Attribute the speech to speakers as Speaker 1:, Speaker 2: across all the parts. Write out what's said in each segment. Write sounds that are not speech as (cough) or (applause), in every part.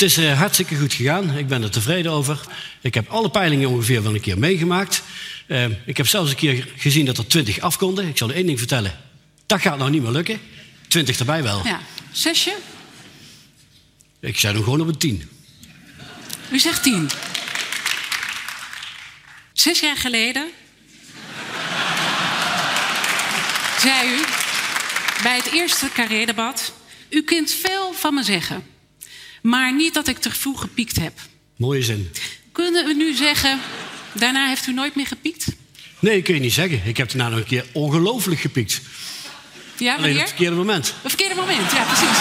Speaker 1: Het is eh, hartstikke goed gegaan. Ik ben er tevreden over. Ik heb alle peilingen ongeveer wel een keer meegemaakt. Eh, ik heb zelfs een keer gezien dat er 20 af konden. Ik zal u één ding vertellen. Dat gaat nou niet meer lukken. 20 erbij wel.
Speaker 2: Ja, zesje?
Speaker 1: Ik zei hem gewoon op een 10.
Speaker 2: U zegt tien. Zes jaar geleden zei u bij het eerste carré-debat... u kunt veel van me zeggen, maar niet dat ik te vroeg gepiekt heb.
Speaker 1: Mooie zin.
Speaker 2: Kunnen we nu zeggen, daarna heeft u nooit meer gepiekt?
Speaker 1: Nee, kun je niet zeggen. Ik heb daarna nog een keer ongelooflijk gepiekt.
Speaker 2: Ja,
Speaker 1: Alleen op het verkeerde moment.
Speaker 2: Een verkeerde moment, ja, precies.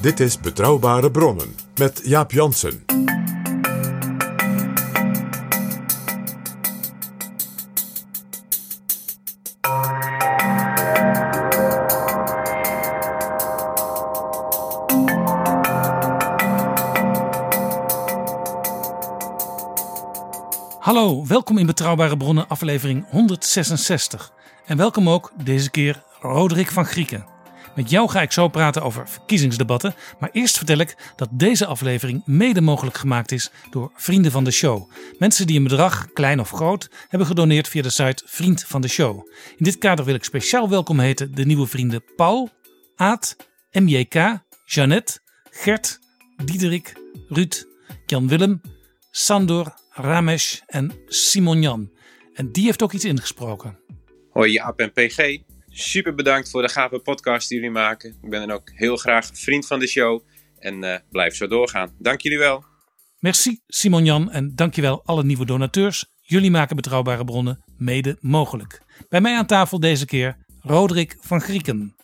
Speaker 3: Dit is Betrouwbare Bronnen met Jaap Jansen.
Speaker 4: Hallo, welkom in Betrouwbare Bronnen, aflevering 166. En welkom ook deze keer Roderick van Grieken. Met jou ga ik zo praten over verkiezingsdebatten. Maar eerst vertel ik dat deze aflevering mede mogelijk gemaakt is door vrienden van de show. Mensen die een bedrag, klein of groot, hebben gedoneerd via de site Vriend van de Show. In dit kader wil ik speciaal welkom heten de nieuwe vrienden Paul, Aad, MJK, Jeannette, Gert, Diederik, Ruud, Jan Willem, Sandor, Ramesh en Simon Jan. En die heeft ook iets ingesproken.
Speaker 5: Hoi Jaap en PG. Super bedankt voor de gave podcast die jullie maken. Ik ben dan ook heel graag vriend van de show. En eh, blijf zo doorgaan. Dank jullie wel.
Speaker 4: Merci Simon Jan en dankjewel alle nieuwe donateurs. Jullie maken betrouwbare bronnen mede mogelijk. Bij mij aan tafel deze keer Roderick van Grieken.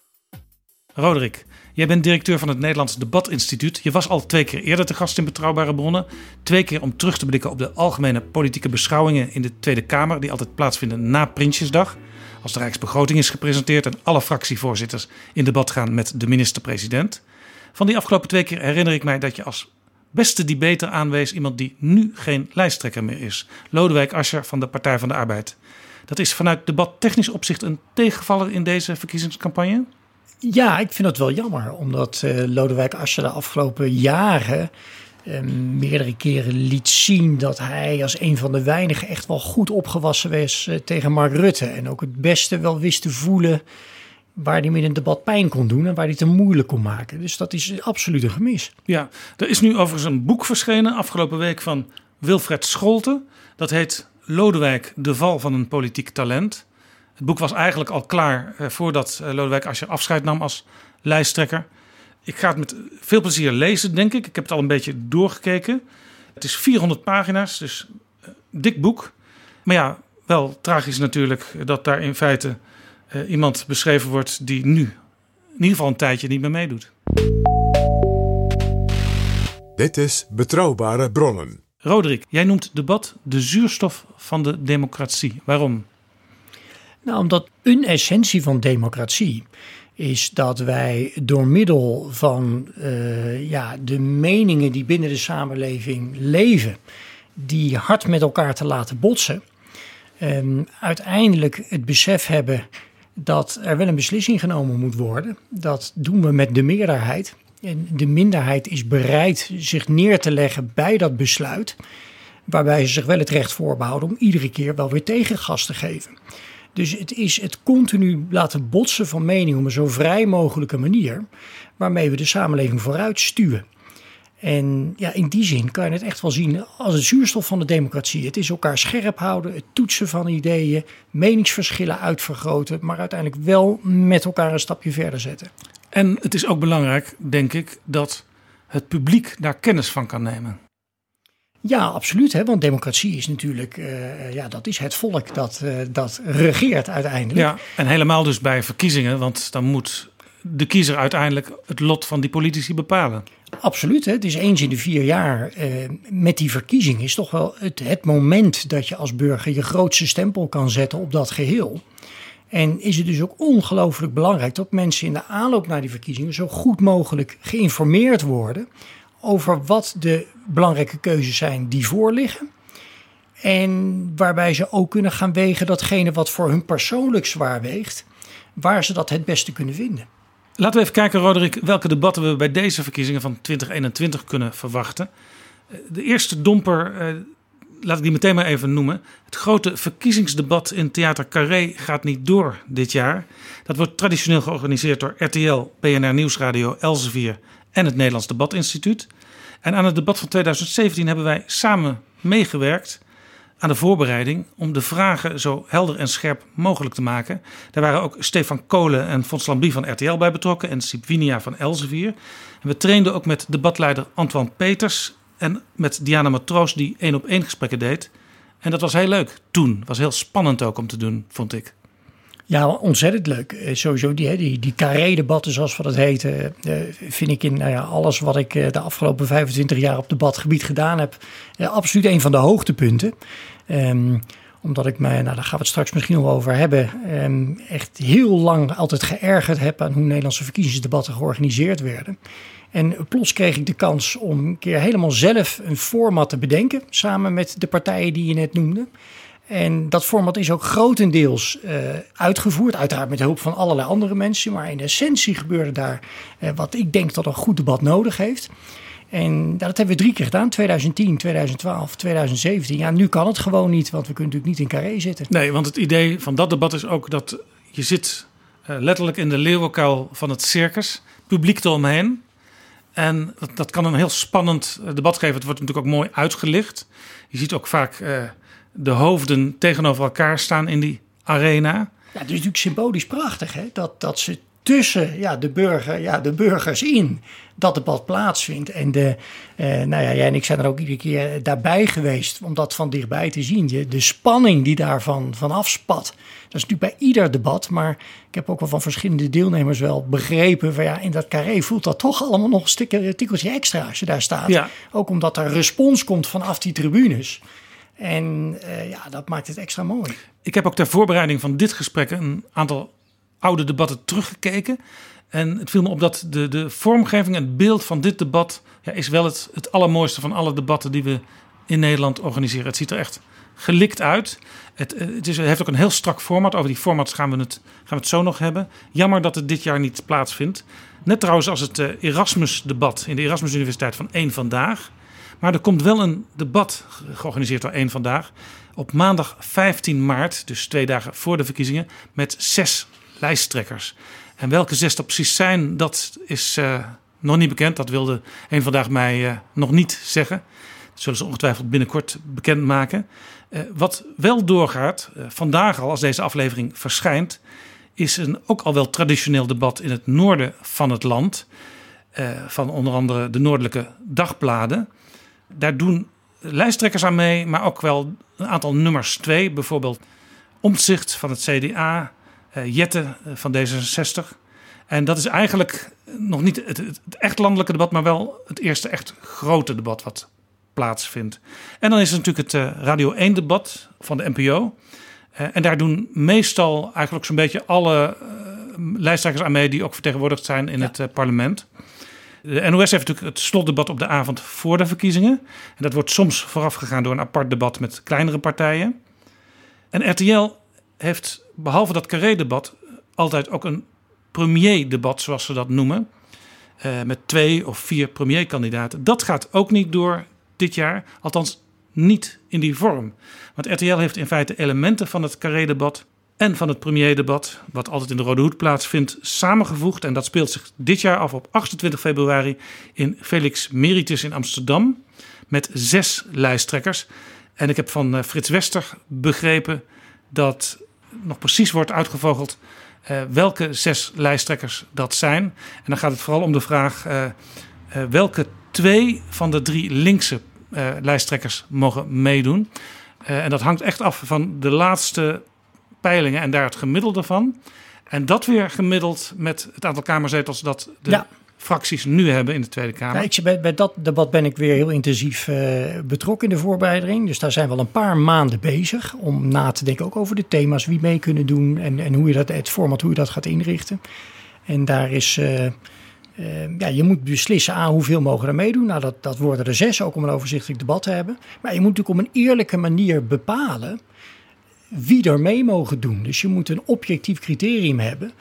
Speaker 4: Roderick, jij bent directeur van het Nederlands Debatinstituut. Je was al twee keer eerder te gast in Betrouwbare Bronnen. Twee keer om terug te blikken op de algemene politieke beschouwingen in de Tweede Kamer, die altijd plaatsvinden na Prinsjesdag. Als de Rijksbegroting is gepresenteerd en alle fractievoorzitters in debat gaan met de minister-president. Van die afgelopen twee keer herinner ik mij dat je als beste debater aanwees iemand die nu geen lijsttrekker meer is. Lodewijk Asscher van de Partij van de Arbeid. Dat is vanuit debattechnisch opzicht een tegenvaller in deze verkiezingscampagne?
Speaker 6: Ja, ik vind het wel jammer, omdat eh, Lodewijk Asscher de afgelopen jaren eh, meerdere keren liet zien dat hij als een van de weinigen echt wel goed opgewassen was eh, tegen Mark Rutte. En ook het beste wel wist te voelen waar hij in een debat pijn kon doen en waar hij het te moeilijk kon maken. Dus dat is absoluut een gemis.
Speaker 4: Ja, er is nu overigens een boek verschenen afgelopen week van Wilfred Scholten. Dat heet Lodewijk, de val van een politiek talent. Het boek was eigenlijk al klaar eh, voordat eh, Lodewijk Asscher afscheid nam als lijsttrekker. Ik ga het met veel plezier lezen, denk ik. Ik heb het al een beetje doorgekeken. Het is 400 pagina's, dus eh, dik boek. Maar ja, wel tragisch natuurlijk dat daar in feite iemand beschreven wordt die nu in ieder geval een tijdje niet meer meedoet.
Speaker 3: Dit is Betrouwbare Bronnen.
Speaker 4: Roderick, jij noemt debat de zuurstof van de democratie. Waarom?
Speaker 6: Nou, omdat een essentie van democratie is dat wij door middel van eh, ja, de meningen die binnen de samenleving leven, die hard met elkaar te laten botsen, ehm, uiteindelijk het besef hebben dat er wel een beslissing genomen moet worden. Dat doen we met de meerderheid. En de minderheid is bereid zich neer te leggen bij dat besluit, waarbij ze zich wel het recht voorbehouden om iedere keer wel weer tegengas te geven. Dus het is het continu laten botsen van meningen op een zo vrij mogelijke manier, waarmee we de samenleving vooruit stuwen. En ja, in die zin kan je het echt wel zien als het zuurstof van de democratie. Het is elkaar scherp houden, het toetsen van ideeën, meningsverschillen uitvergroten, maar uiteindelijk wel met elkaar een stapje verder zetten.
Speaker 4: En het is ook belangrijk, denk ik, dat het publiek daar kennis van kan nemen.
Speaker 6: Ja, absoluut. Hè? Want democratie is natuurlijk, eh, ja, dat is het volk dat, eh, dat regeert uiteindelijk.
Speaker 4: Ja, en helemaal dus bij verkiezingen, want dan moet de kiezer uiteindelijk het lot van die politici bepalen.
Speaker 6: Absoluut. Hè? Het is eens in de vier jaar eh, met die verkiezing is toch wel het, het moment dat je als burger je grootste stempel kan zetten op dat geheel. En is het dus ook ongelooflijk belangrijk dat mensen in de aanloop naar die verkiezingen zo goed mogelijk geïnformeerd worden over wat de belangrijke keuzes zijn die voorliggen. En waarbij ze ook kunnen gaan wegen datgene wat voor hun persoonlijk zwaar weegt, waar ze dat het beste kunnen vinden.
Speaker 4: Laten we even kijken, Roderick, welke debatten we bij deze verkiezingen van 2021 kunnen verwachten. De eerste domper, eh, laat ik die meteen maar even noemen. Het grote verkiezingsdebat in Theater Carré gaat niet door dit jaar. Dat wordt traditioneel georganiseerd door RTL, PNR Nieuwsradio, Elsevier en het Nederlands Debatinstituut. En aan het debat van 2017 hebben wij samen meegewerkt aan de voorbereiding om de vragen zo helder en scherp mogelijk te maken. Daar waren ook Stefan Kolen en Fons Lambie van RTL bij betrokken en Sipwinia van Elsevier. We trainden ook met debatleider Antoine Peters en met Diana Matroos die één op één gesprekken deed. En dat was heel leuk toen. Was heel spannend ook om te doen, vond ik.
Speaker 6: Ja, ontzettend leuk. Eh, sowieso die, die, die carré-debatten, zoals we dat heten, eh, vind ik in nou ja, alles wat ik eh, de afgelopen 25 jaar op debatgebied gedaan heb, absoluut een van de hoogtepunten. Um, omdat ik mij, nou daar gaan we het straks misschien nog over hebben, ehm, echt heel lang altijd geërgerd heb aan hoe Nederlandse verkiezingsdebatten georganiseerd werden. En plots kreeg ik de kans om een keer helemaal zelf een format te bedenken, samen met de partijen die je net noemde. En dat format is ook grotendeels uh, uitgevoerd, uiteraard met hulp van allerlei andere mensen. Maar in essentie gebeurde daar uh, wat ik denk dat een goed debat nodig heeft. En dat hebben we drie keer gedaan, 2010, 2012, 2017. Ja, nu kan het gewoon niet, want we kunnen natuurlijk niet in carré zitten.
Speaker 4: Nee, want het idee van dat debat is ook dat je zit uh, letterlijk in de leeuwenkuil van het circus, publiek eromheen. En dat, dat kan een heel spannend debat geven. Het wordt natuurlijk ook mooi uitgelicht. Je ziet ook vaak de hoofden tegenover elkaar staan in die arena. Ja,
Speaker 6: het is natuurlijk symbolisch prachtig hè? Dat, dat ze tussen ja, de, burger, ja, de burgers in dat debat plaatsvindt. En de, eh, nou ja, jij en ik zijn er ook iedere keer daarbij geweest om dat van dichtbij te zien. De, de spanning die daarvan van afspat. Dat is natuurlijk bij ieder debat, maar ik heb ook wel van verschillende deelnemers wel begrepen. Van ja, in dat carré voelt dat toch allemaal nog een tikkeltje extra als je daar staat. Ja. Ook omdat er respons komt vanaf die tribunes. En uh, ja, dat maakt het extra mooi.
Speaker 4: Ik heb ook ter voorbereiding van dit gesprek een aantal oude debatten teruggekeken. En het viel me op dat de, de vormgeving het beeld van dit debat ja, is wel het, allermooiste van alle debatten die we in Nederland organiseren. Het ziet er echt gelikt uit. Het, eh, het, is, heeft ook een heel strak format. Over die formats gaan we, het, gaan we het zo nog hebben. Jammer dat het dit jaar niet plaatsvindt. Net trouwens als het uh, Erasmus-debat in de Erasmus Universiteit van één vandaag. Maar er komt wel een debat georganiseerd door één vandaag. Op maandag 15 maart, dus twee dagen voor de verkiezingen, met zes lijsttrekkers. En welke zes dat precies zijn, dat is uh, nog niet bekend. Dat wilde één vandaag mij uh, nog niet zeggen. Dat zullen ze ongetwijfeld binnenkort bekendmaken. Uh, wat wel doorgaat, vandaag al als deze aflevering verschijnt, is een ook al wel traditioneel debat in het noorden van het land. van onder andere de noordelijke dagbladen. Daar doen lijsttrekkers aan mee, maar ook wel een aantal nummers twee. Bijvoorbeeld Omtzigt van het CDA, uh, Jette eh, van D66. En dat is eigenlijk nog niet het, het, echt landelijke debat, maar wel het eerste echt grote debat wat plaatsvindt. En dan is er natuurlijk het uh, Radio 1 debat van de NPO. Uh, en daar doen meestal eigenlijk zo'n beetje alle lijsttrekkers aan mee die ook vertegenwoordigd zijn in ja. het parlement. De NOS heeft natuurlijk het slotdebat op de avond voor de verkiezingen. En dat wordt soms voorafgegaan door een apart debat met kleinere partijen. En RTL heeft behalve dat carré-debat altijd ook een premier-debat, zoals ze dat noemen. Uh, met twee of vier premierkandidaten. Dat gaat ook niet door dit jaar. Althans, niet in die vorm. Want RTL heeft in feite elementen van het carré-debat en van het premierdebat, wat altijd in de Rode Hoed plaatsvindt, samengevoegd. En dat speelt zich dit jaar af op 28 februari in Felix Meritus in Amsterdam. Met zes lijsttrekkers. En ik heb van uh, Frits Wester begrepen dat nog precies wordt uitgevogeld uh, welke zes lijsttrekkers dat zijn. En dan gaat het vooral om de vraag uh, welke twee van de drie linkse lijsttrekkers mogen meedoen. en dat hangt echt af van de laatste peilingen en daar het gemiddelde van. En dat weer gemiddeld met het aantal kamerzetels dat de
Speaker 6: Ja.
Speaker 4: fracties nu hebben in de Tweede Kamer.
Speaker 6: Bij dat debat ben ik weer heel intensief eh, betrokken in de voorbereiding. Dus daar zijn we al een paar maanden bezig om na te denken ook over de thema's, wie mee kunnen doen en, en hoe je dat, het format, hoe je dat gaat inrichten. En daar is, eh, eh, ja, je moet beslissen aan hoeveel mogen er meedoen. Nou, dat, dat worden er zes, ook om een overzichtelijk debat te hebben. Maar je moet natuurlijk op een eerlijke manier bepalen wie er mee mogen doen. Dus je moet een objectief criterium hebben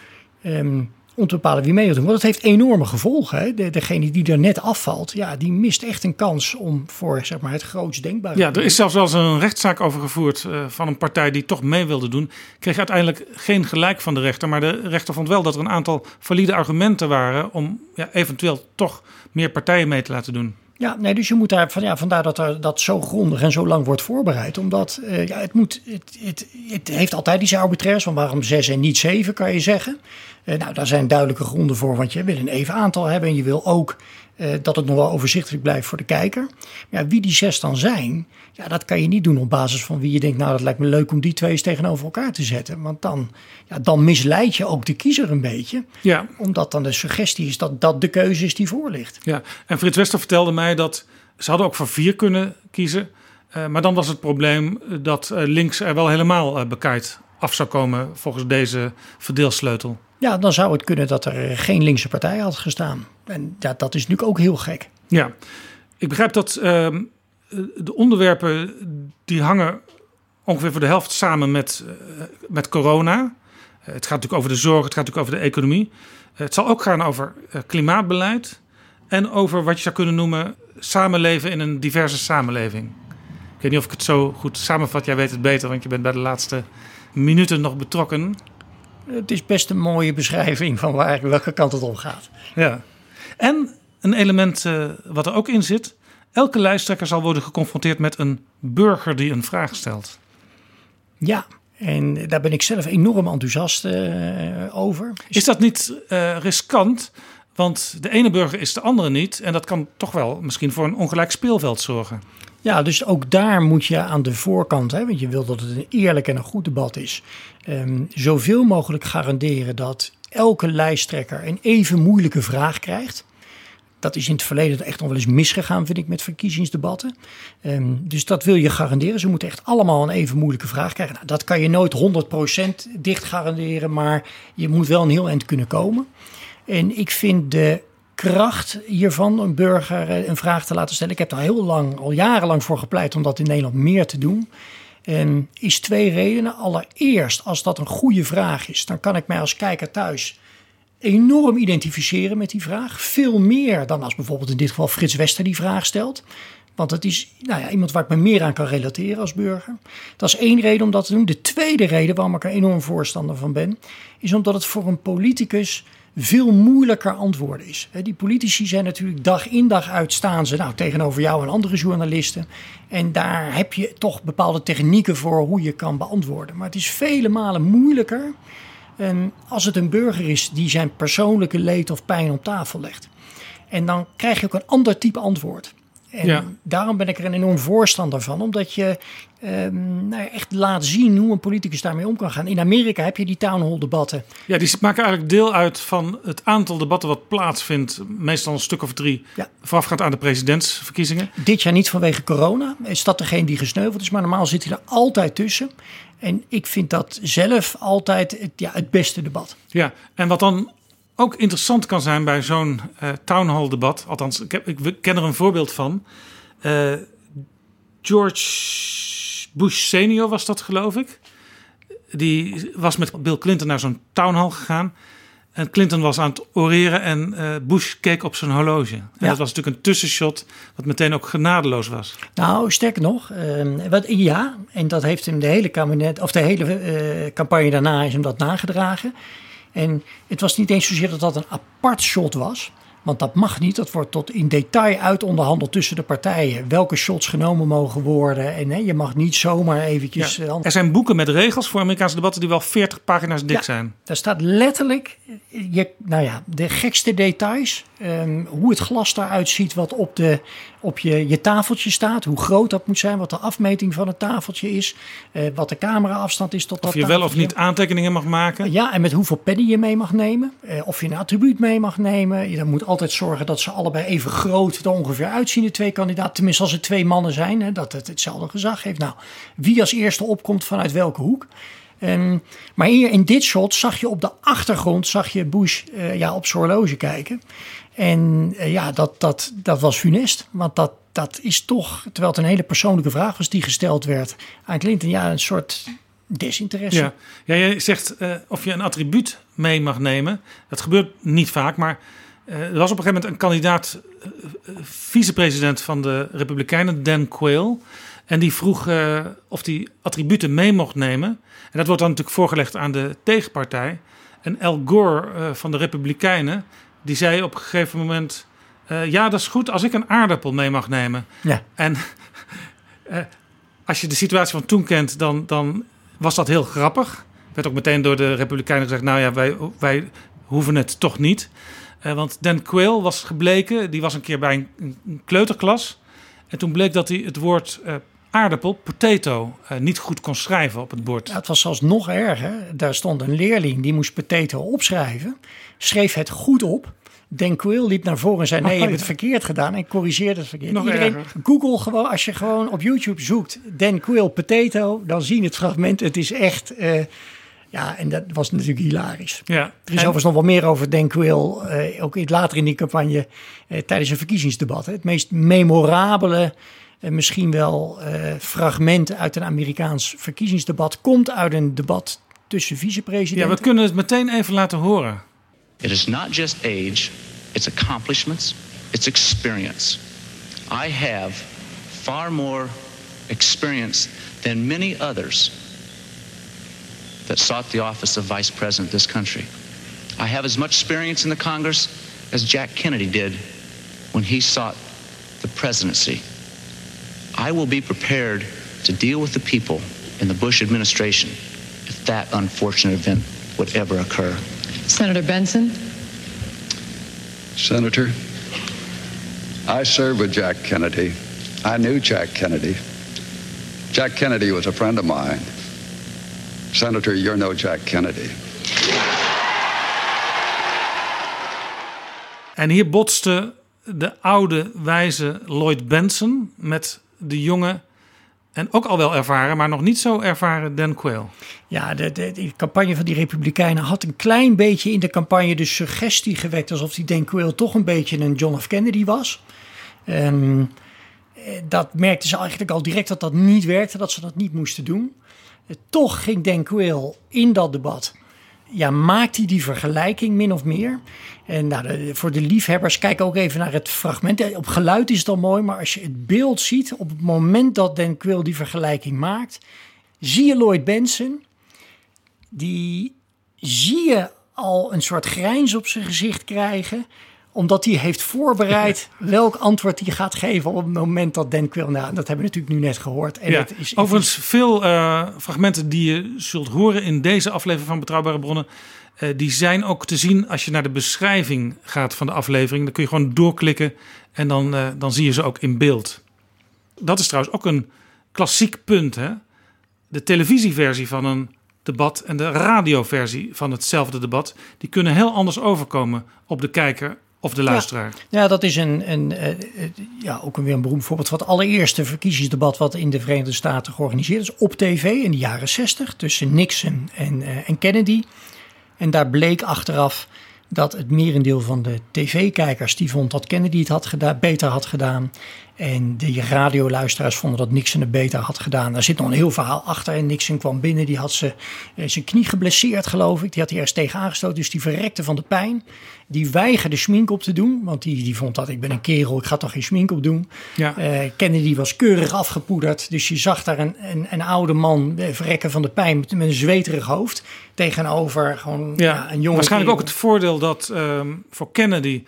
Speaker 6: ehm, om te bepalen wie mee wil doen. Want dat heeft enorme gevolgen. Hè? De, degene die er net afvalt, ja, die mist echt een kans om voor zeg maar, het grootst denkbare...
Speaker 4: Ja, er is zelfs wel eens een rechtszaak over gevoerd eh, van een partij die toch mee wilde doen. Kreeg uiteindelijk geen gelijk van de rechter. Maar de rechter vond wel dat er een aantal valide argumenten waren om ja, eventueel toch meer partijen mee te laten doen.
Speaker 6: Ja, nee, dus je moet daar van, ja, vandaar dat er dat zo grondig en zo lang wordt voorbereid. Omdat eh, ja, het, moet, het, het, het heeft altijd iets arbitrairs. Van waarom zes en niet zeven, kan je zeggen. Eh, nou, daar zijn duidelijke gronden voor. Want je wil een even aantal hebben. En je wil ook eh, dat het nog wel overzichtelijk blijft voor de kijker. Maar ja, wie die zes dan zijn, ja, dat kan je niet doen op basis van wie je denkt... nou, dat lijkt me leuk om die twee eens tegenover elkaar te zetten. Want dan, ja, dan misleid je ook de kiezer een beetje.
Speaker 4: Ja.
Speaker 6: Omdat dan de suggestie is dat dat de keuze is die voor ligt.
Speaker 4: Ja, en Frits Wester vertelde mij dat ze hadden ook voor vier kunnen kiezen. Eh, maar dan was het probleem dat eh, links er wel helemaal uh, bekaaid af zou komen volgens deze verdeelsleutel.
Speaker 6: Ja, dan zou het kunnen dat er geen linkse partij had gestaan. En ja, dat is natuurlijk ook heel gek.
Speaker 4: Ja, ik begrijp dat uh, de onderwerpen die hangen ongeveer voor de helft samen met, uh, met corona. Uh, het gaat natuurlijk over de zorg, het gaat natuurlijk over de economie. het zal ook gaan over klimaatbeleid en over wat je zou kunnen noemen samenleven in een diverse samenleving. Ik weet niet of ik het zo goed samenvat. Jij weet het beter, want je bent bij de laatste minuten nog betrokken.
Speaker 6: Het is best een mooie beschrijving van waar, welke kant het om gaat.
Speaker 4: Ja. En een element uh, wat er ook in zit. Elke lijsttrekker zal worden geconfronteerd met een burger die een vraag stelt.
Speaker 6: Ja, en daar ben ik zelf enorm enthousiast uh, over.
Speaker 4: Is dat niet uh, riskant? Want de ene burger is de andere niet. En dat kan toch wel misschien voor een ongelijk speelveld zorgen.
Speaker 6: Ja, dus ook daar moet je aan de voorkant, hè, want je wil dat het een eerlijk en een goed debat is, um, zoveel mogelijk garanderen dat elke lijsttrekker een even moeilijke vraag krijgt. Dat is in het verleden echt nog wel eens misgegaan, vind ik, met verkiezingsdebatten. Um, dus dat wil je garanderen. Ze moeten echt allemaal een even moeilijke vraag krijgen. Nou, dat kan je nooit 100% dicht garanderen, maar je moet wel een heel eind kunnen komen. En ik vind de kracht hiervan, een burger een vraag te laten stellen. Ik heb daar heel lang, al jarenlang voor gepleit om dat in Nederland meer te doen. En is twee redenen. Allereerst, als dat een goede vraag is, dan kan ik mij als kijker thuis enorm identificeren met die vraag. Veel meer dan als bijvoorbeeld in dit geval Frits Wester die vraag stelt. Want het is nou ja, iemand waar ik me meer aan kan relateren als burger. Dat is één reden om dat te doen. De tweede reden waarom ik er enorm voorstander van ben, is omdat het voor een politicus veel moeilijker antwoorden is. Die politici zijn natuurlijk dag in dag uit staan ze nou, tegenover jou en andere journalisten. En daar heb je toch bepaalde technieken voor hoe je kan beantwoorden. Maar het is vele malen moeilijker en als het een burger is die zijn persoonlijke leed of pijn op tafel legt. En dan krijg je ook een ander type antwoord. En
Speaker 4: Ja.
Speaker 6: daarom ben ik er een enorm voorstander van, omdat je ehm, nou ja, echt laat zien hoe een politicus daarmee om kan gaan. In Amerika heb je die town hall debatten.
Speaker 4: Ja, die maken eigenlijk deel uit van het aantal debatten wat plaatsvindt. Meestal een stuk of drie
Speaker 6: Ja.
Speaker 4: voorafgaand aan de presidentsverkiezingen.
Speaker 6: Dit jaar niet vanwege corona. Is dat degene die gesneuveld is? Maar normaal zit hij er altijd tussen. En ik vind dat zelf altijd het, ja, het beste debat.
Speaker 4: Ja, en wat dan ook interessant kan zijn bij zo'n eh town hall debat. Althans, ik, heb, ik ken er een voorbeeld van. Eh, George Bush senior was dat, geloof ik. Die was met Bill Clinton naar zo'n town hall gegaan. En Clinton was aan het oreren en eh, Bush keek op zijn horloge. En
Speaker 6: Ja.
Speaker 4: dat was natuurlijk een tussenshot wat meteen ook genadeloos was.
Speaker 6: Nou, sterker nog, ehm, wat, ja, en dat heeft hem de hele kabinet, of de hele campagne daarna is hem dat nagedragen. En het was niet eens zozeer dat dat een apart shot was, Want dat mag niet. Dat wordt tot in detail uitonderhandeld tussen de partijen. Welke shots genomen mogen worden. En hè, je mag niet zomaar eventjes...
Speaker 4: Ja.
Speaker 6: eh,
Speaker 4: Er zijn boeken met regels voor Amerikaanse debatten die wel 40 pagina's dik
Speaker 6: Ja.
Speaker 4: zijn.
Speaker 6: Daar staat letterlijk, je, nou ja, de gekste details. Ehm, hoe het glas eruit ziet wat op, de, op je, je tafeltje staat. Hoe groot dat moet zijn. Wat de afmeting van het tafeltje is. eh, wat de cameraafstand is tot dat
Speaker 4: Of je wel of niet aantekeningen mag maken.
Speaker 6: Ja, en met hoeveel penny je mee mag nemen. Eh, of je een attribuut mee mag nemen. Je dan moet altijd zorgen dat ze allebei even groot er ongeveer uitzien, de twee kandidaten. Tenminste, als er twee mannen zijn, hè, dat het hetzelfde gezag heeft. Nou, wie als eerste opkomt vanuit welke hoek. Ehm, maar hier in dit shot zag je op de achtergrond zag je Bush eh, ja, op zijn horloge kijken. En eh, ja, dat, dat, dat was funest. Want dat, dat is toch, terwijl het een hele persoonlijke vraag was die gesteld werd aan Clinton, ja, een soort desinteresse.
Speaker 4: Ja, jij zegt eh, of je een attribuut mee mag nemen. Dat gebeurt niet vaak, maar er was op een gegeven moment een kandidaat, eh, eh, vicepresident van de Republikeinen, Dan Quayle. En die vroeg eh, of hij attributen mee mocht nemen. En dat wordt dan natuurlijk voorgelegd aan de tegenpartij. En Al Gore eh, van de Republikeinen, die zei op een gegeven moment... eh, ja, dat is goed als ik een aardappel mee mag nemen.
Speaker 6: Ja.
Speaker 4: En (laughs) eh, als je de situatie van toen kent, dan, dan was dat heel grappig. Werd ook meteen door de Republikeinen gezegd: Nou ja, wij, wij hoeven het toch niet. Eh, want Dan Quayle was gebleken, die was een keer bij een, een kleuterklas. En toen bleek dat hij het woord eh, aardappel, potato, eh, niet goed kon schrijven op het bord.
Speaker 6: Ja, het was zelfs nog erger. Daar stond een leerling die moest potato opschrijven. Schreef het goed op. Dan Quill liep naar voren en zei: Nee, je
Speaker 4: Oh,
Speaker 6: hebt het
Speaker 4: ja.
Speaker 6: verkeerd gedaan. En corrigeerde het verkeerd.
Speaker 4: Nog
Speaker 6: Iedereen,
Speaker 4: erger.
Speaker 6: Google gewoon, als je gewoon op YouTube zoekt: Dan Quill potato, dan zie je het fragment. Het is echt. Ja, en dat was natuurlijk hilarisch.
Speaker 4: Ja.
Speaker 6: Er is
Speaker 4: En-
Speaker 6: overigens nog wel meer over Dan Quill, eh, ook later in die campagne, eh, tijdens een verkiezingsdebat. Hè. Het meest memorabele, eh, misschien wel eh, fragment uit een Amerikaans verkiezingsdebat, komt uit een debat tussen
Speaker 4: Ja,
Speaker 6: vicepresidenten.
Speaker 4: we kunnen het meteen even laten horen.
Speaker 7: It is not just age, it's accomplishments, it's experience. I have far more experience than many others that sought the office of vice president of this country. I have as much experience in the Congress as Jack Kennedy did when he sought the presidency. I will be prepared to deal with the people in the Bush administration if that unfortunate event would ever occur.
Speaker 8: Senator Benson?
Speaker 9: Senator, I served with Jack Kennedy. I knew Jack Kennedy. Jack Kennedy was a friend of mine. Senator, you're no Jack Kennedy.
Speaker 4: En hier botste de oude, wijze Lloyd Benson met de jonge en ook al wel ervaren, maar nog niet zo ervaren Dan Quayle.
Speaker 6: Ja, de, de, de campagne van die Republikeinen had een klein beetje in de campagne de suggestie gewekt alsof die Dan Quayle toch een beetje een John F. Kennedy was. Ehm, eh, dat merkten ze eigenlijk al direct dat dat niet werkte, dat ze dat niet moesten doen. Toch ging Quayle in dat debat. Ja, maakt hij die vergelijking min of meer? En nou, voor de liefhebbers, kijk ook even naar het fragment. Op geluid is het al mooi, maar als je het beeld ziet, op het moment dat Dan Quayle die vergelijking maakt, zie je Lloyd Benson, die zie je al een soort grijns op zijn gezicht krijgen omdat hij heeft voorbereid (laughs) welk antwoord hij gaat geven op het moment dat Dan Quayle... Nou, dat hebben we natuurlijk nu net gehoord. En
Speaker 4: ja,
Speaker 6: het is,
Speaker 4: overigens, veel eh, fragmenten die je zult horen in deze aflevering van Betrouwbare Bronnen, eh, die zijn ook te zien als je naar de beschrijving gaat van de aflevering. Dan kun je gewoon doorklikken en dan, eh, dan zie je ze ook in beeld. Dat is trouwens ook een klassiek punt. Hè? De televisieversie van een debat en de radioversie van hetzelfde debat, die kunnen heel anders overkomen op de kijker of de luisteraar.
Speaker 6: Ja, ja dat is een, een, eh, eh, ja, ook een weer een beroemd voorbeeld van het allereerste verkiezingsdebat wat in de Verenigde Staten georganiseerd is op tv in de jaren 60 tussen Nixon en, eh, en Kennedy. En daar bleek achteraf dat het merendeel van de tv-kijkers die vond dat Kennedy het had gedaan, beter had gedaan. En de radioluisteraars vonden dat Nixon het beter had gedaan. Daar zit nog een heel verhaal achter. En Nixon kwam binnen, die had ze, eh, zijn knie geblesseerd geloof ik. Die had hij ergens tegen aangestoten, dus die verrekte van de pijn. Die weigerde schmink op te doen, want die, die vond dat ik ben een kerel, ik ga toch geen schmink op doen.
Speaker 4: Ja.
Speaker 6: Eh, Kennedy was keurig afgepoederd, dus je zag daar een, een, een oude man eh, verrekken van de pijn met, met een zweterig hoofd. Tegenover gewoon ja, een jonge
Speaker 4: waarschijnlijk ook het voordeel dat ehm, voor Kennedy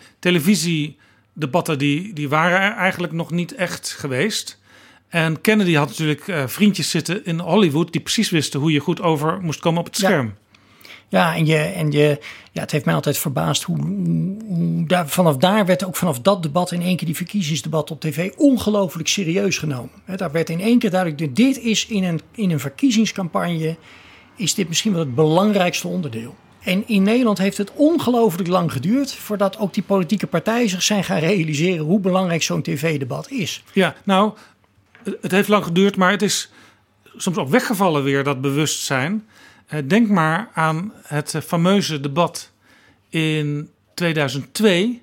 Speaker 4: televisiedebatten die, die waren er eigenlijk nog niet echt geweest. En Kennedy had natuurlijk eh, vriendjes zitten in Hollywood die precies wisten hoe je goed over moest komen op het scherm.
Speaker 6: Ja, en, je, en je, ja, het heeft mij altijd verbaasd hoe, hoe daar, vanaf daar werd ook vanaf dat debat in één keer die verkiezingsdebat op tv ongelooflijk serieus genomen. He, daar werd in één keer duidelijk, dit is in een, in een verkiezingscampagne, is dit misschien wel het belangrijkste onderdeel. En in Nederland heeft het ongelooflijk lang geduurd voordat ook die politieke partijen zich zijn gaan realiseren hoe belangrijk zo'n tv-debat is.
Speaker 4: Ja, nou, het heeft lang geduurd, maar het is soms ook weggevallen weer, dat bewustzijn. Eh, denk maar aan het fameuze debat in 2002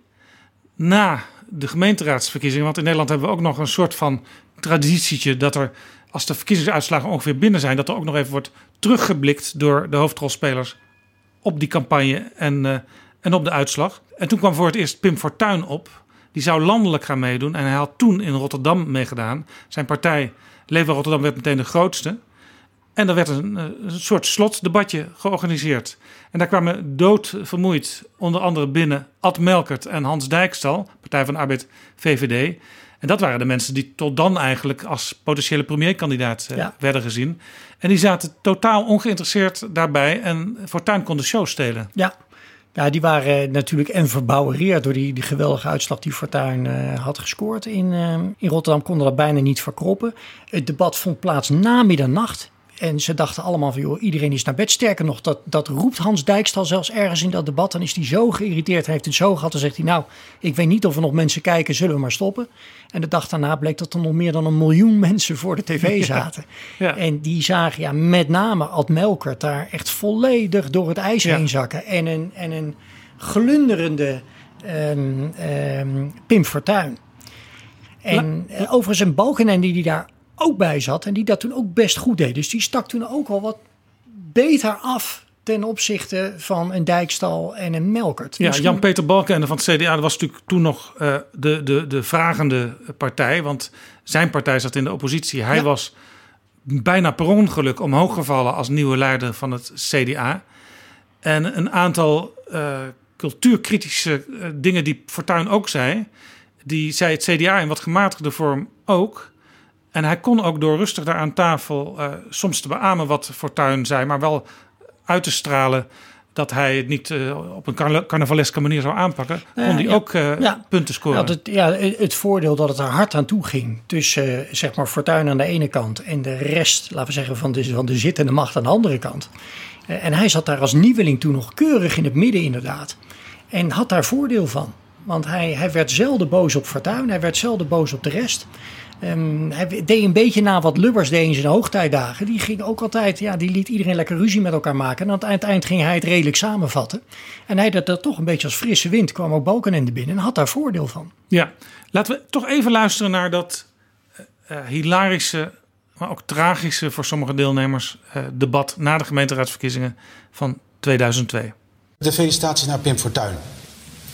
Speaker 4: na de gemeenteraadsverkiezingen. Want in Nederland hebben we ook nog een soort van traditietje dat er, als de verkiezingsuitslagen ongeveer binnen zijn, dat er ook nog even wordt teruggeblikt door de hoofdrolspelers op die campagne en, uh, en op de uitslag. En toen kwam voor het eerst Pim Fortuyn op. Die zou landelijk gaan meedoen en hij had toen in Rotterdam meegedaan. Zijn partij Leefbaar Rotterdam werd meteen de grootste. En er werd een, een, soort slotdebatje georganiseerd. En daar kwamen doodvermoeid onder andere binnen Ad Melkert en Hans Dijkstal, Partij van Arbeid VVD. En dat waren de mensen die tot dan eigenlijk als potentiële premierkandidaat eh, werden gezien. En die zaten totaal ongeïnteresseerd daarbij en Fortuyn kon de show stelen.
Speaker 6: Ja, ja, die waren natuurlijk en verbouwereerd door die, die geweldige uitslag die Fortuyn uh, had gescoord. In, uh, in Rotterdam konden dat bijna niet verkroppen. Het debat vond plaats na middernacht. En ze dachten allemaal van, joh, iedereen is naar bed. Sterker nog, dat, dat roept Hans Dijkstal zelfs ergens in dat debat. Dan is hij zo geïrriteerd, hij heeft het zo gehad. Dan zegt hij, nou, ik weet niet of er nog mensen kijken, zullen we maar stoppen. En de dag daarna bleek dat er nog meer dan een miljoen (laughs) mensen voor de tv zaten. Ja, ja. En die zagen ja, met name Ad Melkert daar echt volledig door het ijs ja. heen zakken. En een, en een glunderende um, um, Pim Fortuyn. En uh, overigens een Balkenende die, die daar ook bij zat en die dat toen ook best goed deed. Dus die stak toen ook al wat beter af ten opzichte van een Dijkstal en een Melkert.
Speaker 4: Ja, Misschien... Jan-Peter Balkenende van het CDA dat was natuurlijk toen nog uh, de, de, de vragende partij. Want zijn partij zat in de oppositie. Hij ja. was bijna per ongeluk omhoog gevallen als nieuwe leider van het CDA. En een aantal uh, cultuurkritische uh, dingen die Fortuyn ook zei... die zei het CDA in wat gematigde vorm ook... En hij kon ook door rustig daar aan tafel uh, soms te beamen wat Fortuyn zei, maar wel uit te stralen dat hij het niet uh, op een carna carnavaleske manier zou aanpakken, kon hij ja, ook uh, ja. punten scoren.
Speaker 6: Ja, het, ja, het voordeel dat het er hard aan toe ging tussen zeg maar Fortuyn aan de ene kant en de rest, laten we zeggen, van de, van de zittende macht aan de andere kant. en hij zat daar als nieuweling toen nog keurig in het midden inderdaad. En had daar voordeel van. Want hij, hij werd zelden boos op Fortuyn, hij werd zelden boos op de rest. Um, hij deed een beetje na wat Lubbers deed in zijn hoogtijdagen. Die ging ook altijd, ja, die liet iedereen lekker ruzie met elkaar maken. En aan het eind ging hij het redelijk samenvatten. En hij dat, dat toch een beetje als frisse wind kwam ook Balkenende binnen en had daar voordeel van.
Speaker 4: Ja, laten we toch even luisteren naar dat uh, hilarische, maar ook tragische voor sommige deelnemers uh, debat na de gemeenteraadsverkiezingen van 2002.
Speaker 8: De felicitaties naar Pim Fortuyn.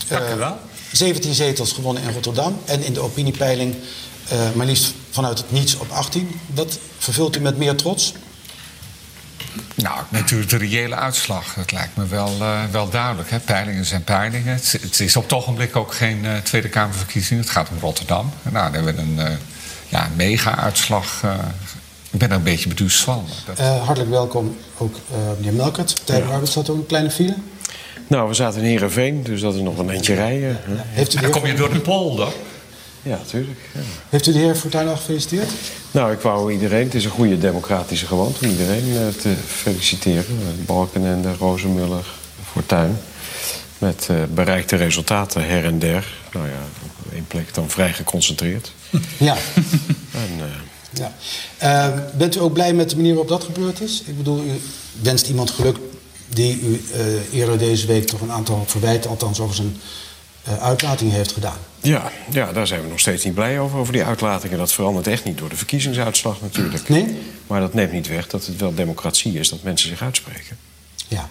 Speaker 10: Dank u wel. Uh,
Speaker 8: 17 zetels gewonnen in Rotterdam en in de opiniepeiling uh, maar liefst vanuit het niets op 18. Dat vervult u met meer trots?
Speaker 10: Nou, natuurlijk de reële uitslag. Dat lijkt me wel, uh, wel duidelijk. Hè? Peilingen zijn peilingen. Het, het, is op het ogenblik ook geen uh, Tweede Kamerverkiezing. Het gaat om Rotterdam. Nou, dan hebben we een uh, ja, mega-uitslag. ik ben er een beetje beduusd van.
Speaker 8: Dat... hartelijk welkom ook meneer Melkert. Tijd ja. staat ook een kleine file.
Speaker 11: Nou, we zaten in Heerenveen, dus dat is nog een eentje rijden.
Speaker 10: Ja, Heeft u dan kom je door de polder.
Speaker 11: Ja, natuurlijk. Ja.
Speaker 8: Heeft u de heer Fortuyn al gefeliciteerd?
Speaker 11: Nou, ik wou iedereen, het is een goede democratische gewoonte om iedereen uh, te feliciteren. Balkenende, Rozenmuller, Fortuyn. Met bereikte resultaten her en der. Nou ja, op één plek dan vrij geconcentreerd. (laughs)
Speaker 8: Ja. en, uh, ja. Uh, bent u ook blij met de manier waarop dat gebeurd is? Ik bedoel, u wenst iemand geluk die u eerder deze week toch een aantal verwijten, althans over zijn uitlating heeft gedaan.
Speaker 11: Ja, ja, daar zijn we nog steeds niet blij over, over die uitlatingen. Dat verandert echt niet door de verkiezingsuitslag natuurlijk.
Speaker 8: Nee?
Speaker 11: Maar dat neemt niet weg dat het wel democratie is dat mensen zich uitspreken.
Speaker 8: Ja.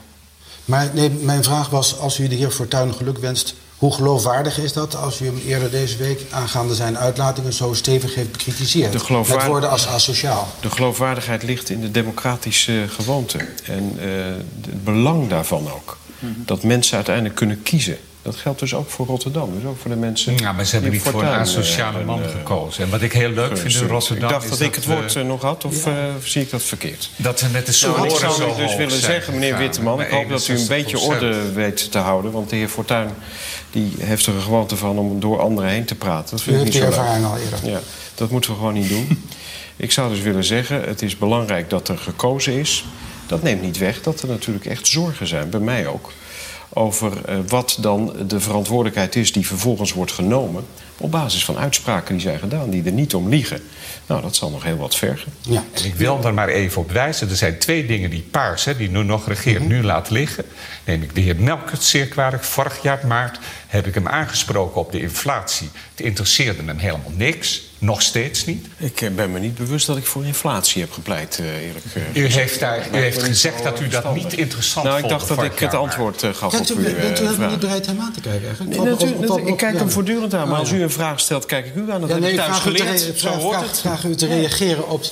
Speaker 8: Maar nee, mijn vraag was, als u de heer Fortuyn geluk wenst... hoe geloofwaardig is dat als u hem eerder deze week... aangaande zijn uitlatingen zo stevig heeft bekritiseerd? De. Met woorden als asociaal.
Speaker 11: De geloofwaardigheid ligt in de democratische gewoonte. En uh, het belang daarvan ook. dat mensen uiteindelijk kunnen kiezen. Dat geldt dus ook voor Rotterdam, dus ook voor de mensen.
Speaker 10: Ja, maar ze hebben
Speaker 11: die
Speaker 10: niet voor een asociale
Speaker 11: eh,
Speaker 10: man
Speaker 11: eh,
Speaker 10: gekozen. En wat ik heel leuk vind in. Rotterdam.
Speaker 11: Ik dacht
Speaker 10: is
Speaker 11: dat ik het woord eh, nog had, of eh, zie ik dat verkeerd?
Speaker 10: Dat ze met de
Speaker 11: Nou,
Speaker 10: soort
Speaker 11: ik zou dus willen zeggen, meneer Witteman, ik hoop dat u een beetje
Speaker 10: 61%.
Speaker 11: orde weet te houden. Want de heer Fortuyn die heeft er een gewoonte van om door anderen heen te praten. Dat vind
Speaker 8: U
Speaker 11: ik
Speaker 8: heeft
Speaker 11: niet
Speaker 8: die
Speaker 11: zo
Speaker 8: ervaring al eerder.
Speaker 11: Ja, dat moeten we gewoon niet doen. (laughs) ik zou dus willen zeggen, het is belangrijk dat er gekozen is. Dat neemt niet weg dat er natuurlijk echt zorgen zijn, bij mij ook. Over eh, wat dan de verantwoordelijkheid is die vervolgens wordt genomen. op basis van uitspraken die zijn gedaan, die er niet om liegen. Nou, dat zal nog heel wat vergen.
Speaker 8: Ja.
Speaker 10: En ik wil er maar even op wijzen. Er zijn twee dingen die Paars, hè, die nu nog regeert,
Speaker 11: Mhm.
Speaker 10: nu laat liggen. Neem ik de heer Melkert zeer kwalijk. Vorig jaar maart heb ik hem aangesproken op de inflatie. Het interesseerde hem helemaal niks. Nog steeds niet.
Speaker 11: Ik eh, ben me niet bewust dat ik voor inflatie heb gepleit, eh, eerlijk gezegd.
Speaker 10: U heeft, daar, u heeft gezegd dat u dat niet interessant
Speaker 11: Nou, ik
Speaker 10: vond
Speaker 11: dacht dat ik het antwoord eh, gaf
Speaker 8: Bent
Speaker 11: op
Speaker 8: u,
Speaker 11: uw
Speaker 8: bent
Speaker 11: eh, vraag.
Speaker 8: niet bereid hem aan te kijken eigenlijk?
Speaker 11: Nee,
Speaker 8: Op- op-
Speaker 11: natuurlijk,
Speaker 8: op- op-
Speaker 11: ik kijk hem voortdurend aan. Maar als u een vraag stelt, kijk ik u aan. Dat
Speaker 8: Ja,
Speaker 11: heb
Speaker 8: nee,
Speaker 11: ik
Speaker 8: ik
Speaker 11: thuis geleerd.
Speaker 8: vraag u te reageren op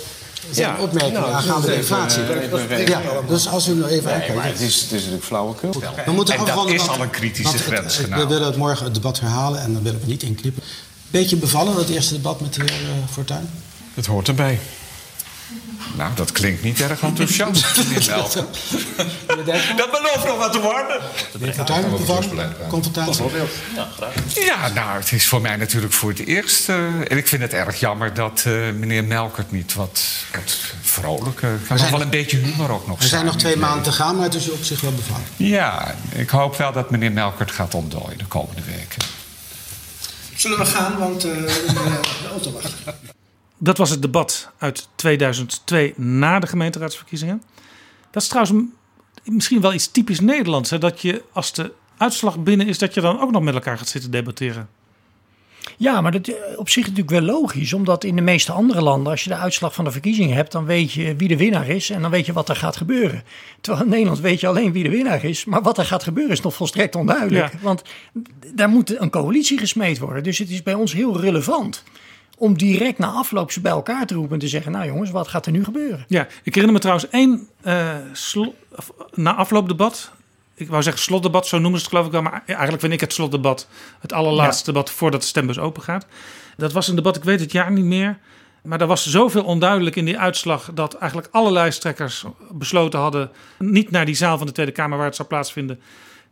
Speaker 8: zijn
Speaker 11: Ja,
Speaker 8: opmerkingen
Speaker 11: nou,
Speaker 8: aangaande de inflatie.
Speaker 11: eh, even-
Speaker 8: ja, dus als u nou even
Speaker 11: Nee,
Speaker 8: aankijkt.
Speaker 11: het is, het is natuurlijk flauwekul.
Speaker 8: We moeten
Speaker 10: En dat is al een kritische grens
Speaker 8: We willen het morgen het debat herhalen en dan willen we niet inknippen. Beetje bevallen, dat eerste debat met de heer eh, Fortuyn?
Speaker 11: Het hoort erbij.
Speaker 10: Nou, dat klinkt niet erg enthousiast, (laughs) meneer Melkert. Dat belooft nog wat te worden.
Speaker 8: Fortuyn bevallen? Confrontatie?
Speaker 10: Ja, nou, het is voor mij natuurlijk voor het eerst. eh, en ik vind het erg jammer dat eh, meneer Melkert niet wat, wat vrolijker... nog
Speaker 8: zijn-
Speaker 10: wel een beetje humor ook nog
Speaker 8: Er zijn nog twee maanden te gaan, maar het is op zich wel bevallen.
Speaker 10: Ja, ik hoop wel dat meneer Melkert gaat ontdooien de komende weken.
Speaker 8: Zullen we gaan, want eh, de auto wacht.
Speaker 4: Dat was het debat uit 2002 na de gemeenteraadsverkiezingen. Dat is trouwens misschien wel iets typisch Nederlands. Hè? Dat je als de uitslag binnen is, dat je dan ook nog met elkaar gaat zitten debatteren.
Speaker 6: Ja, maar dat eh, op zich natuurlijk wel logisch. Omdat in de meeste andere landen, als je de uitslag van de verkiezingen hebt, dan weet je wie de winnaar is en dan weet je wat er gaat gebeuren. Terwijl in Nederland weet je alleen wie de winnaar is. Maar wat er gaat gebeuren is nog volstrekt onduidelijk.
Speaker 4: Ja.
Speaker 6: Want daar moet een coalitie gesmeed worden. Dus het is bij ons heel relevant om direct na afloop ze bij elkaar te roepen en te zeggen: Nou jongens, wat gaat er nu gebeuren?
Speaker 4: Ja, ik herinner me trouwens één of, na afloopdebat. Ik wou zeggen slotdebat, zo noemen ze het geloof ik wel. Maar eigenlijk vind ik het slotdebat het allerlaatste debat voordat de stembus open gaat. Dat was een debat, ik weet het jaar niet meer. Maar er was zoveel onduidelijk in die uitslag dat eigenlijk alle lijsttrekkers besloten hadden niet naar die zaal van de Tweede Kamer waar het zou plaatsvinden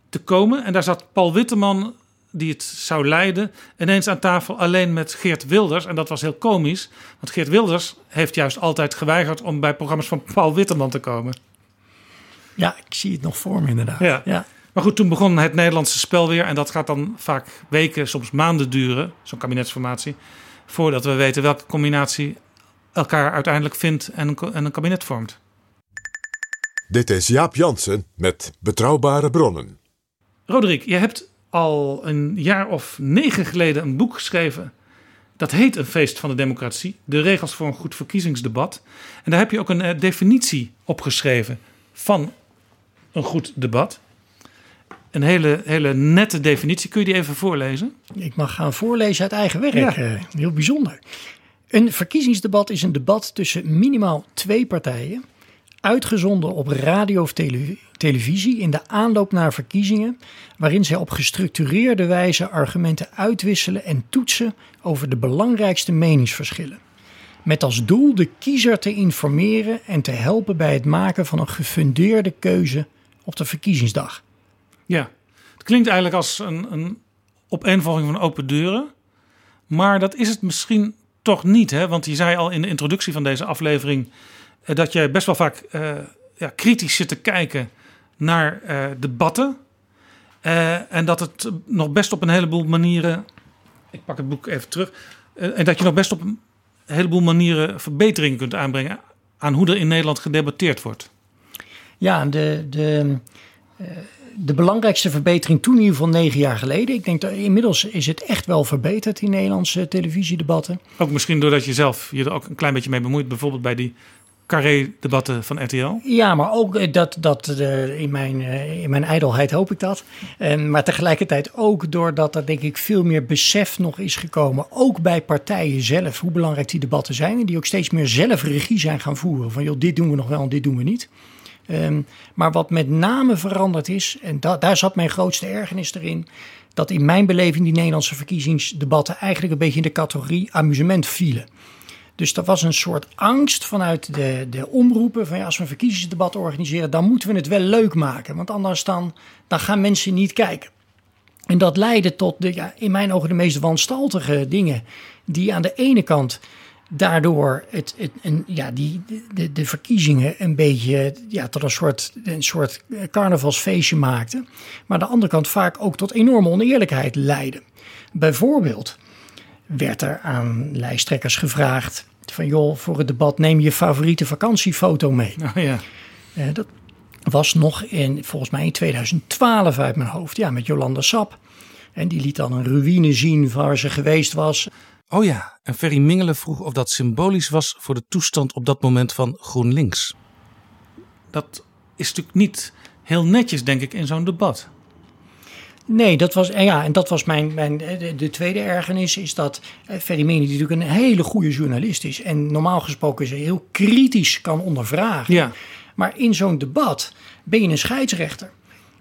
Speaker 4: te komen. En daar zat Paul Witteman, die het zou leiden, ineens aan tafel alleen met Geert Wilders. En dat was heel komisch, want Geert Wilders heeft juist altijd geweigerd om bij programma's van Paul Witteman te komen.
Speaker 6: Ja, ik zie het nog voor me inderdaad.
Speaker 4: Ja.
Speaker 6: ja.
Speaker 4: Maar goed, toen begon het Nederlandse spel weer. En dat gaat dan vaak weken, soms maanden duren, zo'n kabinetsformatie. Voordat we weten welke combinatie elkaar uiteindelijk vindt en een, en een kabinet vormt.
Speaker 3: Dit is Jaap Jansen met Betrouwbare Bronnen.
Speaker 4: Roderick, je hebt al een jaar of negen geleden een boek geschreven. Dat heet Een feest van de democratie. De regels voor een goed verkiezingsdebat. En daar heb je ook een eh, definitie opgeschreven van een goed debat. Een hele, hele nette definitie. Kun je die even voorlezen?
Speaker 6: Ik mag gaan voorlezen uit eigen werk.
Speaker 4: Ja.
Speaker 6: Eh, heel bijzonder. Een verkiezingsdebat is een debat tussen minimaal twee partijen. Uitgezonden op radio of tele- televisie in de aanloop naar verkiezingen. Waarin zij op gestructureerde wijze argumenten uitwisselen en toetsen over de belangrijkste meningsverschillen. Met als doel de kiezer te informeren en te helpen bij het maken van een gefundeerde keuze op de verkiezingsdag.
Speaker 4: Ja, het klinkt eigenlijk als een, een opeenvolging van open deuren. Maar dat is het misschien toch niet. Hè? Want je zei al in de introductie van deze aflevering... eh, dat jij best wel vaak eh, ja, kritisch zit te kijken naar eh, debatten. En dat het nog best op een heleboel manieren... Ik pak het boek even terug. en dat je nog best op een heleboel manieren verbeteringen kunt aanbrengen... aan hoe er in Nederland gedebatteerd wordt.
Speaker 6: Ja, de, de, de belangrijkste verbetering toen in ieder geval negen jaar geleden. Ik denk dat inmiddels is het echt wel verbeterd in Nederlandse televisiedebatten.
Speaker 4: Ook misschien doordat je zelf je er ook een klein beetje mee bemoeit. Bijvoorbeeld bij die carré-debatten van RTL.
Speaker 6: Ja, maar ook eh, dat, dat eh, in, mijn, eh, in mijn ijdelheid hoop ik dat. En, maar tegelijkertijd ook doordat er denk ik veel meer besef nog is gekomen. Ook bij partijen zelf, hoe belangrijk die debatten zijn. En die ook steeds meer zelf regie zijn gaan voeren. Van joh, dit doen we nog wel en dit doen we niet. Ehm, maar wat met name veranderd is, en da daar zat mijn grootste ergernis erin, dat in mijn beleving die Nederlandse verkiezingsdebatten eigenlijk een beetje in de categorie amusement vielen. Dus er was een soort angst vanuit de, de omroepen van ja, als we een verkiezingsdebat organiseren, dan moeten we het wel leuk maken. Want anders dan, dan gaan mensen niet kijken. En dat leidde tot de, ja, in mijn ogen de meest wanstaltige dingen. Die aan de ene kant daardoor het, het, en, ja, die, de, de verkiezingen een beetje ja, tot een soort, een soort carnavalsfeestje maakten. Maar aan de andere kant vaak ook tot enorme oneerlijkheid leidden. Bijvoorbeeld werd er aan lijsttrekkers gevraagd van joh, voor het debat neem je favoriete vakantiefoto mee.
Speaker 4: Oh ja.
Speaker 6: Uh, dat was nog in, volgens mij in 2012 uit mijn hoofd, ja, met Jolanda Sap. En die liet dan een ruïne zien waar ze geweest was.
Speaker 4: Oh ja, en Ferry Mingelen vroeg of dat symbolisch was voor de toestand op dat moment van GroenLinks. Dat is natuurlijk niet heel netjes, denk ik, in zo'n debat.
Speaker 6: Nee, dat was, ja, en dat was mijn, mijn de, de tweede ergernis, is dat eh, Ferry die natuurlijk een hele goede journalist is en normaal gesproken ze heel kritisch kan ondervragen.
Speaker 4: Ja.
Speaker 6: Maar in zo'n debat ben je een scheidsrechter.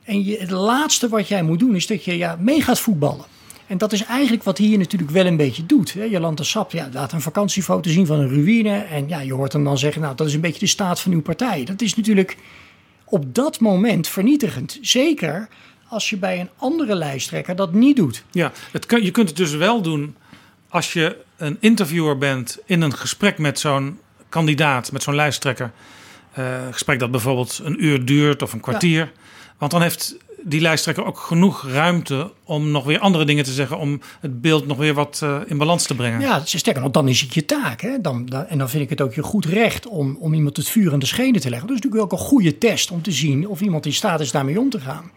Speaker 6: En je, het laatste wat jij moet doen is dat je ja, mee gaat voetballen. En dat is eigenlijk wat hier natuurlijk wel een beetje doet. Hè. Jolanta Sap ja, laat een vakantiefoto zien van een ruïne. En ja, je hoort hem dan zeggen, nou dat is een beetje de staat van uw partij. Dat is natuurlijk op dat moment vernietigend. Zeker als je bij een andere lijsttrekker dat niet doet.
Speaker 4: Ja, het je kunt het dus wel doen als je een interviewer bent in een gesprek met zo'n kandidaat, met zo'n lijsttrekker. Uh, gesprek dat bijvoorbeeld een uur duurt of een kwartier. Ja. Want dan heeft die lijsttrekker ook genoeg ruimte om nog weer andere dingen te zeggen. Om het beeld nog weer wat uh, in balans te brengen.
Speaker 6: Ja, sterker nog, dan is het je taak. Hè? Dan, dan, en dan vind ik het ook je goed recht om, om iemand het vuur aan de schenen te leggen. Dat is natuurlijk ook een goede test om te zien of iemand in staat is daarmee om te gaan.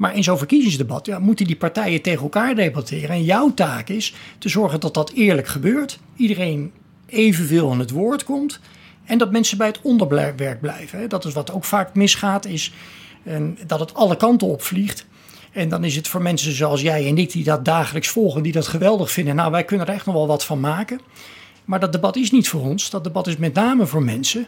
Speaker 6: Maar in zo'n verkiezingsdebat ja, moeten die partijen tegen elkaar debatteren. En jouw taak is te zorgen dat dat eerlijk gebeurt. Iedereen evenveel aan het woord komt. En dat mensen bij het onderwerp blijven. Dat is wat ook vaak misgaat, is dat het alle kanten opvliegt. En dan is het voor mensen zoals jij en ik, die dat dagelijks volgen, die dat geweldig vinden. Nou, wij kunnen er echt nog wel wat van maken. Maar dat debat is niet voor ons. Dat debat is met name voor mensen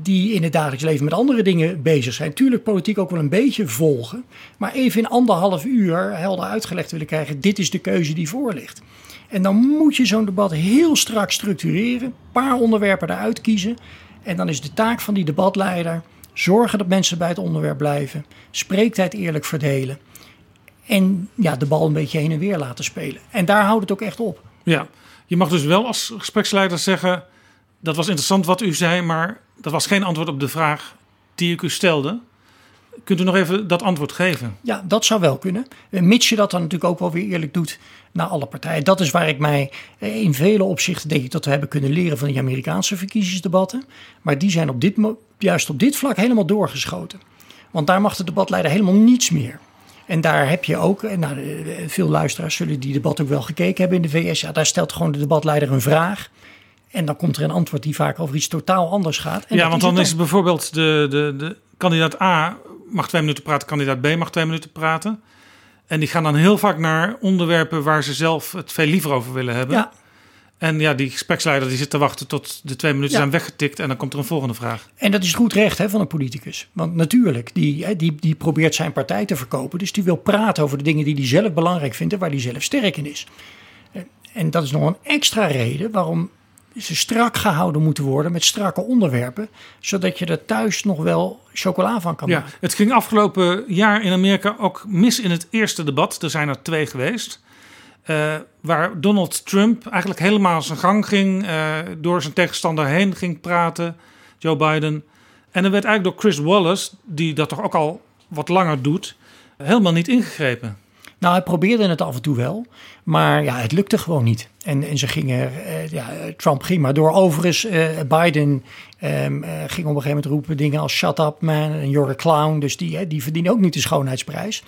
Speaker 6: die in het dagelijks leven met andere dingen bezig zijn. Tuurlijk politiek ook wel een beetje volgen. Maar even in anderhalf uur helder uitgelegd willen krijgen: dit is de keuze die voor ligt. En dan moet je zo'n debat heel strak structureren. Een paar onderwerpen eruit kiezen. En dan is de taak van die debatleider Zorgen dat mensen bij het onderwerp blijven. Spreektijd eerlijk verdelen. En ja, de bal een beetje heen en weer laten spelen. En daar houdt het ook echt op.
Speaker 4: Ja, je mag dus wel als gespreksleider zeggen... dat was interessant wat u zei, maar dat was geen antwoord op de vraag die ik u stelde. Kunt u nog even dat antwoord geven?
Speaker 6: Ja, dat zou wel kunnen. Mits je dat dan natuurlijk ook wel weer eerlijk doet naar alle partijen. Dat is waar ik mij eh, in vele opzichten denk ik dat we hebben kunnen leren van die Amerikaanse verkiezingsdebatten. Maar die zijn op dit, juist op dit vlak helemaal doorgeschoten. Want daar mag de debatleider helemaal niets meer. En daar heb je ook, eh, nou, veel luisteraars zullen die debat ook wel gekeken hebben in de VS. Ja, daar stelt gewoon de debatleider een vraag. En dan komt er een antwoord die vaak over iets totaal anders gaat. En
Speaker 4: ja, want dan, is het bijvoorbeeld de, de, de kandidaat A mag twee minuten praten, kandidaat B mag twee minuten praten. En die gaan dan heel vaak naar onderwerpen waar ze zelf het veel liever over willen hebben.
Speaker 6: Ja.
Speaker 4: En ja, die gespreksleider die zit te wachten tot de twee minuten zijn weggetikt en dan komt er een volgende vraag.
Speaker 6: En dat is goed recht hè, van een politicus. Want natuurlijk, die, die, die probeert zijn partij te verkopen. Dus die wil praten over de dingen die hij zelf belangrijk vindt en waar hij zelf sterk in is. En dat is nog een extra reden waarom ze strak gehouden moeten worden met strakke onderwerpen, zodat je er thuis nog wel chocola van kan
Speaker 4: ja,
Speaker 6: maken.
Speaker 4: Het ging afgelopen jaar in Amerika ook mis in het eerste debat. Er zijn er twee geweest. Uh, waar Donald Trump eigenlijk helemaal zijn gang ging, uh, door zijn tegenstander heen ging praten, Joe Biden. En er werd eigenlijk door Chris Wallace, die dat toch ook al wat langer doet, helemaal niet ingegrepen.
Speaker 6: Nou, hij probeerde het af en toe wel, maar ja, het lukte gewoon niet. En, en ze gingen, uh, ja, Trump ging maar door. Overigens, uh, Biden uh, ging op een gegeven moment roepen dingen als shut up man en you're a clown. Dus die, die verdienen ook niet de schoonheidsprijs.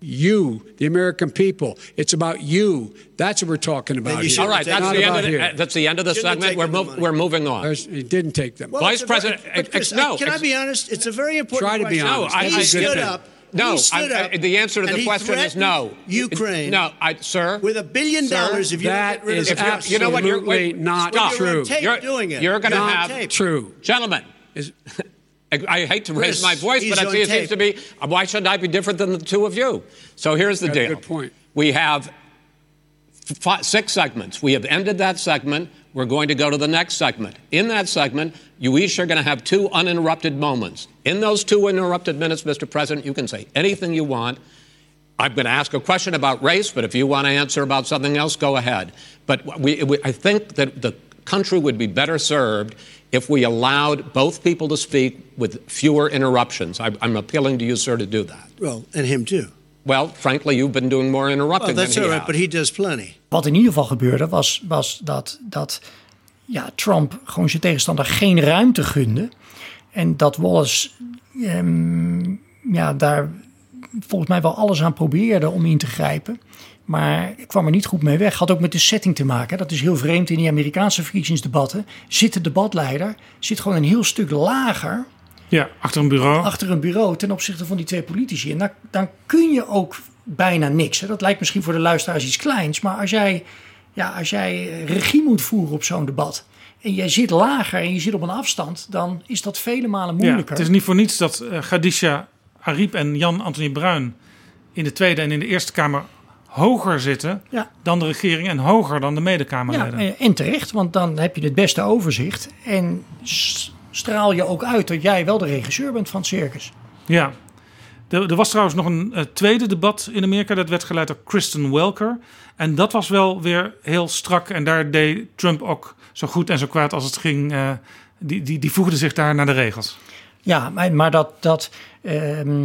Speaker 12: You, the American people. It's about you. That's what we're talking about. Here.
Speaker 13: All right, that's the, end of the, that's the end of the segment. We're, mov we're moving on.
Speaker 12: He didn't take them.
Speaker 13: Well, Vice President,
Speaker 12: very,
Speaker 13: Chris, no.
Speaker 12: Can I be honest? It's a very important
Speaker 13: Try to be honest. No, I,
Speaker 12: he
Speaker 13: I
Speaker 12: stood up.
Speaker 13: No,
Speaker 12: he stood
Speaker 13: I,
Speaker 12: up
Speaker 13: I, the answer to the question is no.
Speaker 12: Ukraine.
Speaker 13: No, I, sir.
Speaker 12: With a billion
Speaker 13: sir,
Speaker 12: dollars, if you
Speaker 13: that
Speaker 12: get rid
Speaker 13: is
Speaker 12: of
Speaker 13: absolutely you know what, you're, wait,
Speaker 12: not
Speaker 13: stop.
Speaker 12: true.
Speaker 13: You're,
Speaker 12: doing it.
Speaker 13: You're going to
Speaker 12: not
Speaker 13: have
Speaker 12: true,
Speaker 13: gentlemen.
Speaker 12: Is,
Speaker 13: I, I hate to raise
Speaker 12: Chris,
Speaker 13: my voice, but it
Speaker 12: on
Speaker 13: seems to be why should I be different than the two of you? So here's the
Speaker 12: a
Speaker 13: deal.
Speaker 12: good point.
Speaker 13: We have fi six segments. We have ended that segment. We're going to go to the next segment. In that segment, you each are going to have two uninterrupted moments. In those two uninterrupted minutes, Mr. President, you can say anything you want. I'm going to ask a question about race, but if you want to answer about something else, go ahead. But we, we, I think that the country would be better served if we allowed both people to speak with fewer interruptions. I, I'm appealing to you, sir, to do that.
Speaker 14: Well, and him too.
Speaker 13: Well, frankly, you've been doing more interrupting
Speaker 14: Well, that's
Speaker 13: than he
Speaker 14: all right,
Speaker 13: has.
Speaker 14: but he does plenty.
Speaker 6: Wat in ieder geval gebeurde was, was dat, dat ja, Trump gewoon zijn tegenstander geen ruimte gunde. En dat Wallace ehm, ja, daar volgens mij wel alles aan probeerde om in te grijpen. Maar ik kwam er niet goed mee weg. Had ook met de setting te maken. Dat is heel vreemd in die Amerikaanse verkiezingsdebatten. Zit de debatleider zit gewoon een heel stuk lager
Speaker 4: Ja, achter een bureau.
Speaker 6: achter een bureau ten opzichte van die twee politici. En dan, dan kun je ook bijna niks. Hè. Dat lijkt misschien voor de luisteraars iets kleins. Maar als jij, ja, als jij regie moet voeren op zo'n debat. en jij zit lager en je zit op een afstand. dan is dat vele malen
Speaker 4: Ja,
Speaker 6: moeilijker.
Speaker 4: het is niet voor niets dat eh, Khadija Ariep en Jan-Anthony Bruin in de Tweede en in de Eerste Kamer hoger zitten
Speaker 6: Ja.
Speaker 4: dan de regering en hoger dan de
Speaker 6: ja,
Speaker 4: medekamerleden.
Speaker 6: en- en terecht, want dan heb je het beste overzicht. En straal je ook uit dat jij wel de regisseur bent van het circus.
Speaker 4: Ja. Er, er was trouwens nog een eh, tweede debat in Amerika. Dat werd geleid door Kristen Welker. En dat was wel weer heel strak. En daar deed Trump ook zo goed en zo kwaad als het ging. eh, die, die, die voegde zich daar naar de regels.
Speaker 6: Ja, maar, maar dat, dat, ehm, eh,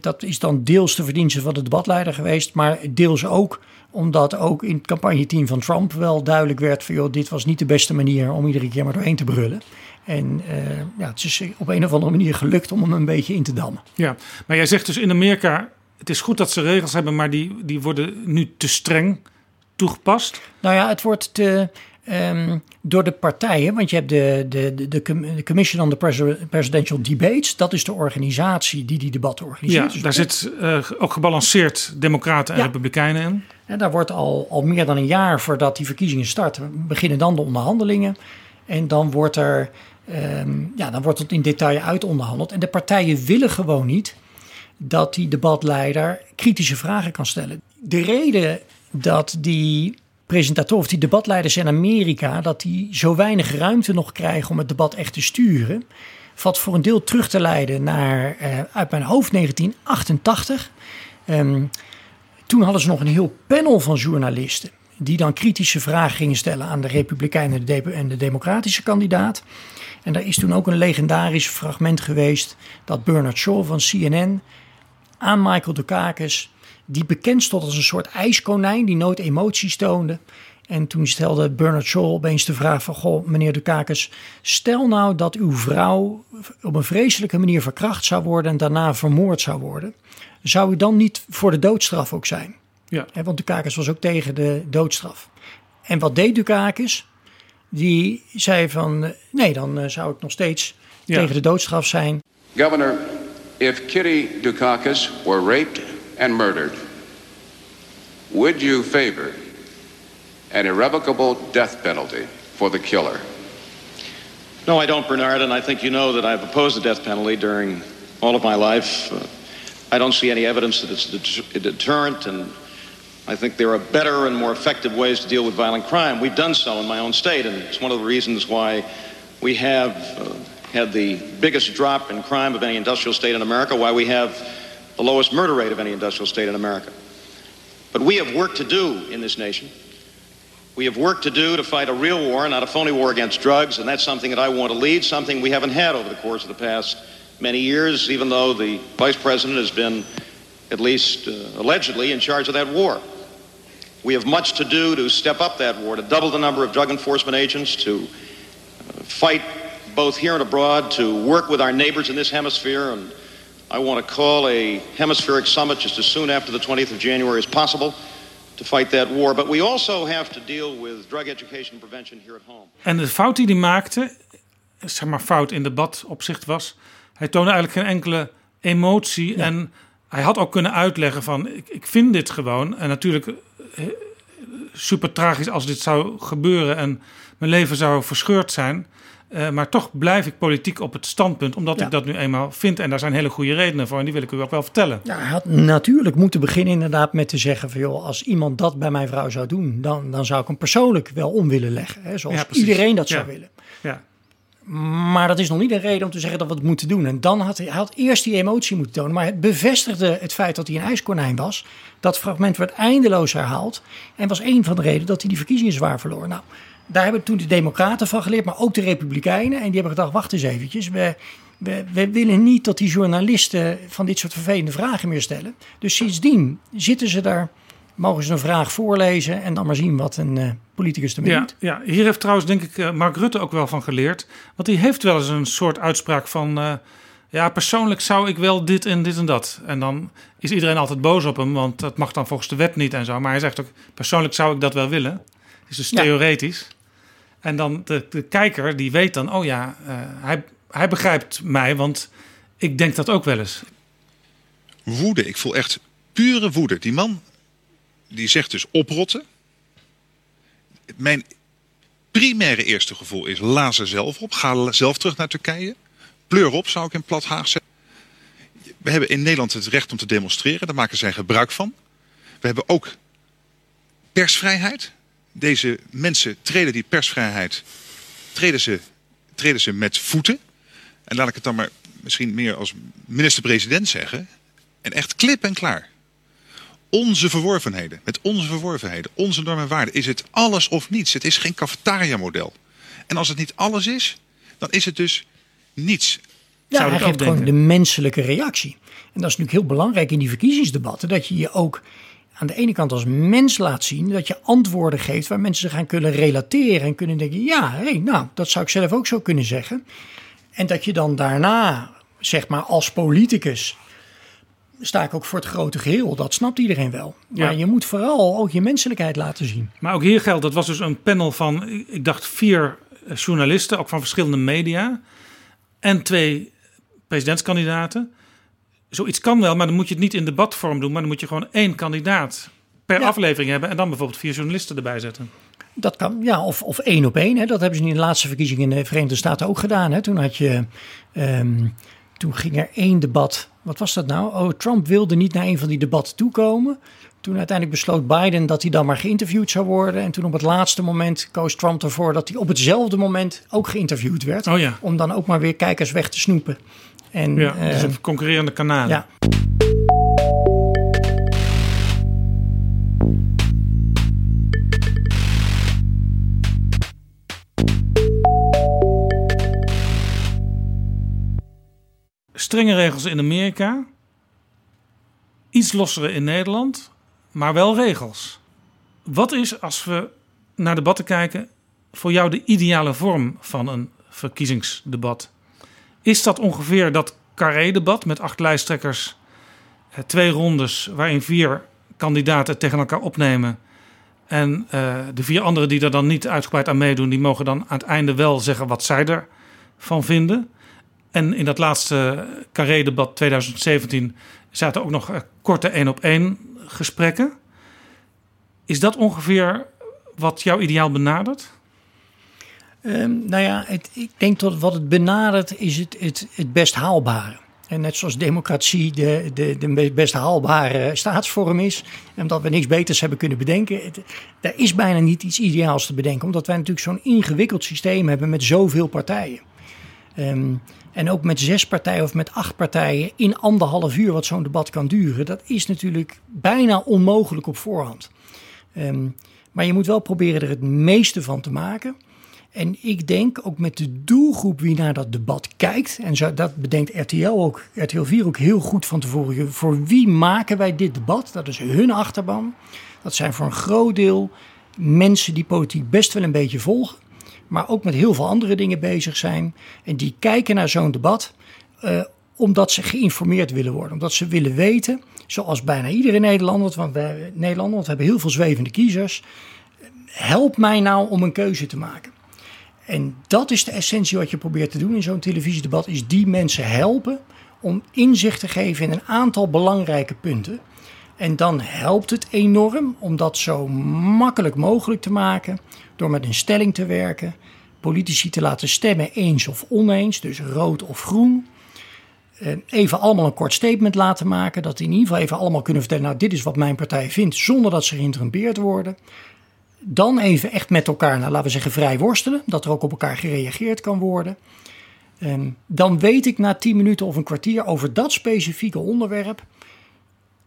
Speaker 6: dat is dan deels de verdienste van de debatleider geweest. Maar deels ook omdat ook in het campagneteam van Trump wel duidelijk werd... van joh, dit was niet de beste manier om iedere keer maar doorheen te brullen. En eh, ja, het is op een of andere manier gelukt om hem een beetje in te dammen.
Speaker 4: Ja, maar jij zegt dus in Amerika... het is goed dat ze regels hebben, maar die, die worden nu te streng toegepast.
Speaker 6: Nou ja, het wordt te, ehm, door de partijen, want je hebt de, de, de, de Com- de Commission on the Presi- Presidential Debates. Dat is de organisatie die die debatten organiseert.
Speaker 4: Ja,
Speaker 6: Dus
Speaker 4: daar zit eh, ook gebalanceerd democraten en
Speaker 6: Ja.
Speaker 4: republikeinen in.
Speaker 6: En daar wordt al, al meer dan een jaar voordat die verkiezingen starten, beginnen dan de onderhandelingen. En dan wordt er, ehm, ja, dan wordt het in detail uitonderhandeld. En de partijen willen gewoon niet dat die debatleider kritische vragen kan stellen. De reden dat die presentatoren of die debatleiders in Amerika, dat die zo weinig ruimte nog krijgen om het debat echt te sturen, valt voor een deel terug te leiden naar, eh, uit mijn hoofd, 1988. Ehm, toen hadden ze nog een heel panel van journalisten. Die dan kritische vragen gingen stellen aan de Republikeinen en de Democratische kandidaat. En daar is toen ook een legendarisch fragment geweest. dat Bernard Shaw van CNN aan Michael Dukakis. Die bekend stond als een soort ijskonijn. die nooit emoties toonde. En toen stelde Bernard Shaw opeens de vraag van... Goh, meneer Dukakis, stel nou dat uw vrouw op een vreselijke manier verkracht zou worden... en daarna vermoord zou worden. Zou u dan niet voor de doodstraf ook zijn?
Speaker 4: Ja.
Speaker 6: Hè, want Dukakis was ook tegen de doodstraf. En wat deed Dukakis? Die zei van, eh, nee, dan eh, zou ik nog steeds
Speaker 15: Ja.
Speaker 6: tegen de doodstraf zijn.
Speaker 15: Governor, if Kitty Dukakis were raped and murdered, would you favor an irrevocable death penalty for the killer?
Speaker 16: No, I don't, Bernard, and I think you know that I've opposed the death penalty during all of my life. Uh, I don't see any evidence that it's a deterrent, and I think there are better and more effective ways to deal with violent crime. We've done so in my own state, and it's one of the reasons why we have uh, had the biggest drop in crime of any industrial state in America, why we have the lowest murder rate of any industrial state in America. But we have work to do in this nation. We have work to do to fight a real war, not a phony war against drugs, and that's something that I want to lead, something we haven't had over the course of the past many years, even though the vice president has been, at least uh, allegedly, in charge of that war. We have much to do to step up that war, to double the number of drug enforcement agents, to uh, fight both here and abroad, to work with our neighbors in this hemisphere, and I want to call a hemispheric summit just as soon after the 20th of January as possible to fight that war. But we also have to deal with drug education prevention here at home.
Speaker 4: En de fout die hij maakte, zeg maar fout in debatopzicht was... hij toonde eigenlijk geen enkele emotie. En hij had ook kunnen uitleggen van... ik, ik vind dit gewoon. En natuurlijk eh, super tragisch als dit zou gebeuren... en mijn leven zou verscheurd zijn. Eh, maar toch blijf ik politiek op het standpunt, omdat
Speaker 6: Ja.
Speaker 4: ik dat nu eenmaal vind. En daar zijn hele goede redenen voor en die wil ik u ook wel vertellen.
Speaker 6: Ja, hij had natuurlijk moeten beginnen inderdaad met te zeggen van joh, als iemand dat bij mijn vrouw zou doen, dan, dan zou ik hem persoonlijk wel om willen leggen. Hè, zoals
Speaker 4: Ja,
Speaker 6: iedereen dat zou willen.
Speaker 4: Ja.
Speaker 6: Maar dat is nog niet een reden om te zeggen dat we het moeten doen. En dan had hij, hij had eerst die emotie moeten tonen. Maar het bevestigde het feit dat hij een ijskonijn was. Dat fragment werd eindeloos herhaald. En was een van de redenen dat hij die verkiezingen zwaar verloor. Nou, daar hebben toen de Democraten van geleerd, maar ook de Republikeinen. En die hebben gedacht: wacht eens eventjes. We, we, we willen niet dat die journalisten van dit soort vervelende vragen meer stellen. Dus sindsdien zitten ze daar, mogen ze een vraag voorlezen. En dan maar zien wat een eh, politicus ermee
Speaker 4: Ja,
Speaker 6: doet.
Speaker 4: ja, hier heeft trouwens denk ik eh, Mark Rutte ook wel van geleerd. Want die heeft wel eens een soort uitspraak van... eh, ja, persoonlijk zou ik wel dit en dit en dat. En dan is iedereen altijd boos op hem, want dat mag dan volgens de wet niet en zo. Maar hij zegt ook, persoonlijk zou ik dat wel willen. Het is dus
Speaker 6: Ja.
Speaker 4: theoretisch. En dan de, de kijker, die weet dan, oh ja, eh, hij, hij begrijpt mij, want ik denk dat ook wel eens.
Speaker 14: woede. Ik voel echt pure woede. Die man die zegt dus oprotten. Mijn primaire eerste gevoel is la ze zelf op. Ga zelf terug naar Turkije. Pleur op, zou ik in plat Haag zeggen. We hebben in Nederland het recht om te demonstreren. Daar maken zij gebruik van. We hebben ook persvrijheid. Deze mensen treden die persvrijheid treden ze, treden ze met voeten. En laat ik het dan maar misschien meer als minister-president zeggen. En echt klip en klaar. Onze verworvenheden, met onze verworvenheden, onze normen en waarden, is het alles of niets. Het is geen cafetaria-model. En als het niet alles is, dan is het dus niets.
Speaker 6: Ja, hij geeft gewoon de menselijke reactie. En dat is natuurlijk heel belangrijk in die verkiezingsdebatten. Dat je je ook aan de ene kant als mens laat zien. Dat je antwoorden geeft waar mensen zich aan kunnen relateren. En kunnen denken, ja, hé, nou, dat zou ik zelf ook zo kunnen zeggen. En dat je dan daarna, zeg maar als politicus... sta ik ook voor het grote geheel. Dat snapt iedereen wel.
Speaker 4: Ja.
Speaker 6: Maar je moet vooral ook je menselijkheid laten zien.
Speaker 4: Maar ook hier geldt, dat was dus een panel van, ik dacht vier journalisten, ook van verschillende media. En twee presidentskandidaten. Zoiets kan wel, maar dan moet je het niet in debatvorm doen. Maar dan moet je gewoon één kandidaat per
Speaker 6: Ja.
Speaker 4: aflevering hebben. En dan bijvoorbeeld vier journalisten erbij zetten.
Speaker 6: Dat kan, ja, of, of één op één. Hè. Dat hebben ze in de laatste verkiezingen in de Verenigde Staten ook gedaan. Hè. Toen had je, ehm, toen ging er één debat. Wat was dat nou? Oh, Trump wilde niet naar een van die debatten toekomen. Toen uiteindelijk besloot Biden dat hij dan maar geïnterviewd zou worden. En toen op het laatste moment koos Trump ervoor dat hij op hetzelfde moment ook geïnterviewd werd.
Speaker 4: Oh ja.
Speaker 6: Om dan ook maar weer kijkers weg te snoepen. En,
Speaker 4: Ja,
Speaker 6: eh,
Speaker 4: dus een concurrerende kanalen.
Speaker 6: ja.
Speaker 4: Strenge regels in Amerika. Iets lossere in Nederland. Maar wel regels. Wat is, als we naar debatten kijken, voor jou de ideale vorm van een verkiezingsdebat? Is dat ongeveer dat carré-debat met acht lijsttrekkers, eh, twee rondes waarin vier kandidaten tegen elkaar opnemen en eh, de vier anderen die er dan niet uitgebreid aan meedoen, die mogen dan aan het einde wel zeggen wat zij ervan vinden. En in dat laatste carré-debat 2017 zaten ook nog eh, korte één op één gesprekken. Is dat ongeveer wat jouw ideaal benadert?
Speaker 6: Ehm, nou ja, ik denk dat wat het benadert is het, het, het best haalbare. En net zoals democratie de, de, de best haalbare staatsvorm is. Omdat we niks beters hebben kunnen bedenken. Het, daar is bijna niet iets ideaals te bedenken. Omdat wij natuurlijk zo'n ingewikkeld systeem hebben met zoveel partijen. Ehm, en ook met zes partijen of met acht partijen in anderhalf uur wat zo'n debat kan duren. Dat is natuurlijk bijna onmogelijk op voorhand. Ehm, maar je moet wel proberen er het meeste van te maken. En ik denk ook met de doelgroep wie naar dat debat kijkt. En dat bedenkt RTL ook, RTL 4 ook heel goed van tevoren. Voor wie maken wij dit debat? Dat is hun achterban. Dat zijn voor een groot deel mensen die politiek best wel een beetje volgen. Maar ook met heel veel andere dingen bezig zijn. En die kijken naar zo'n debat. eh, omdat ze geïnformeerd willen worden. Omdat ze willen weten, zoals bijna iedere Nederlander, want wij, Nederlander, want we hebben heel veel zwevende kiezers. Help mij nou om een keuze te maken. En dat is de essentie wat je probeert te doen in zo'n televisiedebat, is die mensen helpen om inzicht te geven in een aantal belangrijke punten. En dan helpt het enorm om dat zo makkelijk mogelijk te maken door met een stelling te werken, politici te laten stemmen eens of oneens, dus rood of groen. Even allemaal een kort statement laten maken. Dat die in ieder geval even allemaal kunnen vertellen: Nou, dit is wat mijn partij vindt, zonder dat ze geïnterrumpeerd worden. Dan even echt met elkaar, nou, laten we zeggen, vrij worstelen. Dat er ook op elkaar gereageerd kan worden. Ehm, dan weet ik na 10 minuten of een kwartier over dat specifieke onderwerp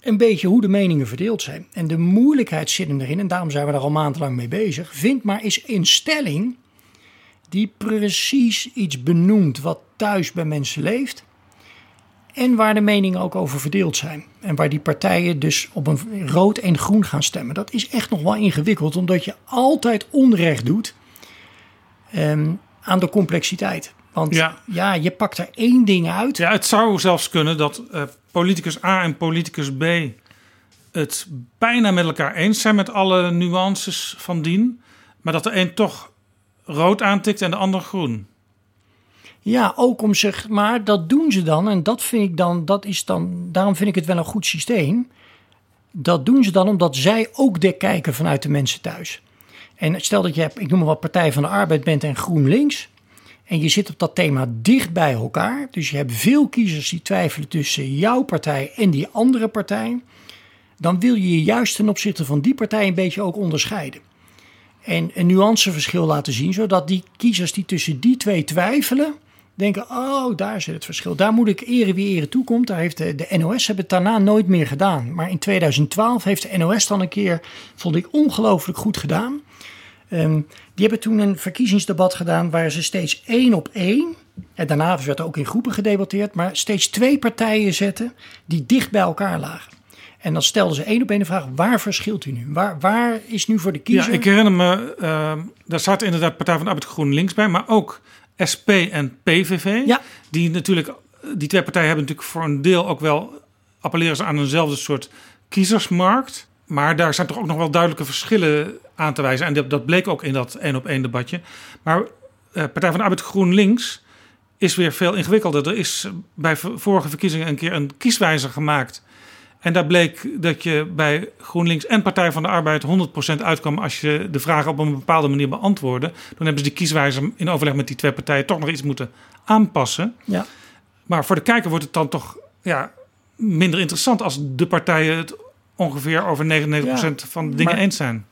Speaker 6: een beetje hoe de meningen verdeeld zijn. En de moeilijkheid zit erin, en daarom zijn we daar al maandenlang mee bezig. Vind maar eens een stelling die precies iets benoemt wat thuis bij mensen leeft. En waar de meningen ook over verdeeld zijn. En waar die partijen dus op een rood en groen gaan stemmen. Dat is echt nog wel ingewikkeld, omdat je altijd onrecht doet ehm, aan de complexiteit. Want ja.
Speaker 4: Ja.
Speaker 6: je pakt er één ding uit.
Speaker 4: Ja, het zou zelfs kunnen dat eh, politicus A en politicus B het bijna met elkaar eens zijn met alle nuances van dien. Maar dat de een toch rood aantikt en de ander groen.
Speaker 6: Ja, ook om zich, maar dat doen ze dan. En dat vind ik dan, dat is dan, daarom vind ik het wel een goed systeem. Dat doen ze dan omdat zij ook de kijken vanuit de mensen thuis. En stel dat je hebt, ik noem maar wat, Partij van de Arbeid bent en GroenLinks. En je zit op dat thema dicht bij elkaar. Dus je hebt veel kiezers die twijfelen tussen jouw partij en die andere partij. Dan wil je je juist ten opzichte van die partij een beetje ook onderscheiden. En een nuanceverschil laten zien, zodat die kiezers die tussen die twee twijfelen, denken: oh, daar zit het verschil. Daar moet ik ere wie ere toekomt. Daar heeft de, de NOS hebben het daarna nooit meer gedaan. Maar in 2012 heeft de NOS dan een keer, vond ik ongelooflijk goed gedaan. Ehm, die hebben toen een verkiezingsdebat gedaan waar ze steeds één op één, en daarna werd er ook in groepen gedebatteerd, maar steeds twee partijen zetten die dicht bij elkaar lagen. En dan stelden ze één op één de vraag: waar verschilt u nu? Waar, waar is nu voor de kiezer?
Speaker 4: Ja, ik herinner me, eh, daar zat inderdaad Partij van de Arbeid GroenLinks bij, maar ook SP en PVV.
Speaker 6: Ja.
Speaker 4: Die natuurlijk, die twee partijen hebben natuurlijk voor een deel ook wel, appelleren ze aan eenzelfde soort kiezersmarkt. Maar daar zijn toch ook nog wel duidelijke verschillen aan te wijzen. En dat, dat bleek ook in dat één op één debatje. Maar eh, Partij van de Arbeid GroenLinks is weer veel ingewikkelder. Er is bij vorige verkiezingen een keer een kieswijzer gemaakt. En daar bleek dat je bij GroenLinks en Partij van de Arbeid 100% uitkwam als je de vragen op een bepaalde manier beantwoordde. Dan hebben ze die kieswijzer in overleg met die twee partijen toch nog iets moeten aanpassen.
Speaker 6: Ja.
Speaker 4: Maar voor de kijker wordt het dan toch ja, minder interessant als de partijen het ongeveer over 99% van de dingen
Speaker 6: maar-
Speaker 4: eens zijn.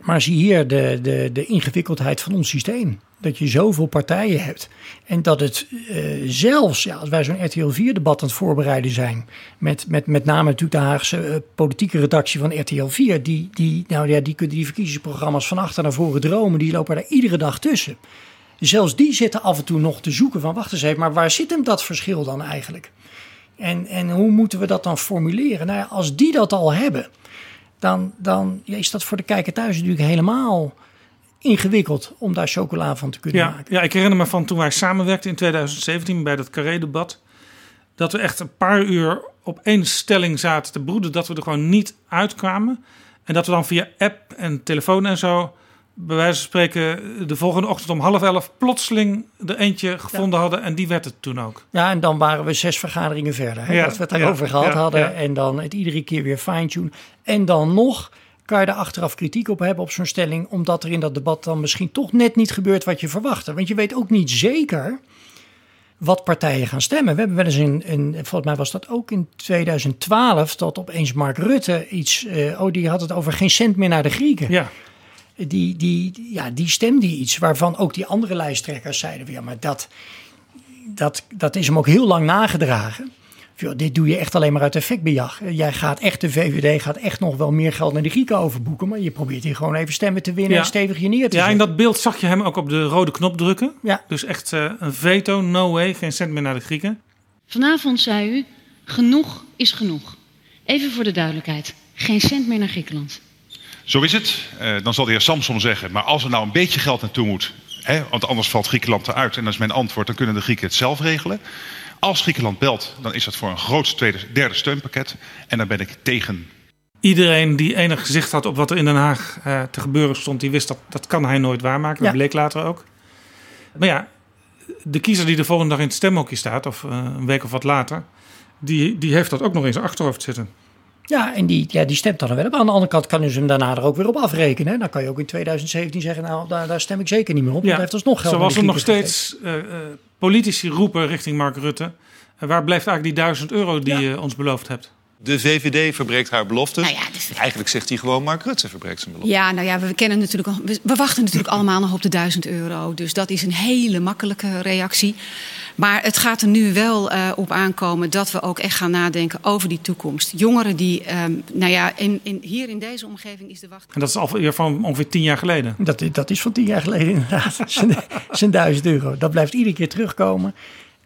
Speaker 6: Maar zie hier de, de, de ingewikkeldheid van ons systeem. Dat je zoveel partijen hebt. En dat het eh, zelfs, ja, als wij zo'n RTL 4-debat aan het voorbereiden zijn. Met, met, met name natuurlijk de Haagse eh, politieke redactie van RTL 4. Die, die, nou ja, die kunnen die verkiezingsprogramma's van achter naar voren dromen. Die lopen daar iedere dag tussen. Zelfs die zitten af en toe nog te zoeken van wacht eens even, maar waar zit hem dat verschil dan eigenlijk? En, en hoe moeten we dat dan formuleren? Nou ja, als die dat al hebben, dan, dan ja, is dat voor de kijker thuis natuurlijk helemaal ingewikkeld om daar chocola van te kunnen
Speaker 4: Ja,
Speaker 6: maken.
Speaker 4: ja, ik herinner me van toen wij samenwerkten in 2017 bij dat Carré-debat. Dat we echt een paar uur op één stelling zaten te broeden. Dat we er gewoon niet uitkwamen. En dat we dan via app en telefoon en zo. bij wijze van spreken de volgende ochtend om half elf. plotseling er eentje gevonden hadden. En die werd het toen ook.
Speaker 6: Ja, en dan waren we zes vergaderingen verder. Hè,
Speaker 4: Ja,
Speaker 6: dat we het daarover gehad hadden. En dan het iedere keer weer fine-tune. En dan nog kan je er achteraf kritiek op hebben op zo'n stelling. Omdat er in dat debat dan misschien toch net niet gebeurt wat je verwachtte. Want je weet ook niet zeker wat partijen gaan stemmen. We hebben wel eens in, in volgens mij was dat ook in 2012, dat opeens Mark Rutte iets, eh, oh die had het over geen cent meer naar de Grieken.
Speaker 4: Ja.
Speaker 6: Die, die, ja, die stemde iets waarvan ook die andere lijsttrekkers zeiden, ja, maar dat, dat, dat is hem ook heel lang nagedragen. Joh, dit doe je echt alleen maar uit effectbejag. Jij gaat echt, de VVD gaat echt nog wel meer geld naar de Grieken overboeken, maar je probeert hier gewoon even stemmen te winnen en stevig je neer te
Speaker 4: Ja, in
Speaker 6: zetten.
Speaker 4: dat beeld zag je hem ook op de rode knop drukken.
Speaker 6: Ja.
Speaker 4: Dus echt eh, een veto, no way, geen cent meer naar de Grieken.
Speaker 17: Vanavond zei u, genoeg is genoeg. Even voor de duidelijkheid, geen cent meer naar Griekenland.
Speaker 14: Zo is het. Eh, dan zal de heer Samson zeggen, maar als er nou een beetje geld naartoe moet, hè, want anders valt Griekenland eruit en dat is mijn antwoord, dan kunnen de Grieken het zelf regelen. Als Griekenland belt, dan is dat voor een groot tweede, derde steunpakket en daar ben ik tegen.
Speaker 4: Iedereen die enig gezicht had op wat er in Den Haag eh, te gebeuren stond, die wist dat dat kan hij nooit waarmaken. Dat
Speaker 6: Ja.
Speaker 4: bleek later ook. Maar ja, de kiezer die de volgende dag in het stemhokje staat, of eh, een week of wat later, die, die heeft dat ook nog in zijn achterhoofd zitten.
Speaker 6: Ja, en die, ja, die stemt dan wel op. Aan de andere kant kan ze hem daarna er ook weer op afrekenen. hè. Dan kan je ook in 2017 zeggen, nou, daar, daar stem ik zeker niet meer op. want hij heeft alsnog geld
Speaker 4: Zoals er nog steeds eh, eh, politici roepen richting Mark Rutte. eh, waar blijft eigenlijk die duizend euro die je ons beloofd hebt?
Speaker 18: De VVD verbreekt haar belofte.
Speaker 17: Nou
Speaker 18: Eigenlijk zegt hij gewoon Mark Rutte verbreekt zijn belofte.
Speaker 17: Ja, nou ja, we kennen natuurlijk al, we, we wachten natuurlijk (clears throat) allemaal nog op de 1000 euro. Dus dat is een hele makkelijke reactie. Maar het gaat er nu wel eh, op aankomen dat we ook echt gaan nadenken over die toekomst. Jongeren die, ehm, nou ja, in, in, hier in deze omgeving is de wacht.
Speaker 4: En dat is alweer van ongeveer tien jaar geleden.
Speaker 6: Dat, dat is van tien jaar geleden inderdaad. (laughs) Zijn- Zijn duizend euro. Dat blijft iedere keer terugkomen.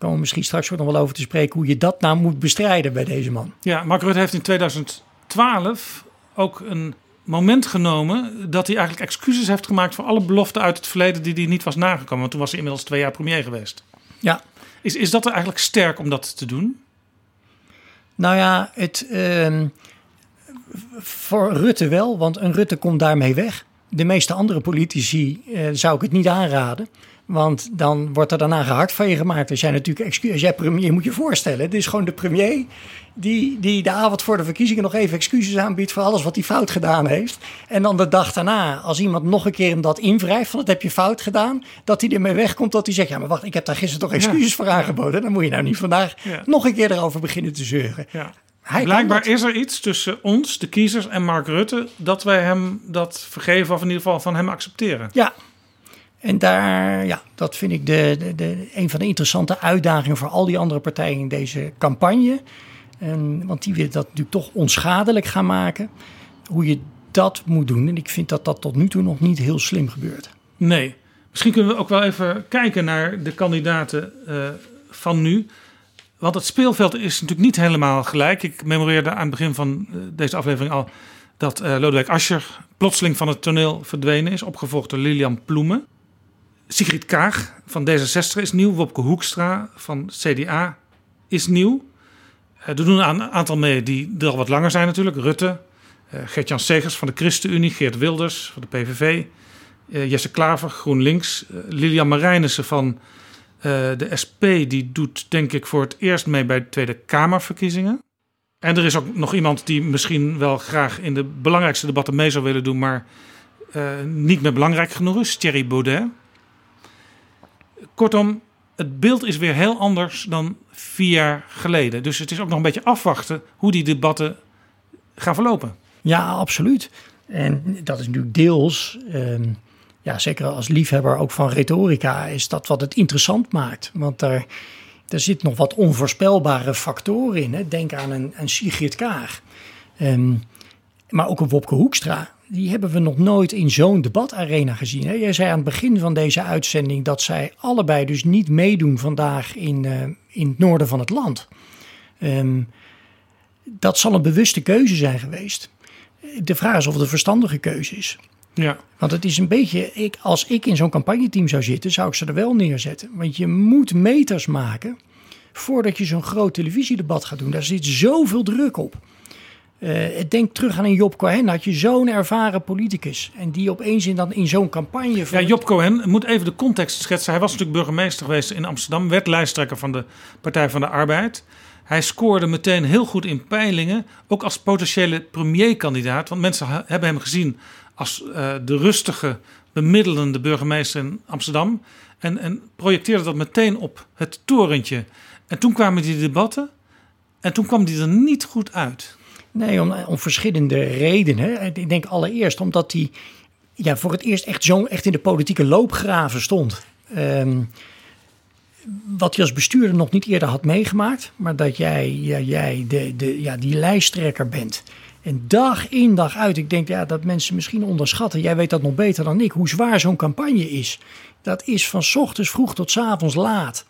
Speaker 6: Komen we misschien straks ook nog wel over te spreken hoe je dat nou moet bestrijden bij deze man.
Speaker 4: Ja, Mark Rutte heeft in 2012 ook een moment genomen dat hij eigenlijk excuses heeft gemaakt voor alle beloften uit het verleden die hij niet was nagekomen. Want toen was hij inmiddels twee jaar premier geweest.
Speaker 6: Ja.
Speaker 4: Is, is dat er eigenlijk sterk om dat te doen?
Speaker 6: Nou ja, het, ehm, voor Rutte wel, want een Rutte komt daarmee weg. De meeste andere politici eh, zou ik het niet aanraden. Want dan wordt er daarna gehakt van je gemaakt. Als jij natuurlijk excuus, als jij premier moet je voorstellen. Het is gewoon de premier die, die de avond voor de verkiezingen nog even excuses aanbiedt voor alles wat hij fout gedaan heeft. En dan de dag daarna, als iemand nog een keer hem dat invrijft, van dat heb je fout gedaan, dat hij ermee wegkomt dat hij zegt, ja maar wacht, ik heb daar gisteren toch excuses voor aangeboden. Dan moet je nou niet vandaag
Speaker 4: Ja.
Speaker 6: nog een keer erover beginnen te zeuren.
Speaker 4: Ja.
Speaker 6: Hij
Speaker 4: Blijkbaar is er iets tussen ons, de kiezers, en Mark Rutte dat wij hem dat vergeven of in ieder geval van hem accepteren.
Speaker 6: Ja. En daar, ja, dat vind ik de, de, de, een van de interessante uitdagingen voor al die andere partijen in deze campagne. En, want die willen dat natuurlijk toch onschadelijk gaan maken. Hoe je dat moet doen. En ik vind dat dat tot nu toe nog niet heel slim gebeurt.
Speaker 4: Nee. Misschien kunnen we ook wel even kijken naar de kandidaten eh, van nu. Want het speelveld is natuurlijk niet helemaal gelijk. Ik memoreerde aan het begin van eh, deze aflevering al dat eh, Lodewijk Asscher plotseling van het toneel verdwenen is, opgevolgd door Lilian Ploemen. Sigrid Kaag van D66 is nieuw. Wopke Hoekstra van CDA is nieuw. Eh, er doen een aantal mee die er al wat langer zijn natuurlijk. Rutte, eh, Gert-Jan Segers van de ChristenUnie, Geert Wilders van de PVV, eh, Jesse Klaver, GroenLinks, Lilian Marijnissen van de SP, die doet denk ik voor het eerst mee bij de Tweede Kamerverkiezingen. En er is ook nog iemand die misschien wel graag in de belangrijkste debatten mee zou willen doen, maar niet meer belangrijk genoeg is, Thierry Baudet. Kortom, het beeld is weer heel anders dan vier jaar geleden. Dus het is ook nog een beetje afwachten hoe die debatten gaan verlopen.
Speaker 6: Ja, absoluut. En dat is natuurlijk deels, ehm, ja, zeker als liefhebber ook van retorica, is dat wat het interessant maakt. Want daar, daar zit nog wat onvoorspelbare factoren in. Hè. Denk aan een, Sigrid Kaag. Ehm, maar ook een Wopke Hoekstra. Die hebben we nog nooit in zo'n debatarena gezien. Hè. Jij zei aan het begin van deze uitzending dat zij allebei dus niet meedoen vandaag in, eh, in het noorden van het land. Ehm, dat zal een bewuste keuze zijn geweest. De vraag is of het een verstandige keuze is.
Speaker 4: Ja.
Speaker 6: Want het is een beetje, ik, als ik in zo'n campagneteam zou zitten, zou ik ze er wel neerzetten. Want je moet meters maken voordat je zo'n groot televisiedebat gaat doen. Daar zit zoveel druk op. Eh, denk terug aan een Job Cohen. Had je zo'n ervaren politicus. En die opeens in, dan in zo'n campagne.
Speaker 4: Ja, Job Cohen, moet even de context schetsen. Hij was natuurlijk burgemeester geweest in Amsterdam, werd lijsttrekker van de Partij van de Arbeid. Hij scoorde meteen heel goed in peilingen, ook als potentiële premierkandidaat. Want mensen hebben hem gezien als eh, de rustige, bemiddelende burgemeester in Amsterdam. En, en projecteerde dat meteen op het torentje. En toen kwamen die debatten en toen kwam die er niet goed uit.
Speaker 6: Nee, om, om verschillende redenen. Ik denk allereerst omdat hij ja, voor het eerst echt, zo, echt in de politieke loopgraven stond. Ehm, wat hij als bestuurder nog niet eerder had meegemaakt. Maar dat jij, ja, jij de, de, ja, die lijsttrekker bent. En dag in dag uit, ik denk ja, dat mensen misschien onderschatten. Jij weet dat nog beter dan ik, hoe zwaar zo'n campagne is. Dat is van ochtends vroeg tot avonds laat.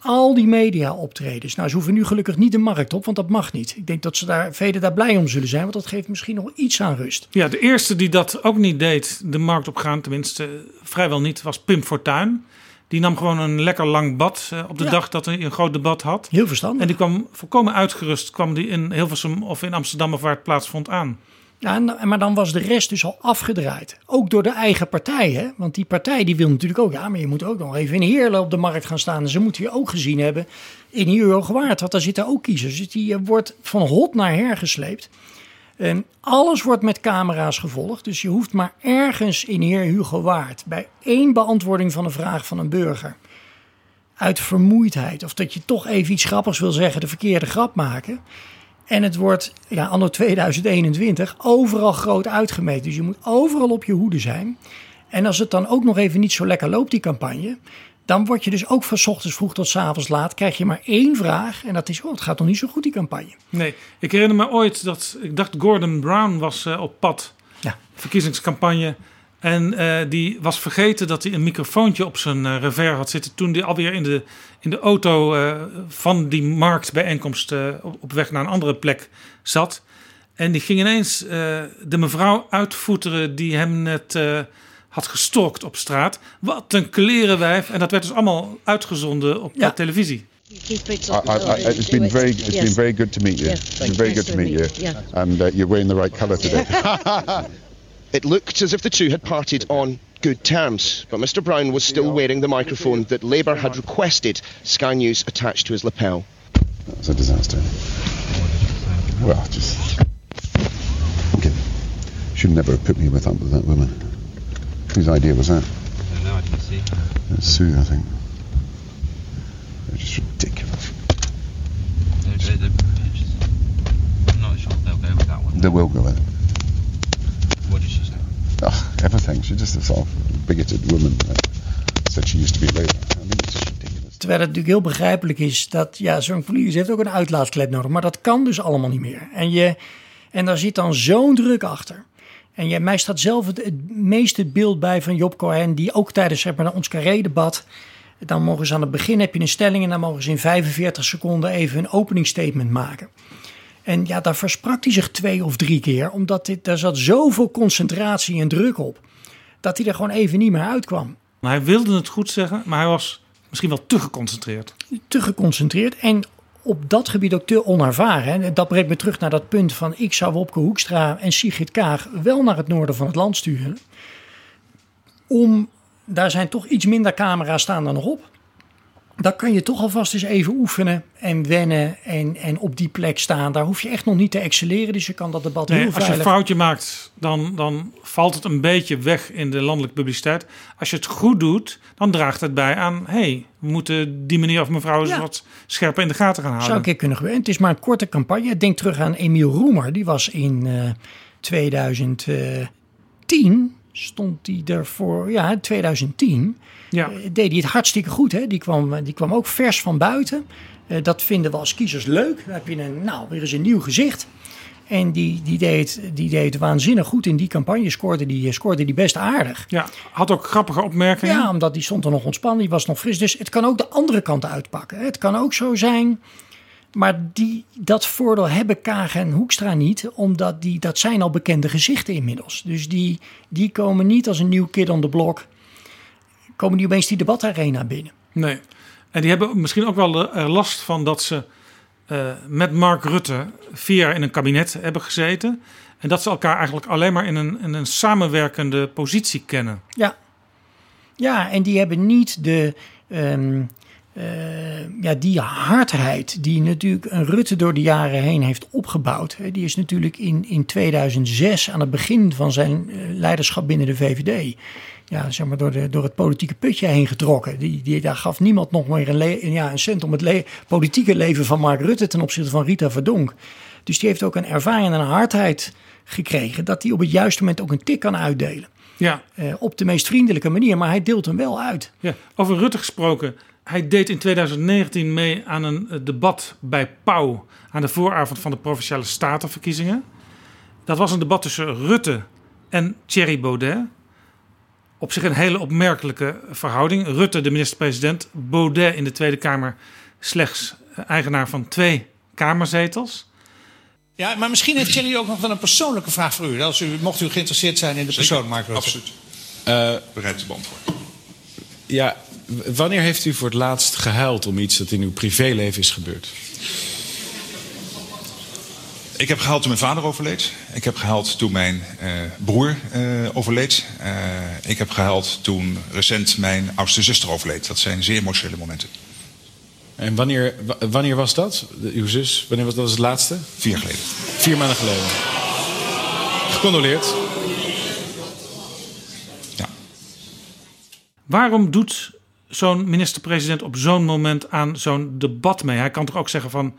Speaker 6: Al die media optredens. Nou, ze hoeven nu gelukkig niet de markt op, want dat mag niet. Ik denk dat ze daar velen daar blij om zullen zijn, want dat geeft misschien nog iets aan rust.
Speaker 4: Ja, de eerste die dat ook niet deed, de markt op gaan, tenminste vrijwel niet, was Pim Fortuyn. Die nam gewoon een lekker lang bad eh, op de
Speaker 6: Ja.
Speaker 4: dag dat hij een groot debat had.
Speaker 6: Heel verstandig.
Speaker 4: En die kwam volkomen uitgerust, kwam die in Hilversum of in Amsterdam of waar het plaatsvond aan.
Speaker 6: Ja, maar dan was de rest dus al afgedraaid. Ook door de eigen partij. Hè? Want die partij die wil natuurlijk ook... Ja, maar je moet ook nog even in Heerlen op de markt gaan staan. En ze moeten je ook gezien hebben in Heerhugowaard. Want daar zitten ook kiezers. Dus die eh, wordt van hot naar her gesleept. En alles wordt met camera's gevolgd. Dus je hoeft maar ergens in heer Hugo Waard... bij één beantwoording van een vraag van een burger... uit vermoeidheid of dat je toch even iets grappigs wil zeggen... de verkeerde grap maken... En het wordt, ja, anno 2021, overal groot uitgemeten. Dus je moet overal op je hoede zijn. En als het dan ook nog even niet zo lekker loopt, die campagne, dan word je dus ook van ochtends vroeg tot avonds laat, krijg je maar één vraag. En dat is, oh, het gaat nog niet zo goed, die campagne.
Speaker 4: Nee, ik herinner me ooit dat, ik dacht Gordon Brown was uh, op pad.
Speaker 6: Ja.
Speaker 4: Verkiezingscampagne. En uh, die was vergeten dat hij een microfoontje op zijn uh, revers had zitten. toen hij alweer in de, in de auto van die marktbijeenkomst op, op weg naar een andere plek zat. En die ging ineens de mevrouw uitvoeteren die hem net had gestalkt op straat. Wat een klerenwijf. En dat werd dus allemaal uitgezonden op
Speaker 6: Ja.
Speaker 4: televisie.
Speaker 19: I, I, I, it's been very, it's been very good to meet you. It's been very good to meet you, and uh, you're wearing the right colour today. (laughs) (laughs)
Speaker 20: It looked as if the two had parted on good terms, but Mr. Brown was still wearing the microphone that Labour had requested Sky News attached to his lapel.
Speaker 19: It's a disaster. Well, just okay. Should never have put me with up with that woman. Whose idea was that?
Speaker 21: I don't know, I didn't see.
Speaker 19: It's Sue, I think. They're just ridiculous.
Speaker 21: They, they, they, just, I'm not sure they'll go with that one.
Speaker 19: They will go with it.
Speaker 21: She?
Speaker 19: Ugh, everything. She's just a sort of bigoted woman. that said she used to be.
Speaker 6: Terwijl het natuurlijk heel begrijpelijk is dat ja, zo'n politicus heeft ook een uitlaatklep nodig. Maar dat kan dus allemaal niet meer. En, je, en daar zit dan zo'n druk achter. En mij staat zelf het, het meest het beeld bij van Job Cohen, die ook tijdens zeg ons carré-debat. Dan mogen ze aan het begin heb je een stelling en dan mogen ze in 45 seconden even een openingsstatement maken. En ja, daar versprak hij zich twee of drie keer, omdat dit, daar zat zoveel concentratie en druk op, dat hij er gewoon even niet meer uitkwam.
Speaker 4: Hij wilde het goed zeggen, maar hij was misschien wel te geconcentreerd.
Speaker 6: te geconcentreerd en op dat gebied ook te onervaren. En dat brengt me terug naar dat punt van ik zou Wopke Hoekstra en Sigrid Kaag wel naar het noorden van het land sturen. Om, daar zijn toch iets minder camera's staan dan nog op. Dan kan je toch alvast eens even oefenen en wennen en, en op die plek staan. Daar hoef je echt nog niet te excelleren, dus je kan dat debat
Speaker 4: Nee,
Speaker 6: heel
Speaker 4: als je een
Speaker 6: veilig...
Speaker 4: foutje maakt, dan, dan valt het een beetje weg in de landelijke publiciteit. Als je het goed doet, dan draagt het bij aan... hé, hey, we moeten die meneer of mevrouw eens
Speaker 6: Ja.
Speaker 4: wat scherper in de gaten gaan houden.
Speaker 6: Zou een keer kunnen gebeuren. Het is maar een korte campagne. Denk terug aan Emiel Roemer. Die was in eh 2010. Stond hij er voor, ja, 2010.
Speaker 4: Ja.
Speaker 6: eh, deed hij het hartstikke goed. Hè? Die, kwam, die kwam ook vers van buiten. Eh, dat vinden we als kiezers leuk. Dan heb je een, nou, weer eens een nieuw gezicht. En die, die, deed, die deed waanzinnig goed in die campagne. Scoorde die, scoorde die best aardig.
Speaker 4: Ja, had ook grappige opmerkingen.
Speaker 6: Ja, omdat die stond er nog ontspannen. Die was nog fris. Dus het kan ook de andere kant uitpakken. Het kan ook zo zijn. Maar die, dat voordeel hebben Kaag en Hoekstra niet. Omdat die, dat zijn al bekende gezichten inmiddels. Dus die, die komen niet als een nieuw kid on the block. Komen die opeens die debatarena binnen.
Speaker 4: Nee. En die hebben misschien ook wel er last van dat ze eh, met Mark Rutte vier jaar in een kabinet hebben gezeten. En dat ze elkaar eigenlijk alleen maar in een, in een samenwerkende positie kennen.
Speaker 6: Ja, ja en die hebben niet de, ehm, eh, ja, die hardheid die natuurlijk een Rutte door de jaren heen heeft opgebouwd. Hè, Die is natuurlijk in, in 2006 aan het begin van zijn eh, leiderschap binnen de VVD. Ja, zeg maar door, de, door het politieke putje heen getrokken. Die, die, daar gaf niemand nog meer een, le- ja, een cent om het le- politieke leven van Mark Rutte ten opzichte van Rita Verdonk. Dus die heeft ook een ervaring en een hardheid gekregen dat hij op het juiste moment ook een tik kan uitdelen.
Speaker 4: Ja.
Speaker 6: Eh, op de meest vriendelijke manier, maar hij deelt hem wel uit.
Speaker 4: Ja, over Rutte gesproken. Hij deed in 2019 mee aan een eh, debat bij Pauw aan de vooravond van de provinciale statenverkiezingen. Dat was een debat tussen Rutte en Thierry Baudet. Op zich een hele opmerkelijke verhouding. Rutte, de minister-president, Baudet in de Tweede Kamer slechts eh, eigenaar van twee kamerzetels.
Speaker 22: Ja, maar misschien heeft Thierry ook nog wel een persoonlijke vraag voor u. Als u mocht u geïnteresseerd zijn in de persoon, Mark Rutte.
Speaker 14: Absoluut. Bereid te beantwoorden.
Speaker 23: Ja, wanneer heeft u voor het laatst gehuild om iets dat in uw privéleven is gebeurd?
Speaker 14: Ik heb gehuild toen mijn vader overleed. Ik heb gehuild toen mijn eh, broer eh, overleed. Eh, ik heb gehuild toen recent mijn oudste zuster overleed. Dat zijn zeer emotionele momenten.
Speaker 23: En wanneer, wa- wanneer was dat? Uw zus? Wanneer was dat was het laatste?
Speaker 14: Vier jaar geleden.
Speaker 23: Vier maanden geleden. Gecondoleerd.
Speaker 4: Waarom doet zo'n minister-president op zo'n moment aan zo'n debat mee? Hij kan toch ook zeggen van...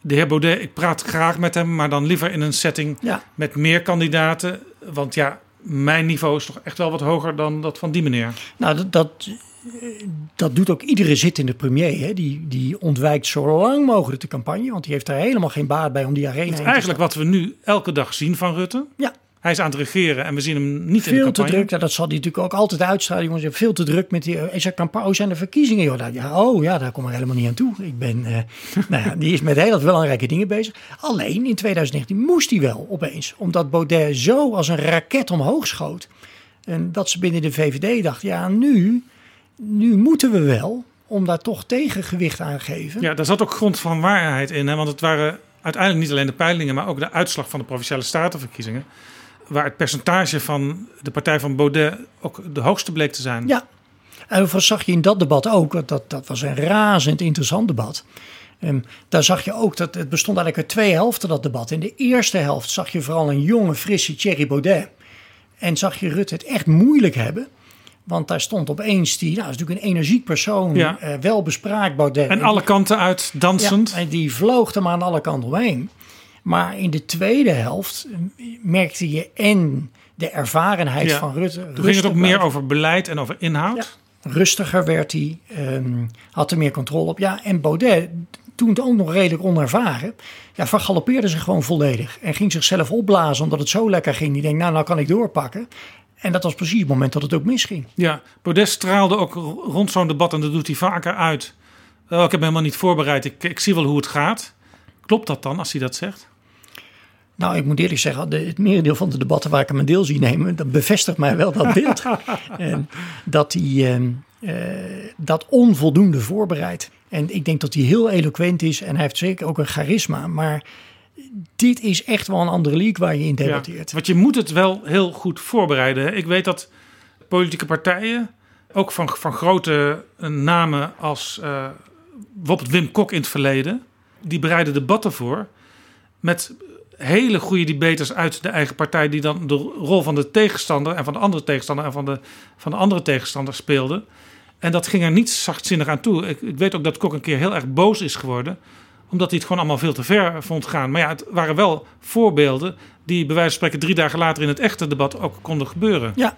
Speaker 4: De heer Baudet, ik praat graag met hem, maar dan liever in een setting met meer kandidaten. Want ja, mijn niveau is toch echt wel wat hoger dan dat van die meneer.
Speaker 6: Nou, dat, dat, dat doet ook iedere zittende premier. Hè? Die, die ontwijkt zo lang mogelijk de campagne, want die heeft daar helemaal geen baat bij om die arena in
Speaker 4: eigenlijk wat we nu elke dag zien van Rutte.
Speaker 6: Ja.
Speaker 4: Hij is aan het regeren en we zien hem niet in de
Speaker 6: Veel te
Speaker 4: campagne.
Speaker 6: druk, ja, dat zal hij natuurlijk ook altijd uitstralen. Jongens, je hebt veel te druk met die. Is er campagne? Oh, zijn er verkiezingen? Joh, ja, oh ja, daar kom ik helemaal niet aan toe. Ik ben, eh, (laughs) nou ja, die is met heel wat belangrijke dingen bezig. Alleen in 2019 moest hij wel opeens, omdat Baudet zo als een raket omhoog schoot. En dat ze binnen de VVD dachten, ja, nu, nu moeten we wel, om daar toch tegengewicht aan te geven.
Speaker 4: Ja, daar zat ook grond van waarheid in. Hè? Want het waren uiteindelijk niet alleen de peilingen, maar ook de uitslag van de provinciale statenverkiezingen. Waar het percentage van de partij van Baudet ook de hoogste bleek te zijn.
Speaker 6: Ja, en dat zag je in dat debat ook, dat, dat was een razend interessant debat. Ehm, daar zag je ook dat het bestond eigenlijk uit twee helften, dat debat. In de eerste helft zag je vooral een jonge, frisse Thierry Baudet. En zag je Rutte het echt moeilijk hebben. Want daar stond opeens die, nou, is natuurlijk een energiek persoon,
Speaker 4: Ja.
Speaker 6: eh, wel bespraakt Baudet.
Speaker 4: En alle kanten uit dansend.
Speaker 6: Ja, en die vloog maar aan alle kanten omheen. Maar in de tweede helft merkte je en de ervarenheid
Speaker 4: Ja.
Speaker 6: van Rutte.
Speaker 4: Toen ging het ook meer over beleid en over inhoud.
Speaker 6: Rustiger werd hij, ehm, had er meer controle op. Ja, en Baudet, toen het ook nog redelijk onervaren, ja, vergalopeerde zich gewoon volledig. En ging zichzelf opblazen omdat het zo lekker ging. Die denkt, nou, nou kan ik doorpakken. En dat was precies het moment dat het ook misging.
Speaker 4: Ja, Baudet straalde ook ro- rond zo'n debat, en dat doet hij vaker uit. Oh, ik heb me helemaal niet voorbereid, ik, ik zie wel hoe het gaat. Klopt dat dan, als hij dat zegt?
Speaker 6: Nou, ik moet eerlijk zeggen, het merendeel van de debatten waar ik hem een deel zie nemen, dat bevestigt mij wel dat beeld. (laughs) en dat hij ehm, eh, dat onvoldoende voorbereidt. En ik denk dat hij heel eloquent is en hij heeft zeker ook een charisma. Maar dit is echt wel een andere league waar je in debatteert.
Speaker 4: Ja, want je moet het wel heel goed voorbereiden. Ik weet dat politieke partijen, ook van, van grote eh, namen als bijvoorbeeld Wim Kok in het verleden, die bereiden debatten voor met hele goede debaters uit de eigen partij, die dan de rol van de tegenstander en van de andere tegenstander en van de, van de andere tegenstander speelden. En dat ging er niet zachtzinnig aan toe. Ik, weet ook dat Kok een keer heel erg boos is geworden omdat hij het gewoon allemaal veel te ver vond gaan. Maar ja, het waren wel voorbeelden die bij wijze van spreken drie dagen later in het echte debat ook konden gebeuren.
Speaker 6: Ja.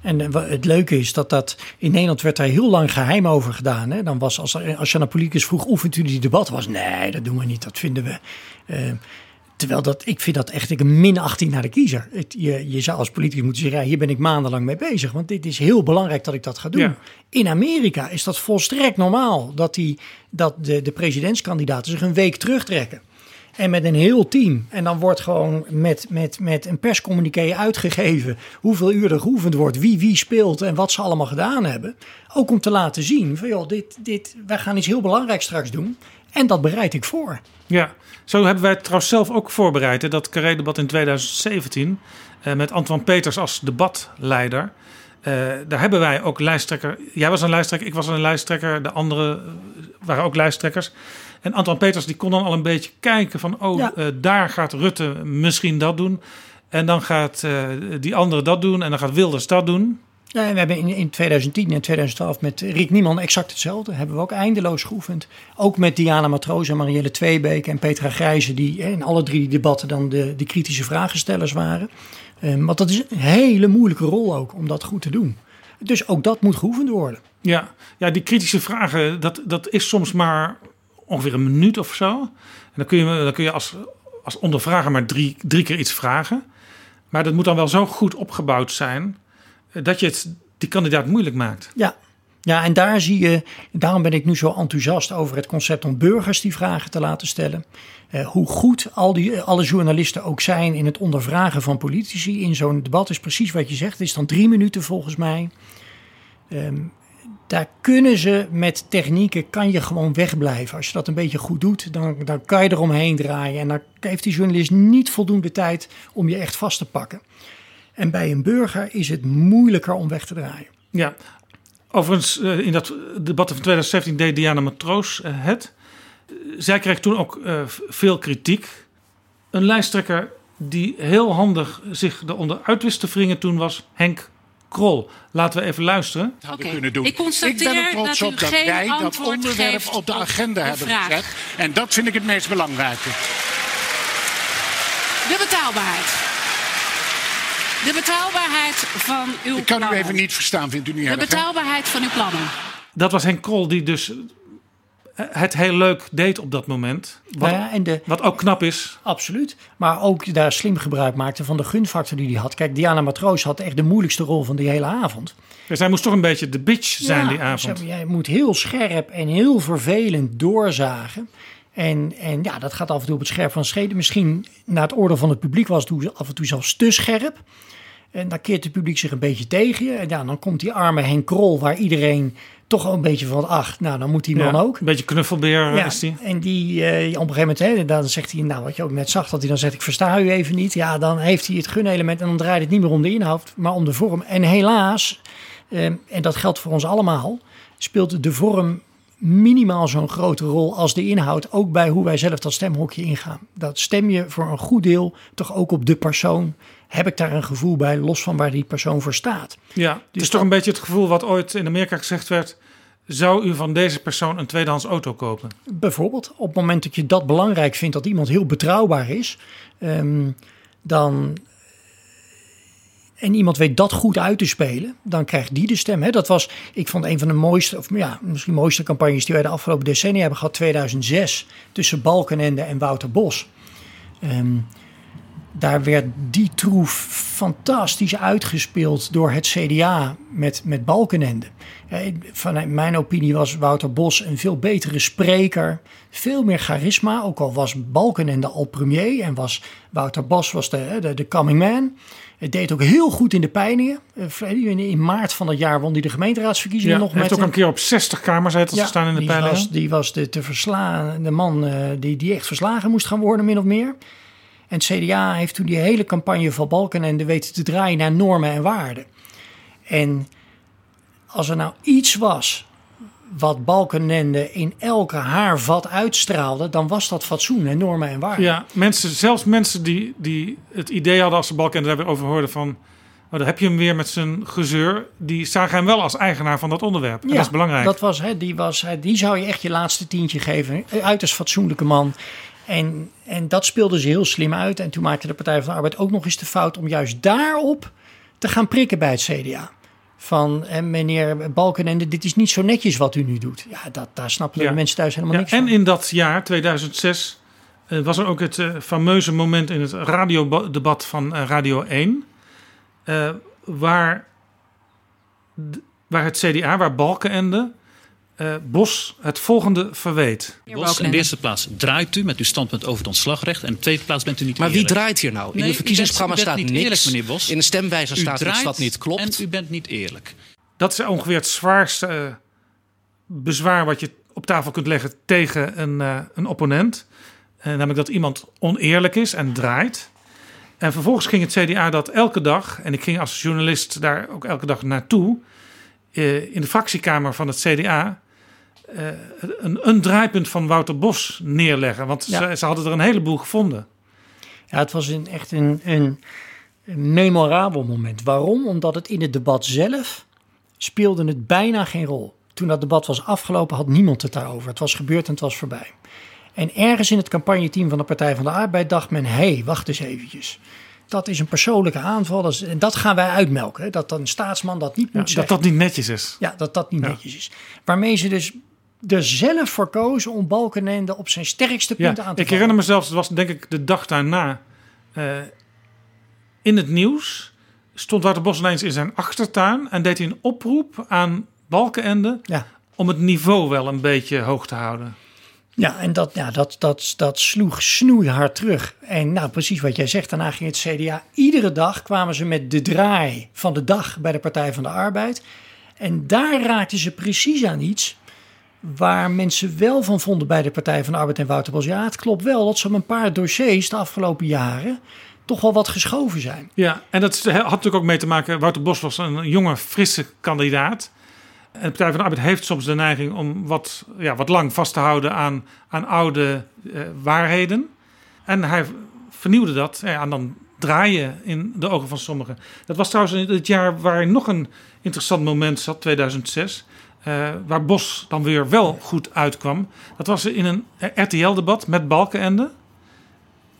Speaker 6: En eh, het leuke is dat dat in Nederland werd daar heel lang geheim over gedaan. Hè? Dan was als, als je aan politicus vroeg, oefent u die debat? Was nee, dat doen we niet, dat vinden we. Eh, terwijl dat, ik vind dat echt een min 18 naar de kiezer. Het, je, je zou als politicus moeten zeggen, ja, hier ben ik maandenlang mee bezig. Want dit is heel belangrijk dat ik dat ga doen.
Speaker 4: Ja.
Speaker 6: In Amerika is dat volstrekt normaal dat, die, dat de, de presidentskandidaten zich een week terugtrekken. En met een heel team. En dan wordt gewoon met, met, met een perscommuniqué uitgegeven hoeveel uur er geoefend wordt, wie wie speelt en wat ze allemaal gedaan hebben. Ook om te laten zien van joh, dit, dit, wij gaan iets heel belangrijks straks doen. En dat bereid ik voor.
Speaker 4: Ja, zo hebben wij het trouwens zelf ook voorbereid. Hè, dat Carré-debat in 2017 eh, met Antoine Peters als debatleider. Eh, daar hebben wij ook lijsttrekker. Jij was een lijsttrekker, ik was een lijsttrekker. De anderen eh, waren ook lijsttrekkers. En Antoine Peters die kon dan al een beetje kijken van... oh,
Speaker 6: Ja.
Speaker 4: eh, daar gaat Rutte misschien dat doen. En dan gaat eh, die andere dat doen. En dan gaat Wilders dat doen.
Speaker 6: En we hebben in, in 2010 en 2012 met Rick Nieman exact hetzelfde. Hebben we ook eindeloos geoefend. Ook met Diana Matroos en Marielle Tweebeek en Petra Grijze... die in alle drie die debatten dan de, de kritische vragenstellers waren. Eh, want dat is een hele moeilijke rol ook om dat goed te doen. Dus ook dat moet geoefend worden.
Speaker 4: Ja, ja die kritische vragen, dat, dat is soms maar ongeveer een minuut of zo. En dan kun je, dan kun je als, als ondervrager maar drie, drie keer iets vragen. Maar dat moet dan wel zo goed opgebouwd zijn dat je het die kandidaat moeilijk maakt.
Speaker 6: Ja. Ja, en daar zie je, daarom ben ik nu zo enthousiast over het concept om burgers die vragen te laten stellen. Eh, hoe goed al die, alle journalisten ook zijn in het ondervragen van politici in zo'n debat is precies wat je zegt. Het is dan drie minuten volgens mij. Ehm, daar kunnen ze met technieken, kan je gewoon wegblijven. Als je dat een beetje goed doet, dan, dan kan je eromheen draaien. En dan heeft die journalist niet voldoende tijd om je echt vast te pakken. En bij een burger is het moeilijker om weg te draaien.
Speaker 4: Ja, overigens, eh, in dat debat van 2017 deed Diana Matroos het. Zij kreeg toen ook eh, veel kritiek. Een lijsttrekker die heel handig zich eronder uit wist te wringen toen was Henk Krol. Laten we even luisteren.
Speaker 24: hadden kunnen doen.
Speaker 25: Ik constateer
Speaker 24: ben er trots
Speaker 25: dat u
Speaker 24: op dat
Speaker 25: geen
Speaker 24: wij dat
Speaker 25: antwoord
Speaker 24: onderwerp
Speaker 25: geeft
Speaker 24: op de agenda hebben
Speaker 25: vraag.
Speaker 24: gezet. En dat vind ik het meest belangrijke.
Speaker 25: De betaalbaarheid. De betaalbaarheid van uw
Speaker 24: Ik kan u
Speaker 25: plannen.
Speaker 24: even niet verstaan, vindt u niet
Speaker 25: De
Speaker 24: erg? hè?
Speaker 25: betaalbaarheid van uw plannen.
Speaker 4: Dat was Henk Krol die dus het heel leuk deed op dat moment. Wat,
Speaker 6: Nou ja, en de,
Speaker 4: wat ook knap is.
Speaker 6: Absoluut. Maar ook daar slim gebruik maakte van de gunfactor die hij had. Kijk, Diana Matroos had echt de moeilijkste rol van die hele avond.
Speaker 4: Dus hij moest toch een beetje de bitch zijn
Speaker 6: Ja,
Speaker 4: die avond.
Speaker 6: zeg maar, Jij moet heel scherp en heel vervelend doorzagen. En, en ja, dat gaat af en toe op het scherp van de scheden. Misschien naar het oordeel van het publiek was het af en toe zelfs te scherp. En dan keert het publiek zich een beetje tegen je. En ja, dan komt die arme Henk Krol, waar iedereen toch wel een beetje van ach, nou dan moet die man
Speaker 4: Ja,
Speaker 6: ook.
Speaker 4: Een beetje knuffelbeer
Speaker 6: Ja,
Speaker 4: is die.
Speaker 6: en die eh, op een gegeven moment, hè, dan zegt hij, nou wat je ook net zag, dat hij dan zegt, ik versta u even niet. Ja, dan heeft hij het gunelement en dan draait het niet meer om de inhoud, maar om de vorm. En helaas, eh, en dat geldt voor ons allemaal, speelt de vorm minimaal zo'n grote rol als de inhoud, ook bij hoe wij zelf dat stemhokje ingaan. Dat stem je voor een goed deel toch ook op de persoon. Heb ik daar een gevoel bij, los van waar die persoon voor staat.
Speaker 4: Ja, het
Speaker 6: Dus
Speaker 4: is toch een beetje het gevoel wat ooit in Amerika gezegd werd. Zou u van deze persoon een tweedehands auto kopen?
Speaker 6: Bijvoorbeeld, op het moment dat je dat belangrijk vindt, dat iemand heel betrouwbaar is, ehm, dan. En iemand weet dat goed uit te spelen, dan krijgt die de stem. Hè? Dat was, ik vond een van de mooiste, of ja, misschien mooiste campagnes die wij de afgelopen decennia hebben gehad, 2006, tussen Balkenende en Wouter Bos. Ehm, daar werd die troef fantastisch uitgespeeld door het CDA met, met Balkenende. Eh, Vanuit mijn opinie was Wouter Bos een veel betere spreker. Veel meer charisma, ook al was Balkenende al premier en was Wouter Bos was de, de, de coming man. Het deed ook heel goed in de peilingen. Eh, In, maart van dat jaar won hij de gemeenteraadsverkiezingen
Speaker 4: Ja,
Speaker 6: nog
Speaker 4: hij heeft
Speaker 6: met
Speaker 4: ook een keer op 60 kamerzetels gestaan in de
Speaker 6: die
Speaker 4: peilingen.
Speaker 6: Was, die was de te verslaan, de man eh, die, die echt verslagen moest gaan worden, min of meer. En het CDA heeft toen die hele campagne van Balkenende weten te draaien naar normen en waarden. En als er nou iets was wat Balkenende in elke haarvat uitstraalde, dan was dat fatsoen en normen en waarden.
Speaker 4: Ja, mensen, zelfs mensen die, die het idee hadden als ze Balkenende daar weer over hoorden van... Oh, daar heb je hem weer met zijn gezeur. Die zagen hem wel als eigenaar van dat onderwerp. En dat is belangrijk.
Speaker 6: Dat was, hè, die, was, hè, die zou je echt je laatste tientje geven. Een Uiterst fatsoenlijke man. En, en dat speelde ze heel slim uit. En toen maakte de Partij van de Arbeid ook nog eens de fout om juist daarop te gaan prikken bij het CDA. Van eh, meneer Balkenende, dit is niet zo netjes wat u nu doet. Ja, dat, daar snappen
Speaker 4: Ja.
Speaker 6: de mensen thuis helemaal
Speaker 4: Ja,
Speaker 6: niks
Speaker 4: en
Speaker 6: van.
Speaker 4: in dat jaar, 2006, eh, was er ook het eh, fameuze moment in het radiodebat van eh, Radio 1. eh, waar, waar het CDA, waar Balkenende, eh, Bos het volgende verweet.
Speaker 26: Bos, in de eerste plaats draait u met uw standpunt over het ontslagrecht. En in de tweede plaats bent u niet
Speaker 27: Maar wie draait hier nou? In
Speaker 26: Nee,
Speaker 27: het verkiezingsprogramma
Speaker 26: bent- u bent
Speaker 27: staat
Speaker 26: niet
Speaker 27: niks.
Speaker 26: Eerlijk, meneer Bos.
Speaker 27: In de stemwijzer
Speaker 26: U
Speaker 27: staat
Speaker 26: draait
Speaker 27: wat niet klopt.
Speaker 26: En u bent niet eerlijk.
Speaker 4: Dat is ongeveer het zwaarste eh, bezwaar wat je op tafel kunt leggen tegen een, eh, een opponent. Eh, namelijk dat iemand oneerlijk is en draait. En vervolgens ging het CDA dat elke dag, en ik ging als journalist daar ook elke dag naartoe, eh, in de fractiekamer van het CDA, eh, een, een draaipunt van Wouter Bos neerleggen. Want
Speaker 6: Ja.
Speaker 4: ze, ze hadden er een heleboel gevonden.
Speaker 6: Ja, het was een, echt een, een, een memorabel moment. Waarom? Omdat het in het debat zelf speelde het bijna geen rol. Toen dat debat was afgelopen had niemand het daarover. Het was gebeurd en het was voorbij. En ergens in het campagneteam van de Partij van de Arbeid dacht men... hé, hey, wacht eens eventjes. Dat is een persoonlijke aanval. Dat en dat gaan wij uitmelken. hè. Dat een staatsman dat niet
Speaker 4: Ja,
Speaker 6: moet
Speaker 4: dat
Speaker 6: zeggen.
Speaker 4: dat niet netjes is.
Speaker 6: Ja, dat dat niet netjes is. Waarmee ze dus er zelf voor kozen om Balkenende op zijn sterkste punten aan te
Speaker 4: ik
Speaker 6: vallen.
Speaker 4: herinner me zelfs, het was denk ik de dag daarna. eh, in het nieuws stond Wouter Bos ineens in zijn achtertuin en deed hij een oproep aan Balkenende om het niveau wel een beetje hoog te houden.
Speaker 6: Ja, en dat, ja, dat, dat, dat sloeg snoeihard terug. En nou, precies wat jij zegt, daarna ging het CDA. Iedere dag kwamen ze met de draai van de dag bij de Partij van de Arbeid. En daar raakten ze precies aan iets waar mensen wel van vonden bij de Partij van Arbeid en Wouter Bos. Ja, het klopt wel dat ze op een paar dossiers de afgelopen jaren toch wel wat geschoven zijn.
Speaker 4: Ja, en dat had natuurlijk ook mee te maken. Wouter Bos was een jonge, frisse kandidaat. En de Partij van de Arbeid heeft soms de neiging om wat, ja, wat lang vast te houden aan, aan oude eh, waarheden. En hij vernieuwde dat. En dan draaien in de ogen van sommigen. Dat was trouwens het jaar waar nog een interessant moment zat, 2006. Uh, waar Bos dan weer wel goed uitkwam. Dat was in een RTL-debat met Balkenende.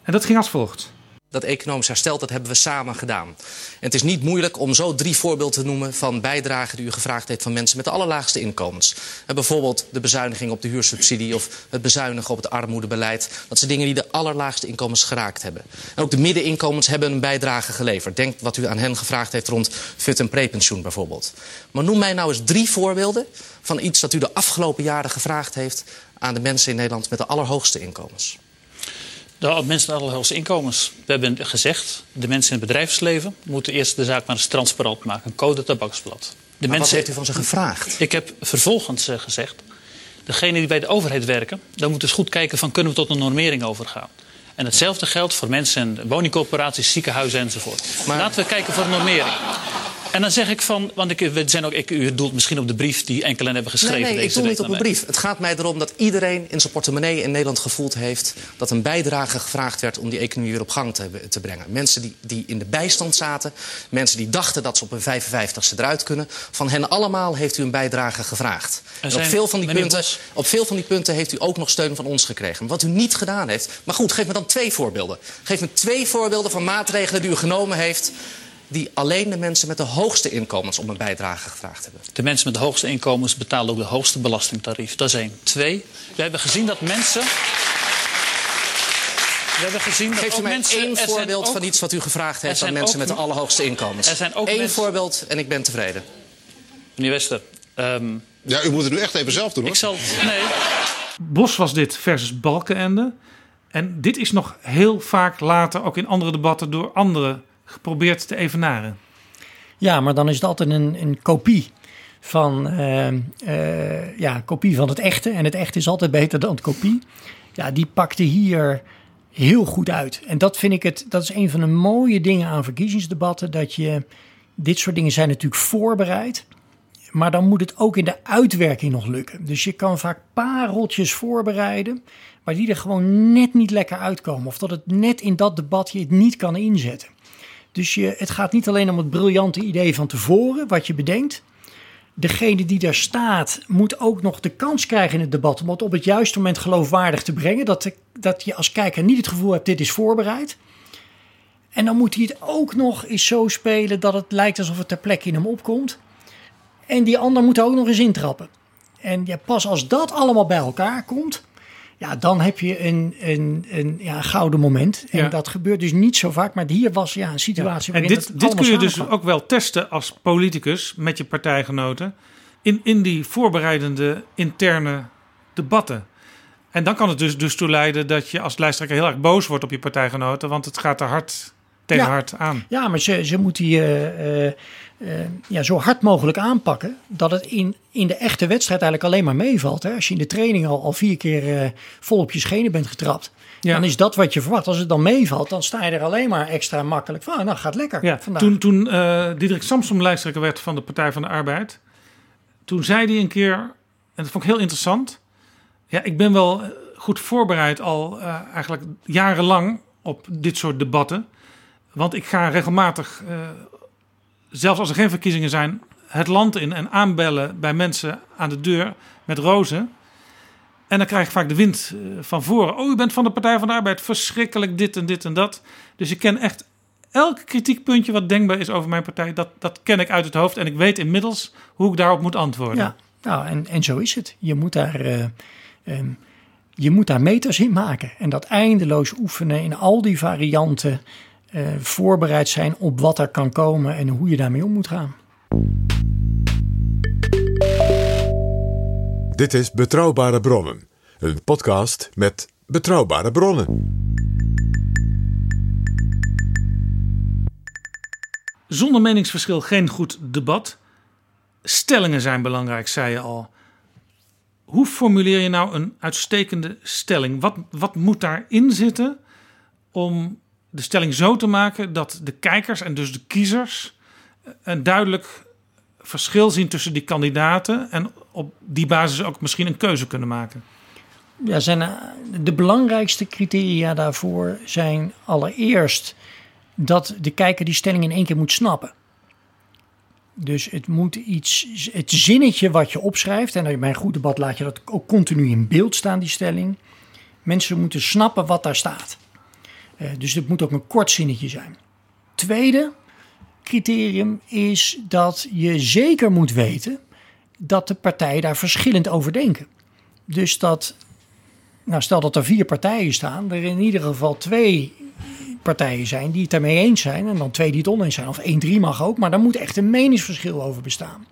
Speaker 4: En dat ging als volgt.
Speaker 28: Dat economisch herstel, dat hebben we samen gedaan. Het is niet moeilijk om zo drie voorbeelden te noemen van bijdragen die u gevraagd heeft van mensen met de allerlaagste inkomens. En bijvoorbeeld de bezuiniging op de huursubsidie of het bezuinigen op het armoedebeleid. Dat zijn dingen die de allerlaagste inkomens geraakt hebben. En ook de middeninkomens hebben een bijdrage geleverd. Denk wat u aan hen gevraagd heeft rond fut- en prepensioen bijvoorbeeld. Maar noem mij nou eens drie voorbeelden van iets dat u de afgelopen jaren gevraagd heeft aan de mensen in Nederland met de allerhoogste inkomens.
Speaker 26: De mensen met allerhoogste inkomens. We hebben gezegd, de mensen in het bedrijfsleven moeten eerst de zaak maar eens transparant maken. Een code tabaksblad.
Speaker 28: De mensen, wat heeft u van ze gevraagd?
Speaker 26: Ik heb vervolgens uh, gezegd, degenen die bij de overheid werken, dan moeten eens goed kijken van kunnen we tot een normering overgaan. En hetzelfde geldt voor mensen in woningcorporaties, ziekenhuizen enzovoort. Maar... Laten we kijken voor normering. En dan zeg ik van, want ik, we zijn ook, ik, u doelt misschien op de brief die enkelen hebben geschreven.
Speaker 28: Nee, nee
Speaker 26: deze
Speaker 28: ik doe niet op een brief. Het gaat mij erom dat iedereen in zijn portemonnee in Nederland gevoeld heeft dat een bijdrage gevraagd werd om die economie weer op gang te, te brengen. Mensen die, die in de bijstand zaten, mensen die dachten dat ze op hun 55ste eruit kunnen. Van hen allemaal heeft u een bijdrage gevraagd. En, op, veel van die punten, op veel van die punten heeft u ook nog steun van ons gekregen. Wat u niet gedaan heeft. Maar goed, geef me dan twee voorbeelden. Geef me twee voorbeelden van maatregelen die u genomen heeft die alleen de mensen met de hoogste inkomens om een bijdrage gevraagd hebben.
Speaker 26: De mensen met de hoogste inkomens betalen ook de hoogste belastingtarief. Dat is één. Twee, we hebben gezien dat mensen...
Speaker 28: We hebben gezien dat Geeft u mij mensen, één voorbeeld ook, van iets wat u gevraagd heeft aan mensen met de allerhoogste inkomens.
Speaker 26: Er zijn ook
Speaker 28: Eén
Speaker 26: mensen,
Speaker 28: voorbeeld en ik ben tevreden.
Speaker 26: Meneer Wester. Um,
Speaker 27: ja, u moet het nu echt even zelf doen hoor.
Speaker 26: Ik zal. Nee.
Speaker 4: Bos was dit versus Balkenende. En dit is nog heel vaak later, ook in andere debatten, door anderen geprobeerd te evenaren.
Speaker 6: Ja, maar dan is het altijd een, een kopie van, uh, uh, ja, kopie van het echte. En het echte is altijd beter dan het kopie. Ja, die pakte hier heel goed uit. En dat vind ik het, dat is een van de mooie dingen aan verkiezingsdebatten. Dat je, dit soort dingen zijn natuurlijk voorbereid. Maar dan moet het ook in de uitwerking nog lukken. Dus je kan vaak pareltjes voorbereiden, maar die er gewoon net niet lekker uitkomen. Of dat het net in dat debat je het niet kan inzetten. Dus je, het gaat niet alleen om het briljante idee van tevoren, wat je bedenkt. Degene die daar staat, moet ook nog de kans krijgen in het debat om het op het juiste moment geloofwaardig te brengen. Dat, dat je als kijker niet het gevoel hebt, dit is voorbereid. En dan moet hij het ook nog eens zo spelen dat het lijkt alsof het ter plekke in hem opkomt. En die ander moet er ook nog eens intrappen. En ja, pas als dat allemaal bij elkaar komt, ja, dan heb je een, een, een ja, gouden moment. En dat gebeurt dus niet zo vaak. Maar hier was ja, een situatie
Speaker 4: ja. En dit, dit kun je dus ook wel testen als politicus met je partijgenoten. In, in die voorbereidende interne debatten. En dan kan het dus, dus toe leiden dat je als lijsttrekker heel erg boos wordt op je partijgenoten. Want het gaat er hard tegen hard aan.
Speaker 6: Ja, maar ze, ze moeten je uh, uh, ja, zo hard mogelijk aanpakken. Dat het in, in de echte wedstrijd eigenlijk alleen maar meevalt. Hè? Als je in de training al, al vier keer uh, vol op je schenen bent getrapt. Ja. Dan is dat wat je verwacht. Als het dan meevalt, dan sta je er alleen maar extra makkelijk van. Nou, gaat lekker.
Speaker 4: Ja, vandaag. Toen, toen Diederik Samsom lijsttrekker werd van de Partij van de Arbeid. Toen zei hij een keer, en dat vond ik heel interessant. Ja, ik ben wel goed voorbereid al eigenlijk jarenlang op dit soort debatten. Want ik ga regelmatig, uh, zelfs als er geen verkiezingen zijn, het land in en aanbellen bij mensen aan de deur met rozen. En dan krijg ik vaak de wind van voren. Oh, u bent van de Partij van de Arbeid. Verschrikkelijk dit en dit en dat. Dus ik ken echt elk kritiekpuntje wat denkbaar is over mijn partij. Dat, dat ken ik uit het hoofd. En ik weet inmiddels hoe ik daarop moet antwoorden.
Speaker 6: Ja, nou, en, en zo is het. Je moet daar. Uh, um, je moet daar meters in maken. En dat eindeloos oefenen in al die varianten voorbereid zijn op wat er kan komen en hoe je daarmee om moet gaan.
Speaker 3: Dit is Betrouwbare Bronnen, een podcast met betrouwbare bronnen.
Speaker 4: Zonder meningsverschil geen goed debat. Stellingen zijn belangrijk, zei je al. Hoe formuleer je nou een uitstekende stelling? Wat, wat moet daarin zitten om de stelling zo te maken dat de kijkers en dus de kiezers een duidelijk verschil zien tussen die kandidaten en op die basis ook misschien een keuze kunnen maken.
Speaker 6: ja, zijn, eh, de belangrijkste criteria daarvoor zijn allereerst dat de kijker die stelling in één keer moet snappen. Dus het moet iets, het zinnetje wat je opschrijft, en bij een goed debat laat je dat ook continu in beeld staan, die stelling. Mensen moeten snappen wat daar staat. Uh, dus het moet ook een kort zinnetje zijn. Tweede criterium is dat je zeker moet weten dat de partijen daar verschillend over denken. Dus dat, nou stel dat er vier partijen staan, er in ieder geval twee partijen zijn die het daarmee eens zijn. En dan twee die het oneens zijn. Of één, drie mag ook. Maar daar moet echt een meningsverschil over bestaan.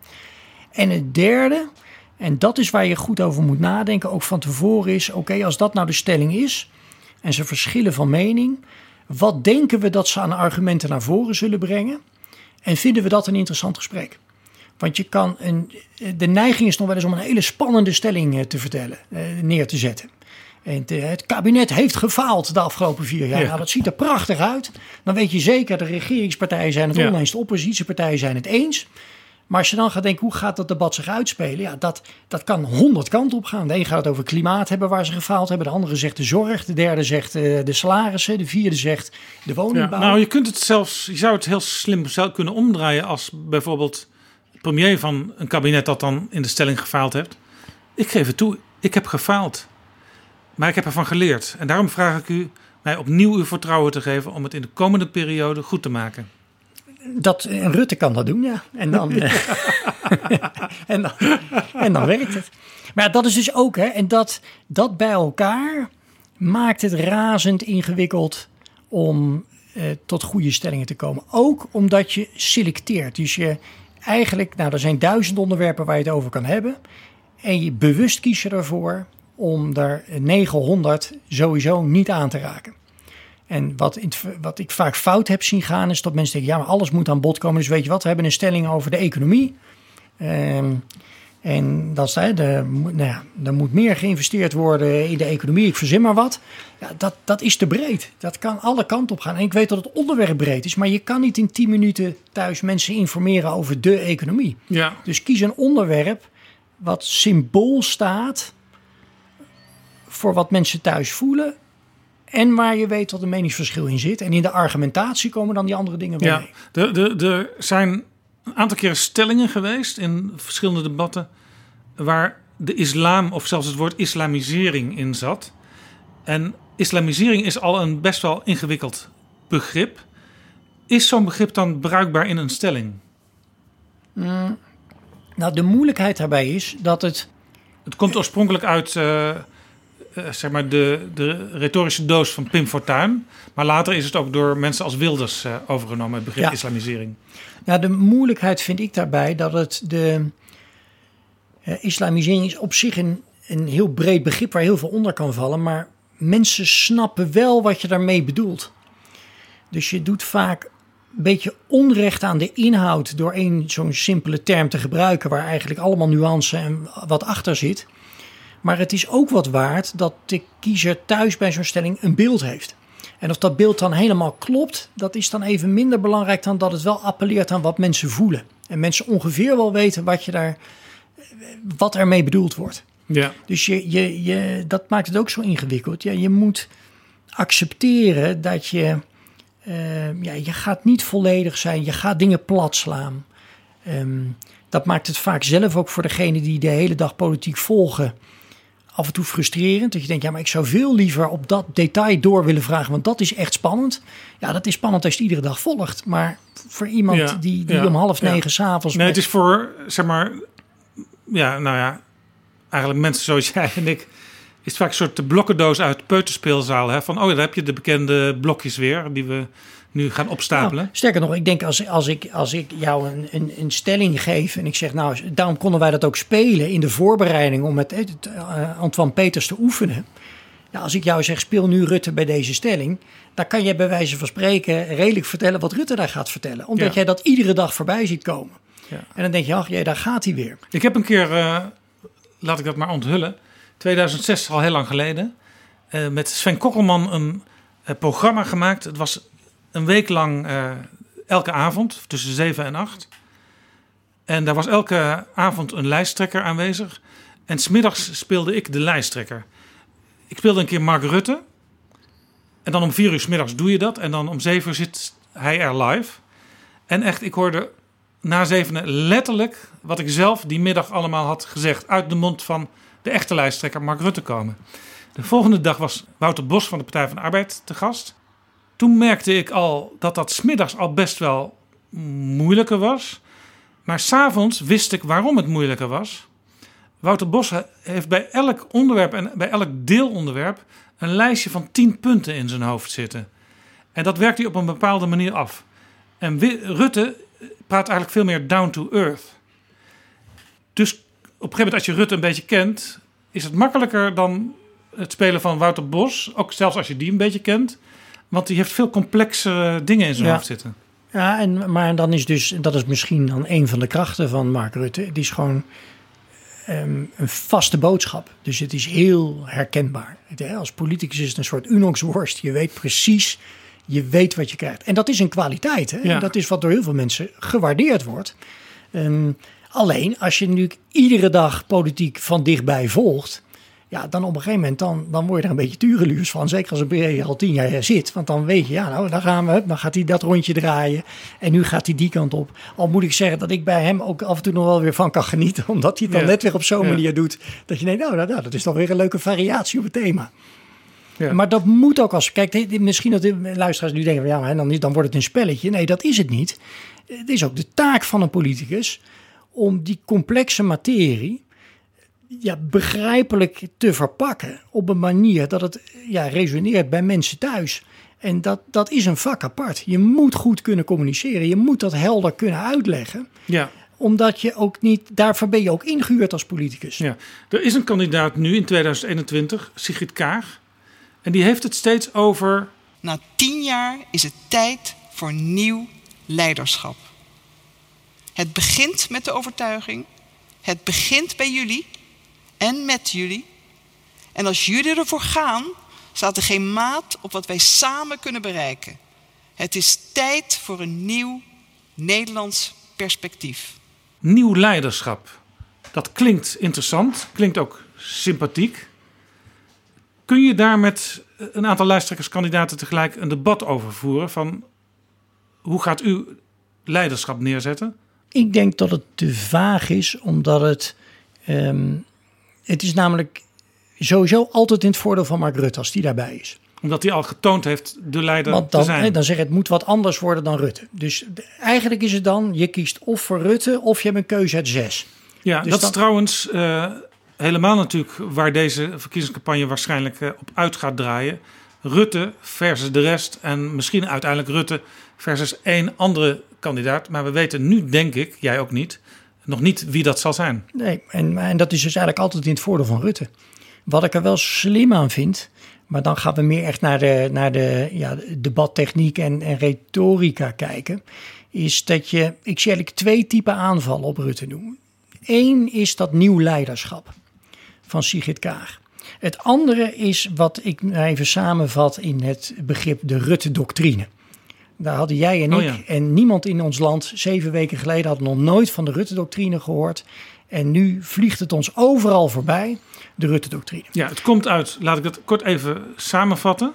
Speaker 6: En het derde, en dat is waar je goed over moet nadenken, ook van tevoren is: oké, als dat nou de stelling is en ze verschillen van mening, wat denken we dat ze aan argumenten naar voren zullen brengen? En vinden we dat een interessant gesprek? Want je kan een, de neiging is nog wel eens om een hele spannende stelling eh, te vertellen, eh, neer te zetten. En het kabinet heeft gefaald de afgelopen vier jaar. Nou, dat ziet er prachtig uit. Dan weet je zeker, de regeringspartijen zijn het oneens, de oppositiepartijen zijn het eens. Maar als je dan gaat denken, hoe gaat dat debat zich uitspelen? Ja, dat, dat kan honderd kanten op gaan. De een gaat het over klimaat hebben waar ze gefaald hebben. De andere zegt de zorg. De derde zegt uh, de salarissen. De vierde zegt de woningbouw.
Speaker 4: Ja, nou, je kunt het zelfs, je zou het heel slim kunnen omdraaien als bijvoorbeeld premier van een kabinet dat dan in de stelling gefaald heeft. Ik geef het toe, ik heb gefaald. Maar ik heb ervan geleerd. En daarom vraag ik u mij opnieuw uw vertrouwen te geven om het in de komende periode goed te maken.
Speaker 6: Dat, en Rutte kan dat doen, ja. En dan, eh, (laughs) en dan, en dan werkt het. Maar dat is dus ook, hè, en dat, dat bij elkaar maakt het razend ingewikkeld om eh, tot goede stellingen te komen. Ook omdat je selecteert. Dus je eigenlijk, nou, er zijn duizend onderwerpen waar je het over kan hebben. En je bewust kies je ervoor om daar 900 sowieso niet aan te raken. En wat, wat ik vaak fout heb zien gaan, is dat mensen denken: ja, maar alles moet aan bod komen. Dus weet je wat, we hebben een stelling over de economie. Um, en dat zei, de, nou ja, er moet meer geïnvesteerd worden in de economie. Ik verzin maar wat. Ja, dat, dat is te breed. Dat kan alle kanten op gaan. En ik weet dat het onderwerp breed is, maar je kan niet in 10 minuten thuis mensen informeren over de economie.
Speaker 4: Ja.
Speaker 6: Dus kies een onderwerp wat symbool staat voor wat mensen thuis voelen. En waar je weet wat een meningsverschil in zit. En in de argumentatie komen dan die andere dingen bij.
Speaker 4: Ja, er zijn een aantal keren stellingen geweest in verschillende debatten. waar de islam, of zelfs het woord islamisering in zat. En islamisering is al een best wel ingewikkeld begrip. Is zo'n begrip dan bruikbaar in een stelling?
Speaker 6: Mm, nou, de moeilijkheid daarbij is dat het.
Speaker 4: Het komt oorspronkelijk uit. Uh, zeg maar de, de retorische doos van Pim Fortuyn. Maar later is het ook door mensen als Wilders uh, overgenomen, het begrip islamisering.
Speaker 6: Ja, de moeilijkheid vind ik daarbij dat het de islamisering is op zich een, een heel breed begrip waar heel veel onder kan vallen. Maar mensen snappen wel wat je daarmee bedoelt. Dus je doet vaak een beetje onrecht aan de inhoud door één zo'n simpele term te gebruiken, waar eigenlijk allemaal nuance en wat achter zit. Maar het is ook wat waard dat de kiezer thuis bij zo'n stelling een beeld heeft. En of dat beeld dan helemaal klopt, dat is dan even minder belangrijk dan dat het wel appelleert aan wat mensen voelen. En mensen ongeveer wel weten wat, je daar, wat ermee bedoeld wordt.
Speaker 4: Ja.
Speaker 6: Dus je, je, je, dat maakt het ook zo ingewikkeld. Ja, je moet accepteren dat je, uh, ja, je gaat niet volledig zijn. Je gaat dingen plat slaan. Um, dat maakt het vaak zelf ook voor degene die de hele dag politiek volgen af en toe frustrerend. Dat je denkt, ja, maar ik zou veel liever op dat detail door willen vragen, want dat is echt spannend. Ja, dat is spannend als je het iedere dag volgt. Maar voor iemand die, die om half negen ja. s'avonds...
Speaker 4: Nee, het is voor, zeg maar, ja, nou ja, eigenlijk mensen zoals (laughs) jij en ik... is het vaak een soort blokkendoos uit peuterspeelzaal. Hè? Van, oh daar heb je de bekende blokjes weer, die we nu gaan opstapelen?
Speaker 6: Nou, sterker nog, ik denk als, als, ik, als ik jou een, een, een, stelling geef en ik zeg, nou, daarom konden wij dat ook spelen in de voorbereiding om met uh, Antoine Peters te oefenen. Als ik jou zeg, speel nu Rutte bij deze stelling, dan kan je bij wijze van spreken redelijk vertellen wat Rutte daar gaat vertellen. Omdat jij dat iedere dag voorbij ziet komen. Ja. En dan denk je, ach, jij, daar gaat hij weer.
Speaker 4: Ik heb een keer, uh, laat ik dat maar onthullen, 2006, al heel lang geleden, uh, met Sven Kokkelman een programma gemaakt. Het was een week lang uh, elke avond tussen 7 en 8. En daar was elke avond een lijsttrekker aanwezig. En smiddags speelde ik de lijsttrekker. ik speelde een keer Mark Rutte. En dan om vier uur s middags doe je dat. En dan om zeven uur zit hij er live. En echt, ik hoorde na zevenen letterlijk wat ik zelf die middag allemaal had gezegd. Uit de mond van de echte lijsttrekker Mark Rutte komen. De volgende dag was Wouter Bos van de Partij van de Arbeid te gast. Toen merkte ik al dat dat smiddags al best wel moeilijker was. Maar s'avonds wist ik waarom het moeilijker was. Wouter Bos heeft bij elk onderwerp en bij elk deelonderwerp een lijstje van 10 punten in zijn hoofd zitten. En dat werkt hij op een bepaalde manier af. En Rutte praat eigenlijk veel meer down to earth. Dus op een gegeven moment, als je Rutte een beetje kent, is het makkelijker dan het spelen van Wouter Bos. Ook zelfs als je die een beetje kent. Want die heeft veel complexe dingen in zijn hoofd zitten.
Speaker 6: Ja, en, maar dan is dus, dat is misschien dan een van de krachten van Mark Rutte. Die is gewoon ehm, een vaste boodschap. Dus het is heel herkenbaar. Als politicus is het een soort Unox-worst. Je weet precies, je weet wat je krijgt. En dat is een kwaliteit. Hè?
Speaker 4: Ja.
Speaker 6: Dat is wat door heel veel mensen gewaardeerd wordt. Ehm, alleen, als je nu iedere dag politiek van dichtbij volgt... Ja, dan op een gegeven moment dan, dan word je er een beetje tureluurs van. Zeker als een BR al tien jaar zit. Want dan weet je, ja, nou, dan gaan we. Dan gaat hij dat rondje draaien. En nu gaat hij die kant op. Al moet ik zeggen dat ik bij hem ook af en toe nog wel weer van kan genieten. (laughs) Omdat hij het dan
Speaker 4: Ja.
Speaker 6: net weer op zo'n
Speaker 4: Ja.
Speaker 6: manier doet. Dat je denkt, nou, nou, nou, dat is toch weer een leuke variatie op het thema.
Speaker 4: Ja.
Speaker 6: Maar dat moet ook als. Kijk, misschien dat de luisteraars nu denken: van, ja, maar dan, is- dan wordt het een spelletje. Nee, dat is het niet. Het is ook de taak van een politicus om die complexe materie ja, begrijpelijk te verpakken op een manier dat het ja, resoneert bij mensen thuis. En dat, dat is een vak apart. Je moet goed kunnen communiceren. Je moet dat helder kunnen uitleggen.
Speaker 4: Ja.
Speaker 6: Omdat je ook niet, daarvoor ben je ook ingehuurd als politicus.
Speaker 4: Ja. Er is een kandidaat nu in 2021, Sigrid Kaag. En die heeft het steeds over.
Speaker 29: Na tien jaar is het tijd voor nieuw leiderschap. Het begint met de overtuiging. Het begint bij jullie en met jullie. En als jullie ervoor gaan, staat er geen maat op wat wij samen kunnen bereiken. Het is tijd voor een nieuw Nederlands perspectief.
Speaker 4: Nieuw leiderschap. Dat klinkt interessant, klinkt ook sympathiek. Kun je daar met een aantal lijsttrekkerskandidaten tegelijk een debat over voeren? Van hoe gaat u leiderschap neerzetten?
Speaker 6: Ik denk dat het te vaag is, omdat het. ehm, het is namelijk sowieso altijd in het voordeel van Mark Rutte als die daarbij is.
Speaker 4: Omdat hij al getoond heeft de leider
Speaker 6: Want
Speaker 4: te
Speaker 6: dan,
Speaker 4: zijn.
Speaker 6: hè, dan zeg je het moet wat anders worden dan Rutte. Dus eigenlijk is het dan, je kiest of voor Rutte of je hebt een keuze uit zes.
Speaker 4: Ja,
Speaker 6: Dus
Speaker 4: dat
Speaker 6: dan-
Speaker 4: is trouwens eh, helemaal natuurlijk waar deze verkiezingscampagne waarschijnlijk eh, op uit gaat draaien. Rutte versus de rest en misschien uiteindelijk Rutte versus één andere kandidaat. Maar we weten nu, denk ik, jij ook niet, nog niet wie dat zal zijn.
Speaker 6: Nee, en, en dat is dus eigenlijk altijd in het voordeel van Rutte. Wat ik er wel slim aan vind, maar dan gaan we meer echt naar de, naar de ja, debattechniek en, en retorica kijken, is dat je, ik zie eigenlijk twee typen aanvallen op Rutte doen. Eén is dat nieuw leiderschap van Sigrid Kaag. Het andere is wat ik nou even samenvat in het begrip de Rutte-doctrine. Daar hadden jij en ik
Speaker 4: Oh ja.
Speaker 6: en niemand in ons land zeven weken geleden had nog nooit van de Rutte-doctrine gehoord. En nu vliegt het ons overal voorbij, de Rutte-doctrine.
Speaker 4: Ja, het komt uit, laat ik dat kort even samenvatten.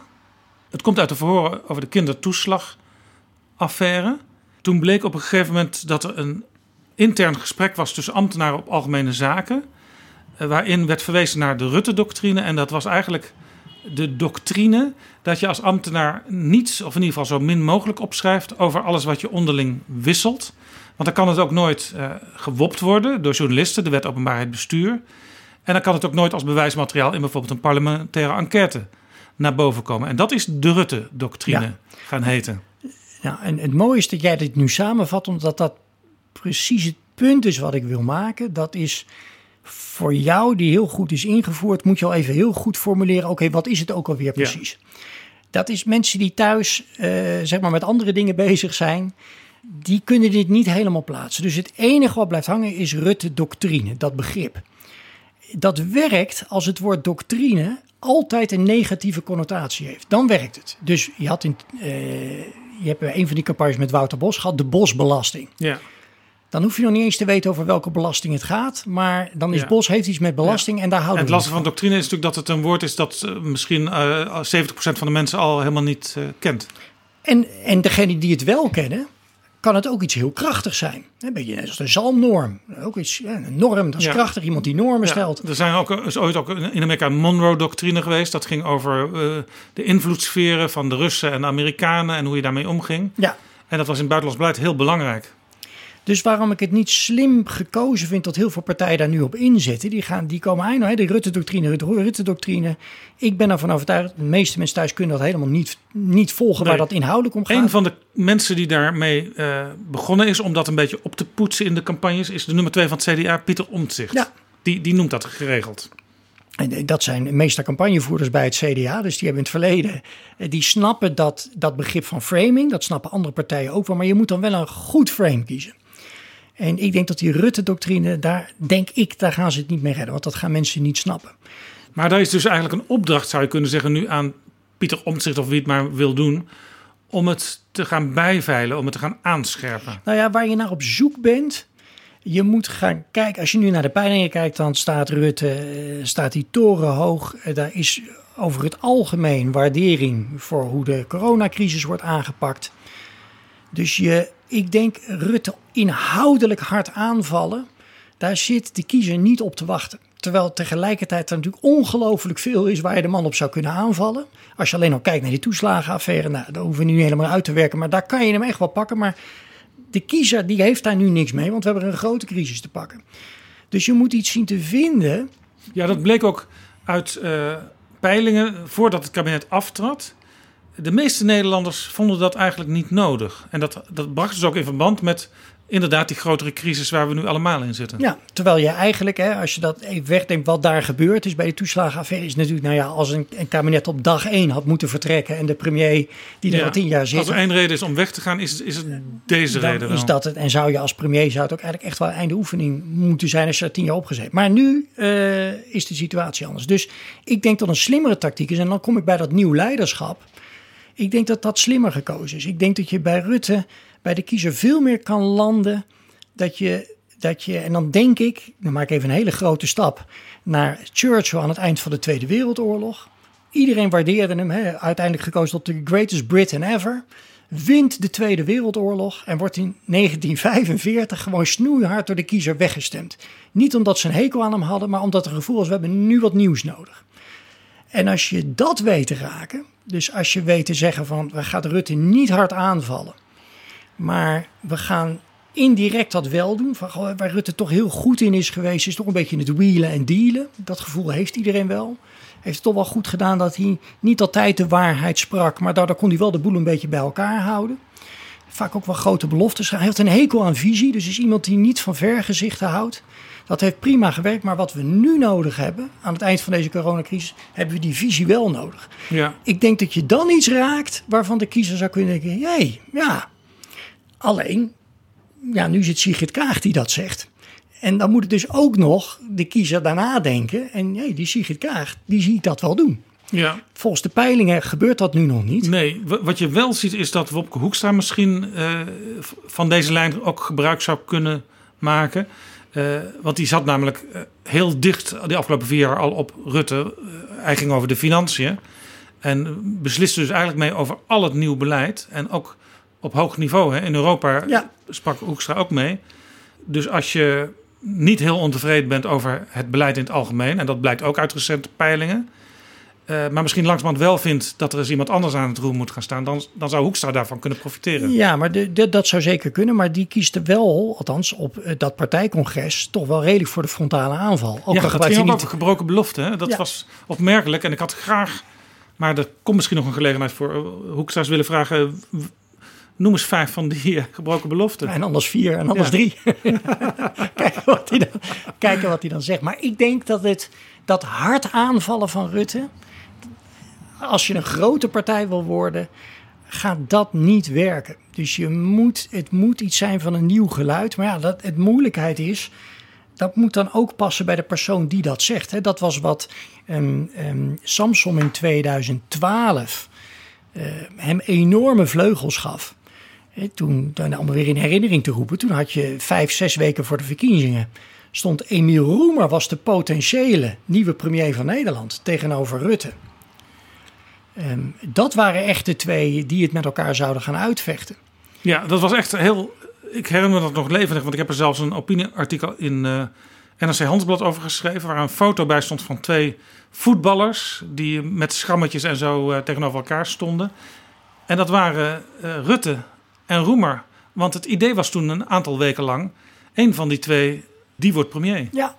Speaker 4: Het komt uit de verhoren over de kindertoeslagaffaire. Toen bleek op een gegeven moment dat er een intern gesprek was tussen ambtenaren op algemene zaken. eh, Waarin werd verwezen naar de Rutte-doctrine. En dat was eigenlijk de doctrine dat je als ambtenaar niets, of in ieder geval zo min mogelijk opschrijft over alles wat je onderling wisselt. Want dan kan het ook nooit eh, gewopt worden door journalisten, de wet openbaarheid bestuur. En dan kan het ook nooit als bewijsmateriaal in bijvoorbeeld een parlementaire enquête naar boven komen. En dat is de Rutte-doctrine
Speaker 6: Ja.
Speaker 4: gaan heten.
Speaker 6: Ja, en het mooie is dat jij dit nu samenvat, omdat dat precies het punt is wat ik wil maken. Dat is voor jou, die heel goed is ingevoerd, moet je al even heel goed formuleren. Oké, wat is het ook alweer precies? Dat is mensen die thuis, eh, zeg maar, met andere dingen bezig zijn. Die kunnen dit niet helemaal plaatsen. Dus het enige wat blijft hangen is Rutte-doctrine, dat begrip. Dat werkt als het woord doctrine altijd een negatieve connotatie heeft. Dan werkt het. Dus je had in, eh, je hebt bij een van die campagnes met Wouter Bos gehad, de bosbelasting.
Speaker 4: Ja.
Speaker 6: Dan hoef je nog niet eens te weten over welke belasting het gaat. Maar dan is
Speaker 4: Ja.
Speaker 6: Bos heeft iets met belasting en daar
Speaker 4: En
Speaker 6: houden
Speaker 4: het
Speaker 6: we
Speaker 4: lastige van doctrine is natuurlijk dat het een woord is dat eh, misschien eh 70% van de mensen al helemaal niet eh, kent.
Speaker 6: En, en degene die het wel kennen, kan het ook iets heel krachtigs zijn. Een beetje net als de zalmnorm. Ook iets, ja, een norm, dat is
Speaker 4: Ja.
Speaker 6: krachtig. Iemand die normen
Speaker 4: Ja,
Speaker 6: stelt.
Speaker 4: er zijn ook, is ooit ook in Amerika een Monroe-doctrine geweest. Dat ging over eh, de invloedssferen van de Russen en de Amerikanen en hoe je daarmee omging.
Speaker 6: Ja.
Speaker 4: En dat was in het buitenlands beleid heel belangrijk.
Speaker 6: Dus waarom ik het niet slim gekozen vind dat heel veel partijen daar nu op inzetten. Die, gaan, die komen aan, hè, de Rutte-doctrine, de Rutte-doctrine. Ik ben ervan overtuigd, de meeste mensen thuis kunnen dat helemaal niet, niet volgen waar dat inhoudelijk om gaat.
Speaker 4: Een van de mensen die daarmee eh, begonnen is om dat een beetje op te poetsen in de campagnes, is de nummer twee van het CDA, Pieter Omtzigt.
Speaker 6: Ja.
Speaker 4: Die, die noemt dat geregeld.
Speaker 6: En eh, dat zijn meestal campagnevoerders bij het CDA. Dus die hebben in het verleden. eh, Die snappen dat, dat begrip van framing. Dat snappen andere partijen ook wel. Maar je moet dan wel een goed frame kiezen. En ik denk dat die Rutte-doctrine, daar denk ik, daar gaan ze het niet mee redden. Want dat gaan mensen niet snappen.
Speaker 4: Maar daar is dus eigenlijk een opdracht, zou je kunnen zeggen, nu aan Pieter Omtzigt of wie het maar wil doen, om het te gaan bijveilen, om het te gaan aanscherpen.
Speaker 6: Nou ja, waar je naar op zoek bent. Je moet gaan kijken. Als je nu naar de peilingen kijkt, dan staat Rutte, eh, staat die torenhoog. Eh, Daar is over het algemeen waardering voor hoe de coronacrisis wordt aangepakt. Dus je, ik denk Rutte inhoudelijk hard aanvallen. Daar zit de kiezer niet op te wachten. Terwijl tegelijkertijd er natuurlijk ongelooflijk veel is waar je de man op zou kunnen aanvallen. Als je alleen al kijkt naar die toeslagenaffaire, nou, daar hoeven we nu helemaal uit te werken. Maar daar kan je hem echt wel pakken. Maar de kiezer die heeft daar nu niks mee, want we hebben een grote crisis te pakken. Dus je moet iets zien te vinden.
Speaker 4: Ja, dat bleek ook uit eh, peilingen voordat het kabinet aftrad. De meeste Nederlanders vonden dat eigenlijk niet nodig. En dat, dat bracht dus ook in verband met inderdaad die grotere crisis waar we nu allemaal in zitten.
Speaker 6: Ja, terwijl je eigenlijk, hè, als je dat even wegdenkt, wat daar gebeurd is bij de toeslagenaffaire, is natuurlijk, nou ja, als een, een kabinet op dag één had moeten vertrekken en de premier die er
Speaker 4: Ja,
Speaker 6: al tien jaar zit.
Speaker 4: Als er één reden is om weg te gaan, is het, is het deze reden wel.
Speaker 6: is dat het. En zou je als premier zou het ook eigenlijk echt wel einde oefening moeten zijn als je er tien jaar opgezet. Maar nu eh, is de situatie anders. Dus ik denk dat een slimmere tactiek is. En dan kom ik bij dat nieuw leiderschap. Ik denk dat dat slimmer gekozen is. Ik denk dat je bij Rutte, bij de kiezer veel meer kan landen. Dat je, dat je en dan denk ik, dan maak ik even een hele grote stap naar Churchill aan het eind van de Tweede Wereldoorlog. Iedereen waardeerde hem, uiteindelijk gekozen tot de greatest Britain ever. Wint de Tweede Wereldoorlog en wordt in 1945 gewoon snoeihard door de kiezer weggestemd. Niet omdat ze een hekel aan hem hadden, maar omdat er gevoel was: we hebben nu wat nieuws nodig. En als je dat weet te raken, dus als je weet te zeggen van we gaan Rutte niet hard aanvallen, maar we gaan indirect dat wel doen. Van, waar Rutte toch heel goed in is geweest, is toch een beetje het wielen en dealen. Dat gevoel heeft iedereen wel. Heeft het toch wel goed gedaan dat hij niet altijd de waarheid sprak, maar daardoor kon hij wel de boel een beetje bij elkaar houden. Vaak ook wel grote beloftes. Hij heeft een hekel aan visie, dus is iemand die niet van vergezichten houdt. Dat heeft prima gewerkt, maar wat we nu nodig hebben, aan het eind van deze coronacrisis, hebben we die visie wel nodig.
Speaker 4: Ja.
Speaker 6: Ik denk dat je dan iets raakt waarvan de kiezer zou kunnen denken: jee, ja. Alleen, ja, nu zit Sigrid Kaag die dat zegt. En dan moet het dus ook nog de kiezer daarna denken. En hey, die Sigrid Kaag, die ziet dat wel doen.
Speaker 4: Ja.
Speaker 6: Volgens de peilingen gebeurt dat nu nog niet.
Speaker 4: Nee, wa- wat je wel ziet is dat Wopke Hoekstra misschien eh, van deze lijn ook gebruik zou kunnen maken. Eh, want die zat namelijk eh, heel dicht de afgelopen vier jaar al op Rutte. Eh, hij ging over de financiën. En besliste dus eigenlijk mee over al het nieuw beleid. En ook op hoog niveau. Hè. In Europa sprak Hoekstra ook mee. Dus als je niet heel ontevreden bent over het beleid in het algemeen. En dat blijkt ook uit recente peilingen. Eh, maar misschien langzamerhand wel vindt dat er eens iemand anders aan het roer moet gaan staan. Dan, dan zou Hoekstra daarvan kunnen profiteren.
Speaker 6: Ja, maar de, de- dat zou zeker kunnen. Maar die kiest er wel, althans op eh, dat partijcongres, toch wel redelijk voor de frontale aanval. Ook
Speaker 4: ja, dat ging ook
Speaker 6: niet.
Speaker 4: over gebroken belofte. Hè? Dat
Speaker 6: Ja.
Speaker 4: was opmerkelijk. En ik had graag, maar er komt misschien nog een gelegenheid voor eh, Hoekstra's willen vragen. Noem eens vijf van die gebroken beloften.
Speaker 6: En anders vier en anders
Speaker 4: Ja.
Speaker 6: drie. (laughs) kijken, wat hij dan, kijken wat hij dan zegt. Maar ik denk dat het dat hard aanvallen van Rutte. Als je een grote partij wil worden, gaat dat niet werken. Dus je moet, het moet iets zijn van een nieuw geluid. Maar ja, dat, het moeilijkheid is. Dat moet dan ook passen bij de persoon die dat zegt. Dat was wat ehm, ehm, Samson in 2012 eh, hem enorme vleugels gaf. toen, allemaal weer in herinnering te roepen. Toen had je vijf, zes weken voor de verkiezingen. Stond Emiel Roemer was de potentiële nieuwe premier van Nederland tegenover Rutte. Ehm, dat waren echt de twee die het met elkaar zouden gaan uitvechten.
Speaker 4: Ja, dat was echt heel. Ik herinner me dat nog levendig, want ik heb er zelfs een opinieartikel in uh, NRC Handelsblad over geschreven. Waar een foto bij stond van twee voetballers. die met schrammetjes en zo uh, tegenover elkaar stonden. En dat waren uh, Rutte en Roemer. Want het idee was toen een aantal weken lang. een van die twee, die wordt premier.
Speaker 6: Ja,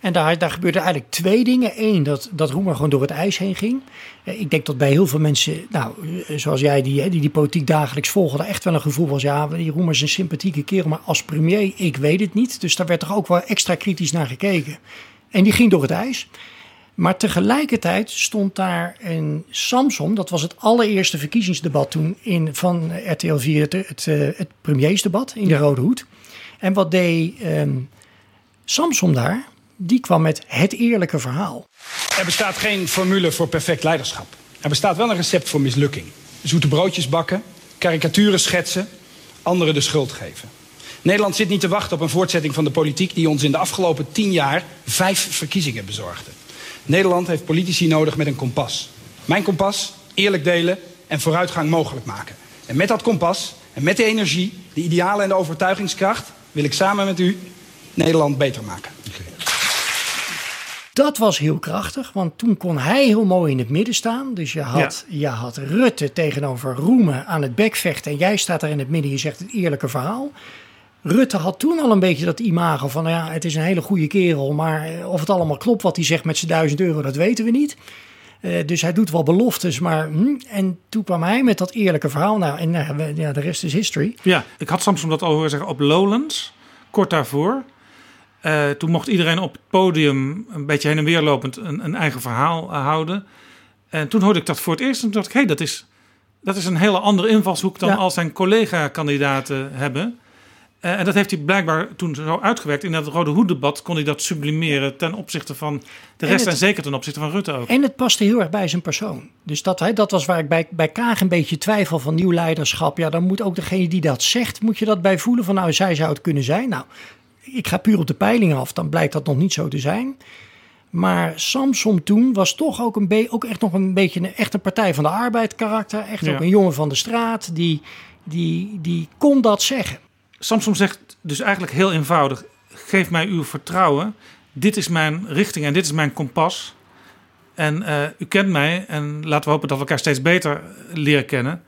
Speaker 6: en daar, daar gebeurden eigenlijk twee dingen. Eén, dat, dat Roemer gewoon door het ijs heen ging. Eh, ik denk dat bij heel veel mensen, nou, eh, zoals jij, die die, die politiek dagelijks volgen, echt wel een gevoel was: ja, die Roemer is een sympathieke kerel, maar als premier, ik weet het niet. Dus daar werd toch ook wel extra kritisch naar gekeken. En die ging door het ijs. Maar tegelijkertijd stond daar een Samson, dat was het allereerste verkiezingsdebat toen in, van RTL 4, het, het, eh, het premiersdebat in de Rode Hoed. En wat deed um, Samson daar? Die kwam met het eerlijke verhaal.
Speaker 30: Er bestaat geen formule voor perfect leiderschap. Er bestaat wel een recept voor mislukking. Zoete broodjes bakken, karikaturen schetsen, anderen de schuld geven. Nederland zit niet te wachten op een voortzetting van de politiek die ons in de afgelopen tien jaar vijf verkiezingen bezorgde. Nederland heeft politici nodig met een kompas. Mijn kompas, eerlijk delen en vooruitgang mogelijk maken. En met dat kompas en met de energie, de idealen en de overtuigingskracht wil ik samen met u Nederland beter maken.
Speaker 6: Dat was heel krachtig, want toen kon hij heel mooi in het midden staan. Dus je had, je had Rutte tegenover Roemen aan het bekvechten. En jij staat daar in het midden, je zegt het eerlijke verhaal. Rutte had toen al een beetje dat imago van, nou ja, het is een hele goede kerel. Maar of het allemaal klopt wat hij zegt met zijn duizend euro, dat weten we niet. Uh, dus hij doet wel beloftes, maar... Hm, en toen kwam hij met dat eerlijke verhaal. Nou, en uh, ja, de rest is history.
Speaker 4: Ja, ik had Samson dat al horen zeggen op Lowlands, kort daarvoor. Uh, toen mocht iedereen op het podium een beetje heen en weer lopend een, een eigen verhaal uh, houden. En toen hoorde ik dat voor het eerst en toen dacht ik, hé, hey, dat, is, dat is een hele andere invalshoek dan ja. al zijn collega-kandidaten hebben. Uh, en dat heeft hij blijkbaar toen zo uitgewerkt. In dat Rode Hoed-debat kon hij dat sublimeren ten opzichte van de rest en, het, en, zeker ten opzichte van Rutte ook.
Speaker 6: En het paste heel erg bij zijn persoon. Dus dat, hij, dat was waar ik bij, bij Kaag een beetje twijfel van nieuw leiderschap. Ja, dan moet ook degene die dat zegt, moet je dat bij voelen van nou, zij zou het kunnen zijn. Nou, ik ga puur op de peilingen af, dan blijkt dat nog niet zo te zijn. Maar Samson toen was toch ook, een ook echt nog een beetje een echte Partij van de Arbeid karakter. Echt ja. ook een jongen van de straat, die, die, die kon dat zeggen.
Speaker 4: Samson zegt dus eigenlijk heel eenvoudig, geef mij uw vertrouwen. Dit is mijn richting en dit is mijn kompas. En uh, u kent mij en laten we hopen dat we elkaar steeds beter leren kennen.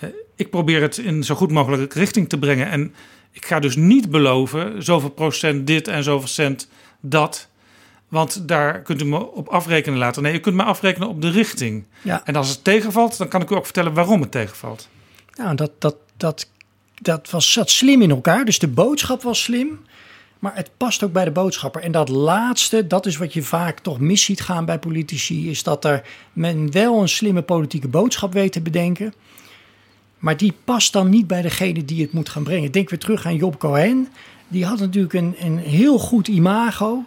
Speaker 4: Uh, ik probeer het in zo goed mogelijke richting te brengen. En ik ga dus niet beloven zoveel procent dit en zoveel cent dat. Want daar kunt u me op afrekenen later. Nee, u kunt me afrekenen op de richting. Ja. En als het tegenvalt, dan kan ik u ook vertellen waarom het tegenvalt.
Speaker 6: Nou, dat, dat, dat, dat was, zat slim in elkaar. Dus de boodschap was slim. Maar het past ook bij de boodschapper. En dat laatste, dat is wat je vaak toch mis ziet gaan bij politici. Is dat er men wel een slimme politieke boodschap weet te bedenken. Maar die past dan niet bij degene die het moet gaan brengen. Denk weer terug aan Job Cohen. Die had natuurlijk een, een heel goed imago.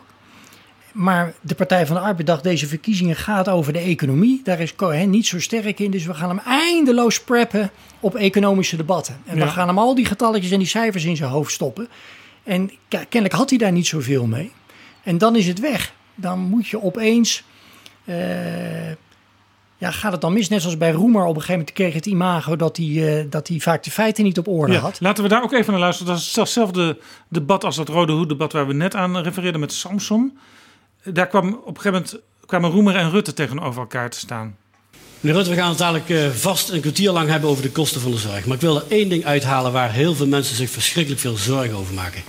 Speaker 6: Maar de Partij van de Arbeid dacht, deze verkiezingen gaat over de economie. Daar is Cohen niet zo sterk in. Dus we gaan hem eindeloos preppen op economische debatten. En ja. we gaan hem al die getalletjes en die cijfers in zijn hoofd stoppen. En kennelijk had hij daar niet zoveel mee. En dan is het weg. Dan moet je opeens... Uh, ja, gaat het dan mis? Net zoals bij Roemer op een gegeven moment kreeg het imago dat hij, uh, dat hij vaak de feiten niet op orde
Speaker 4: ja,
Speaker 6: had.
Speaker 4: Laten we daar ook even naar luisteren. Dat is hetzelfde debat als dat Rode Hoed-debat waar we net aan refereerden met Samson. Daar kwam op een gegeven moment kwamen Roemer en Rutte tegenover elkaar te staan.
Speaker 31: Meneer Rutte, we gaan het dadelijk uh, vast een kwartier lang hebben over de kosten van de zorg. Maar ik wil er één ding uithalen waar heel veel mensen zich verschrikkelijk veel zorgen over maken.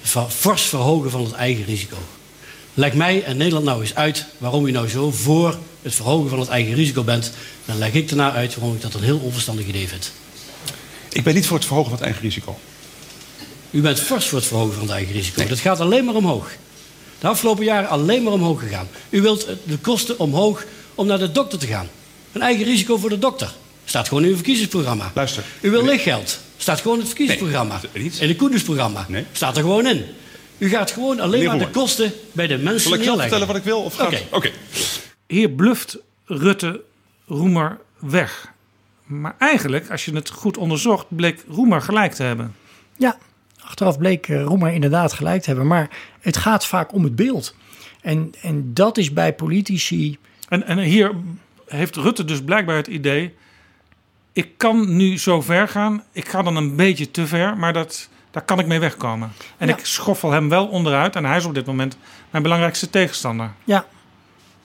Speaker 31: Het fors verhogen van het eigen risico. Leg mij en Nederland nou eens uit waarom u nou zo voor het verhogen van het eigen risico bent. Dan leg ik daarna uit waarom ik dat een heel onverstandig idee vind.
Speaker 14: Ik ben niet voor het verhogen van het eigen risico.
Speaker 31: U bent fors voor het verhogen van het eigen risico. Nee. Dat gaat alleen maar omhoog. De afgelopen jaren alleen maar omhoog gegaan. U wilt de kosten omhoog om naar de dokter te gaan. Een eigen risico voor de dokter. Staat gewoon in uw verkiezingsprogramma.
Speaker 14: Luister.
Speaker 31: U wil lichtgeld. Staat gewoon in het verkiezingsprogramma.
Speaker 14: Nee,
Speaker 31: in het Koendersprogramma.
Speaker 14: Nee.
Speaker 31: Staat er gewoon in. U gaat gewoon alleen maar de kosten bij de mensen
Speaker 14: Zal ik
Speaker 31: neerleggen.
Speaker 14: vertellen wat ik wil? Oké.
Speaker 31: Okay.
Speaker 14: Okay.
Speaker 4: Hier bluft Rutte Roemer weg. Maar eigenlijk, als je het goed onderzocht, bleek Roemer gelijk te hebben.
Speaker 6: Ja, achteraf bleek eh, Roemer inderdaad gelijk te hebben. Maar het gaat vaak om het beeld. En, en dat is bij politici.
Speaker 4: En, en hier heeft Rutte dus blijkbaar het idee. Ik kan nu zo ver gaan. Ik ga dan een beetje te ver, maar dat, daar kan ik mee wegkomen. En
Speaker 6: Ja.
Speaker 4: ik schoffel hem wel onderuit. En hij is op dit moment mijn belangrijkste tegenstander.
Speaker 6: Ja,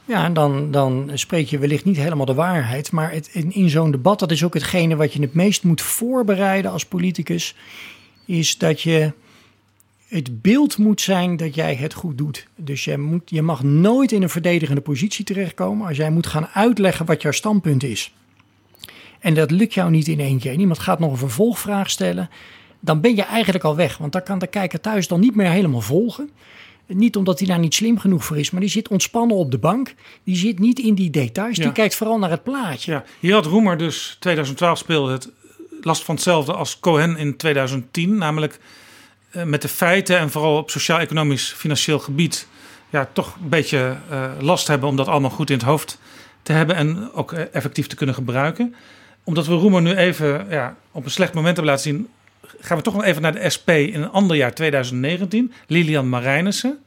Speaker 6: ja en dan, dan spreek je wellicht niet helemaal de waarheid. Maar het, in, in zo'n debat, dat is ook hetgene wat je het meest moet voorbereiden als politicus. Is dat je het beeld moet zijn dat jij het goed doet. Dus je, moet, je mag nooit in een verdedigende positie terechtkomen als jij moet gaan uitleggen wat jouw standpunt is. En dat lukt jou niet in één keer. En iemand gaat nog een vervolgvraag stellen. Dan ben je eigenlijk al weg. Want dan kan de kijker thuis dan niet meer helemaal volgen. Niet omdat hij daar niet slim genoeg voor is, maar die zit ontspannen op de bank. Die zit niet in die details.
Speaker 4: Ja.
Speaker 6: Die kijkt vooral naar het plaatje.
Speaker 4: Ja, hier had Roemer dus 2012 speelde het last van hetzelfde als Cohen in 2010. Namelijk eh, met de feiten en vooral op sociaal-economisch financieel gebied. Ja, toch een beetje eh, last hebben om dat allemaal goed in het hoofd te hebben. En ook eh, effectief te kunnen gebruiken. Omdat we Roemer nu even ja, op een slecht moment hebben laten zien. Gaan we toch nog even naar de SP in een ander jaar 2019. Lilian Marijnissen.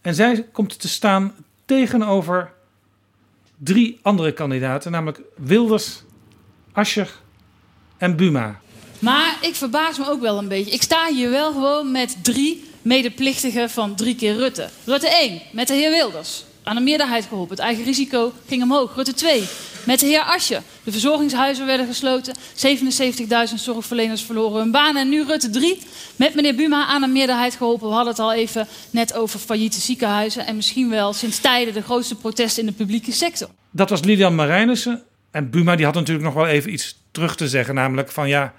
Speaker 4: En zij komt te staan tegenover drie andere kandidaten, namelijk Wilders, Ascher en Buma.
Speaker 32: Maar ik verbaas me ook wel een beetje. Ik sta hier wel gewoon met drie medeplichtigen van drie keer Rutte. Rutte 1, met de heer Wilders. Aan een meerderheid geholpen. Het eigen risico ging omhoog. Rutte 2, met de heer Asje. De verzorgingshuizen werden gesloten. 77.000 zorgverleners verloren hun baan. En nu Rutte 3, met meneer Buma aan een meerderheid geholpen. We hadden het al even net over failliete ziekenhuizen. En misschien wel sinds tijden de grootste protesten in de publieke sector.
Speaker 4: Dat was Lilian Marijnissen. En Buma die had natuurlijk nog wel even iets terug te zeggen. Namelijk van ja,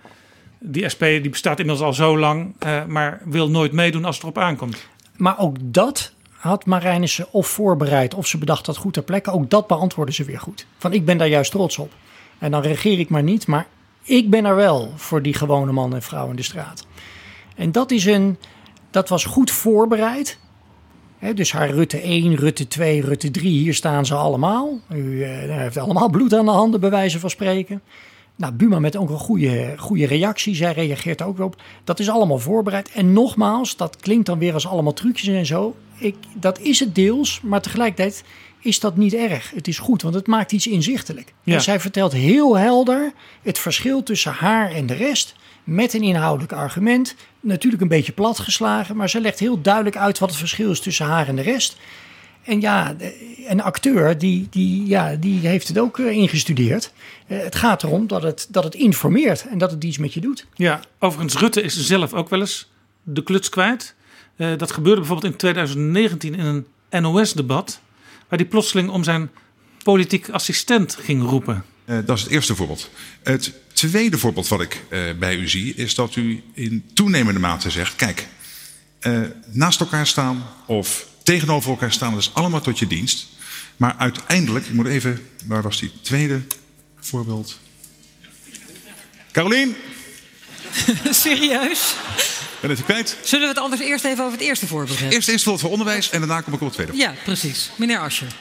Speaker 4: die SP die bestaat inmiddels al zo lang. eh, maar wil nooit meedoen als het erop aankomt.
Speaker 6: Maar ook dat had Marijnissen of voorbereid of ze bedacht dat goed ter plekke. Ook dat beantwoordde ze weer goed. Van ik ben daar juist trots op. En dan regeer ik maar niet, maar ik ben er wel voor die gewone man en vrouw in de straat. En dat, is een, dat was goed voorbereid. Dus haar Rutte 1, Rutte 2, Rutte 3, hier staan ze allemaal. U eh, heeft allemaal bloed aan de handen, bij wijze van spreken. Nou, Buma met ook een goede, goede reactie. Zij reageert er ook op. Dat is allemaal voorbereid. En nogmaals, dat klinkt dan weer als allemaal trucjes en zo. Ik, dat is het deels, maar tegelijkertijd is dat niet erg. Het is goed, want het maakt iets inzichtelijk.
Speaker 4: Ja.
Speaker 6: En zij vertelt heel helder het verschil tussen haar en de rest. Met een inhoudelijk argument. Natuurlijk een beetje platgeslagen, maar ze legt heel duidelijk uit wat het verschil is tussen haar en de rest. En ja, een acteur die, die, ja, die heeft het ook eh, ingestudeerd. Eh, het gaat erom dat het, dat het informeert en dat het iets met je doet.
Speaker 4: Ja, overigens, Rutte is zelf ook wel eens de kluts kwijt. Eh, dat gebeurde bijvoorbeeld in 2019 in een NOS-debat. Waar hij plotseling om zijn politiek assistent ging roepen.
Speaker 14: Eh, dat is het eerste voorbeeld. Het tweede voorbeeld wat ik eh, bij u zie, is dat u in toenemende mate zegt: kijk, eh, naast elkaar staan of tegenover elkaar staan, dat is allemaal tot je dienst. Maar uiteindelijk, ik moet even, waar was die tweede voorbeeld? Carolien, (laughs)
Speaker 33: Serieus?
Speaker 14: Ben het kwijt?
Speaker 33: Zullen we het anders eerst even over het eerste voorbeeld hebben?
Speaker 14: Eerst eerst voor onderwijs en daarna kom ik op het tweede.
Speaker 33: Ja, precies. Meneer Ascher.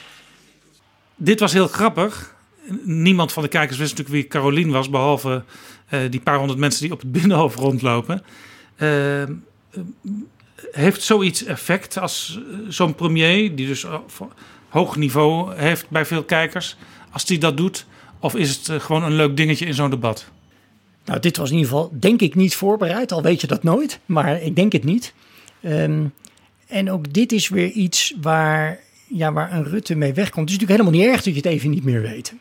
Speaker 4: Dit was heel grappig. Niemand van de kijkers wist natuurlijk wie Carolien was, behalve eh, die paar honderd mensen die op het binnenhof rondlopen. Eh, eh, heeft zoiets effect als zo'n premier, die dus hoog niveau heeft bij veel kijkers, als die dat doet? Of is het gewoon een leuk dingetje in zo'n debat?
Speaker 6: Nou, dit was in ieder geval, denk ik, niet voorbereid. Al weet je dat nooit, maar ik denk het niet. Ehm, en ook dit is weer iets waar, ja, waar een Rutte mee wegkomt. Het is natuurlijk helemaal niet erg dat je het even niet meer weet.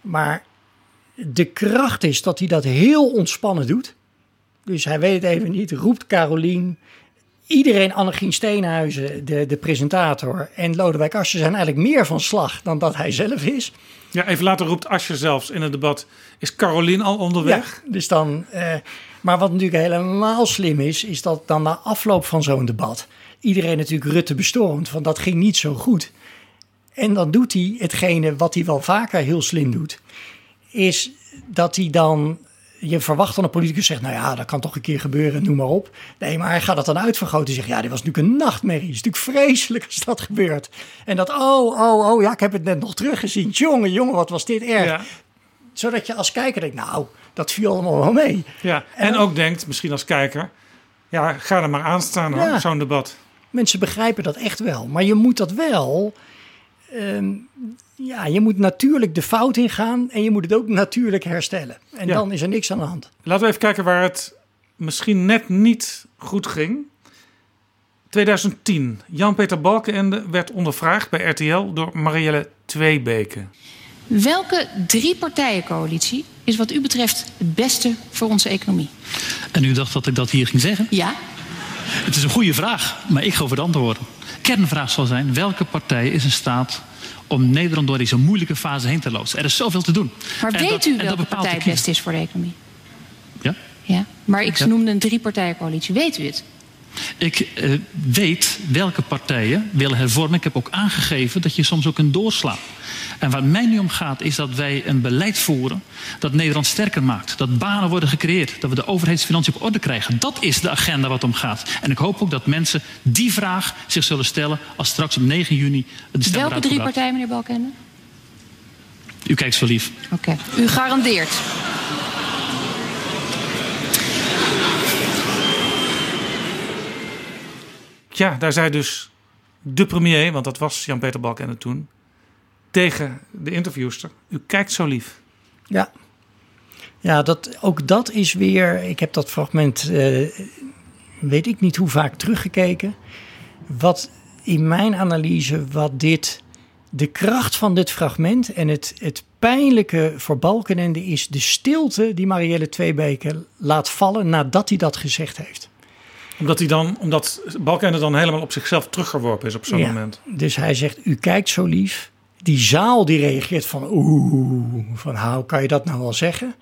Speaker 6: Maar de kracht is dat hij dat heel ontspannen doet. Dus hij weet het even niet, roept Carolien. Iedereen, Annegien Steenhuizen, de, de presentator, en Lodewijk Asscher zijn eigenlijk meer van slag dan dat hij zelf is.
Speaker 4: Ja, even later roept Asje zelfs in het debat: is Carolien al onderweg?
Speaker 6: Ja, dus dan, eh, maar wat natuurlijk helemaal slim is, is dat dan na afloop van zo'n debat iedereen natuurlijk Rutte bestormt, van dat ging niet zo goed. En dan doet hij hetgene wat hij wel vaker heel slim doet, is dat hij dan, je verwacht van een politicus zegt, nou ja, dat kan toch een keer gebeuren, noem maar op. Nee, maar hij gaat het dan uitvergroten en zegt, ja, dit was natuurlijk een nachtmerrie. Het is natuurlijk vreselijk als dat gebeurt. En dat, oh, oh, oh, ja, ik heb het net nog teruggezien. Jongen, jongen, wat was dit erg. zodat je als kijker denkt, nou, dat viel allemaal wel mee.
Speaker 4: Ja, en, ook denkt, misschien als kijker, ja, ga er maar aan staan, hoor,
Speaker 6: Ja.
Speaker 4: zo'n debat.
Speaker 6: Mensen begrijpen dat echt wel. Maar je moet dat wel. ehm, ja, je moet natuurlijk de fout ingaan en je moet het ook natuurlijk herstellen. En
Speaker 4: Ja.
Speaker 6: dan is er niks aan de hand.
Speaker 4: Laten we even kijken waar het misschien net niet goed ging. 2010. Jan-Peter Balkenende werd ondervraagd bij RTL door Marielle Tweebeke.
Speaker 34: Welke drie partijencoalitie is wat u betreft het beste voor onze economie?
Speaker 26: En u dacht dat ik dat hier ging zeggen?
Speaker 34: Ja.
Speaker 26: Het is een goede vraag, maar ik ga over de antwoorden. Kernvraag zal zijn: welke partij is in staat om Nederland door deze moeilijke fase heen te loodsen? Er is zoveel te doen.
Speaker 34: Maar
Speaker 26: En
Speaker 34: weet
Speaker 26: dat-
Speaker 34: u welke partij het beste is voor de economie?
Speaker 26: Ja?
Speaker 34: Ja. Maar ik
Speaker 26: Ja.
Speaker 34: noemde een drie partijencoalitie. Weet u het?
Speaker 26: Ik eh, weet welke partijen willen hervormen. Ik heb ook aangegeven dat je soms ook kunt doorslaan. En waar mij nu om gaat is dat wij een beleid voeren dat Nederland sterker maakt. Dat banen worden gecreëerd. Dat we de overheidsfinanciën op orde krijgen. Dat is de agenda wat om gaat. En ik hoop ook dat mensen die vraag zich zullen stellen als straks op 9 juni de stem
Speaker 34: Welke drie partijen, meneer Balkenende?
Speaker 26: U kijkt zo lief.
Speaker 34: Oké. U garandeert.
Speaker 4: Ja, daar zei dus de premier, want dat was Jan-Peter Balkenende toen, tegen de interviewster. U kijkt zo lief.
Speaker 6: Ja. Ja, dat, ook dat is weer. Ik heb dat fragment, eh, weet ik niet hoe vaak teruggekeken. Wat in mijn analyse, wat dit. De kracht van dit fragment en het, het pijnlijke voor Balkenende is de stilte die Marielle Tweebeke laat vallen nadat hij dat gezegd heeft.
Speaker 4: Omdat, hij dan, omdat Balkenende dan helemaal op zichzelf teruggeworpen is op zo'n
Speaker 6: Ja,
Speaker 4: moment.
Speaker 6: Dus hij zegt, u kijkt zo lief. Die zaal die reageert van oeh, van hoe kan je dat nou wel zeggen?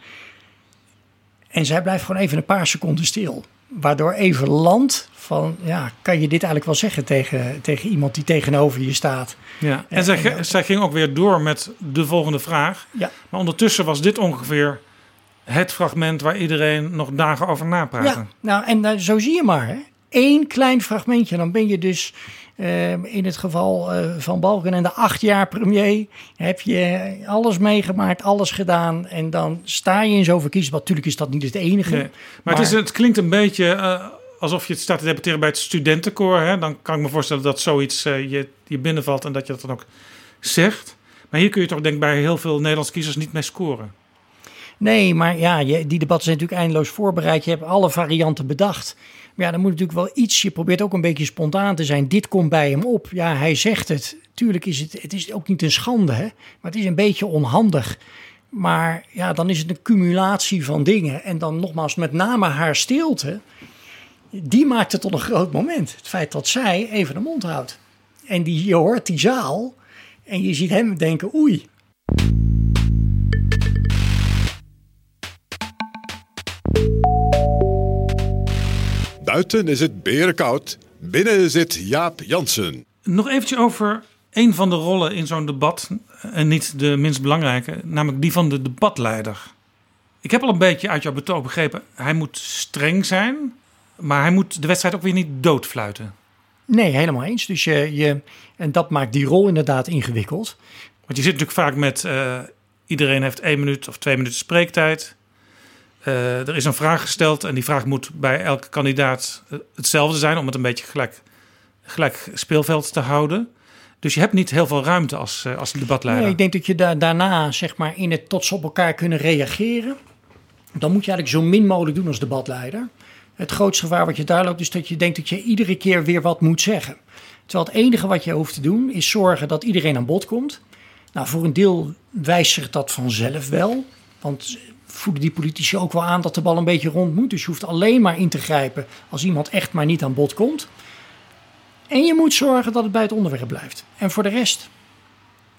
Speaker 6: En zij blijft gewoon even een paar seconden stil. Waardoor even land van, ja, kan je dit eigenlijk wel zeggen tegen, tegen iemand die tegenover je staat?
Speaker 4: Ja. En zij, ge- zij ging ook weer door met de volgende vraag.
Speaker 6: Ja.
Speaker 4: Maar ondertussen was dit ongeveer het fragment waar iedereen nog dagen over napraatte.
Speaker 6: Ja, nou en eh, zo zie je maar. Hè. Eén klein fragmentje, dan ben je dus eh, in het geval eh, van Balken en de acht jaar premier. Heb je alles meegemaakt, alles gedaan. En dan sta je in zo'n verkiezing. Natuurlijk is dat niet het enige.
Speaker 4: Nee. Maar, het, is, het klinkt een beetje alsof je het staat te debatteren bij het studentenkoor. Hè? Dan kan ik me voorstellen dat zoiets je, je binnenvalt en dat je dat dan ook zegt. Maar hier kun je toch denk ik bij heel veel Nederlandse kiezers niet mee scoren.
Speaker 6: Nee, maar ja, die debatten zijn natuurlijk eindeloos voorbereid. Je hebt alle varianten bedacht. Maar ja, dan moet natuurlijk wel iets. Je probeert ook een beetje spontaan te zijn. Dit komt bij hem op. Ja, hij zegt het. Tuurlijk is het, het is ook niet een schande, hè? maar het is een beetje onhandig. Maar ja, dan is het een cumulatie van dingen. En dan nogmaals, met name haar stilte. Die maakt het tot een groot moment. Het feit dat zij even de mond houdt. En die, je hoort die zaal. En je ziet hem denken, oei,
Speaker 3: Buiten is het berenkoud. Binnen zit Jaap Jansen.
Speaker 4: Nog eventjes over een van de rollen in zo'n debat. En niet de minst belangrijke, namelijk die van de debatleider. Ik heb al een beetje uit jouw betoog begrepen. Hij moet streng zijn, maar hij moet de wedstrijd ook weer niet doodfluiten.
Speaker 6: Nee, helemaal eens. Dus je, je, en dat maakt die rol inderdaad ingewikkeld.
Speaker 4: Want je zit natuurlijk vaak met eh, iedereen heeft één minuut of twee minuten spreektijd. Eh, er is een vraag gesteld en die vraag moet bij elke kandidaat eh, hetzelfde zijn om het een beetje gelijk, gelijk speelveld te houden. Dus je hebt niet heel veel ruimte als, eh, als debatleider.
Speaker 6: Nee, ik denk dat je da- daarna, zeg maar, in het tot op elkaar kunnen reageren. Dan moet je eigenlijk zo min mogelijk doen als debatleider. Het grootste gevaar wat je daar loopt is dat je denkt dat je iedere keer weer wat moet zeggen. Terwijl het enige wat je hoeft te doen is zorgen dat iedereen aan bod komt. Nou, voor een deel wijst zich dat vanzelf wel. Want voeden die politici ook wel aan dat de bal een beetje rond moet. Dus je hoeft alleen maar in te grijpen als iemand echt maar niet aan bod komt. En je moet zorgen dat het bij het onderwerp blijft. En voor de rest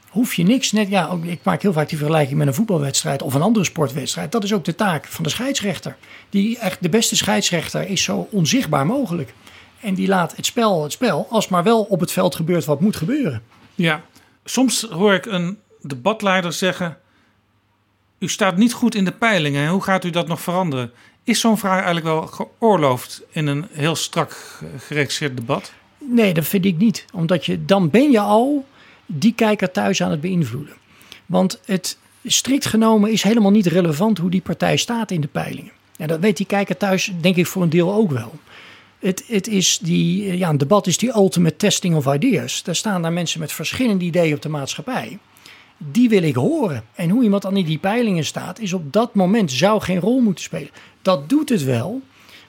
Speaker 6: hoef je niks. Net, ja, ik maak heel vaak die vergelijking met een voetbalwedstrijd of een andere sportwedstrijd. Dat is ook de taak van de scheidsrechter. Die echt de beste scheidsrechter is zo onzichtbaar mogelijk. En die laat het spel het spel, als maar wel op het veld gebeurt wat moet gebeuren.
Speaker 4: Ja, soms hoor ik een debatleider zeggen: U staat niet goed in de peilingen. Hoe gaat u dat nog veranderen? Is zo'n vraag eigenlijk wel geoorloofd in een heel strak geregisseerd debat?
Speaker 6: Nee, dat vind ik niet. Omdat je, dan ben je al die kijker thuis aan het beïnvloeden. Want het, strikt genomen is helemaal niet relevant hoe die partij staat in de peilingen. En dat weet die kijker thuis, denk ik, voor een deel ook wel. Het, het is die, ja, een debat is die ultimate testing of ideas. Daar staan daar mensen met verschillende ideeën op de maatschappij. Die wil ik horen. En hoe iemand dan in die peilingen staat, is op dat moment zou geen rol moeten spelen. Dat doet het wel,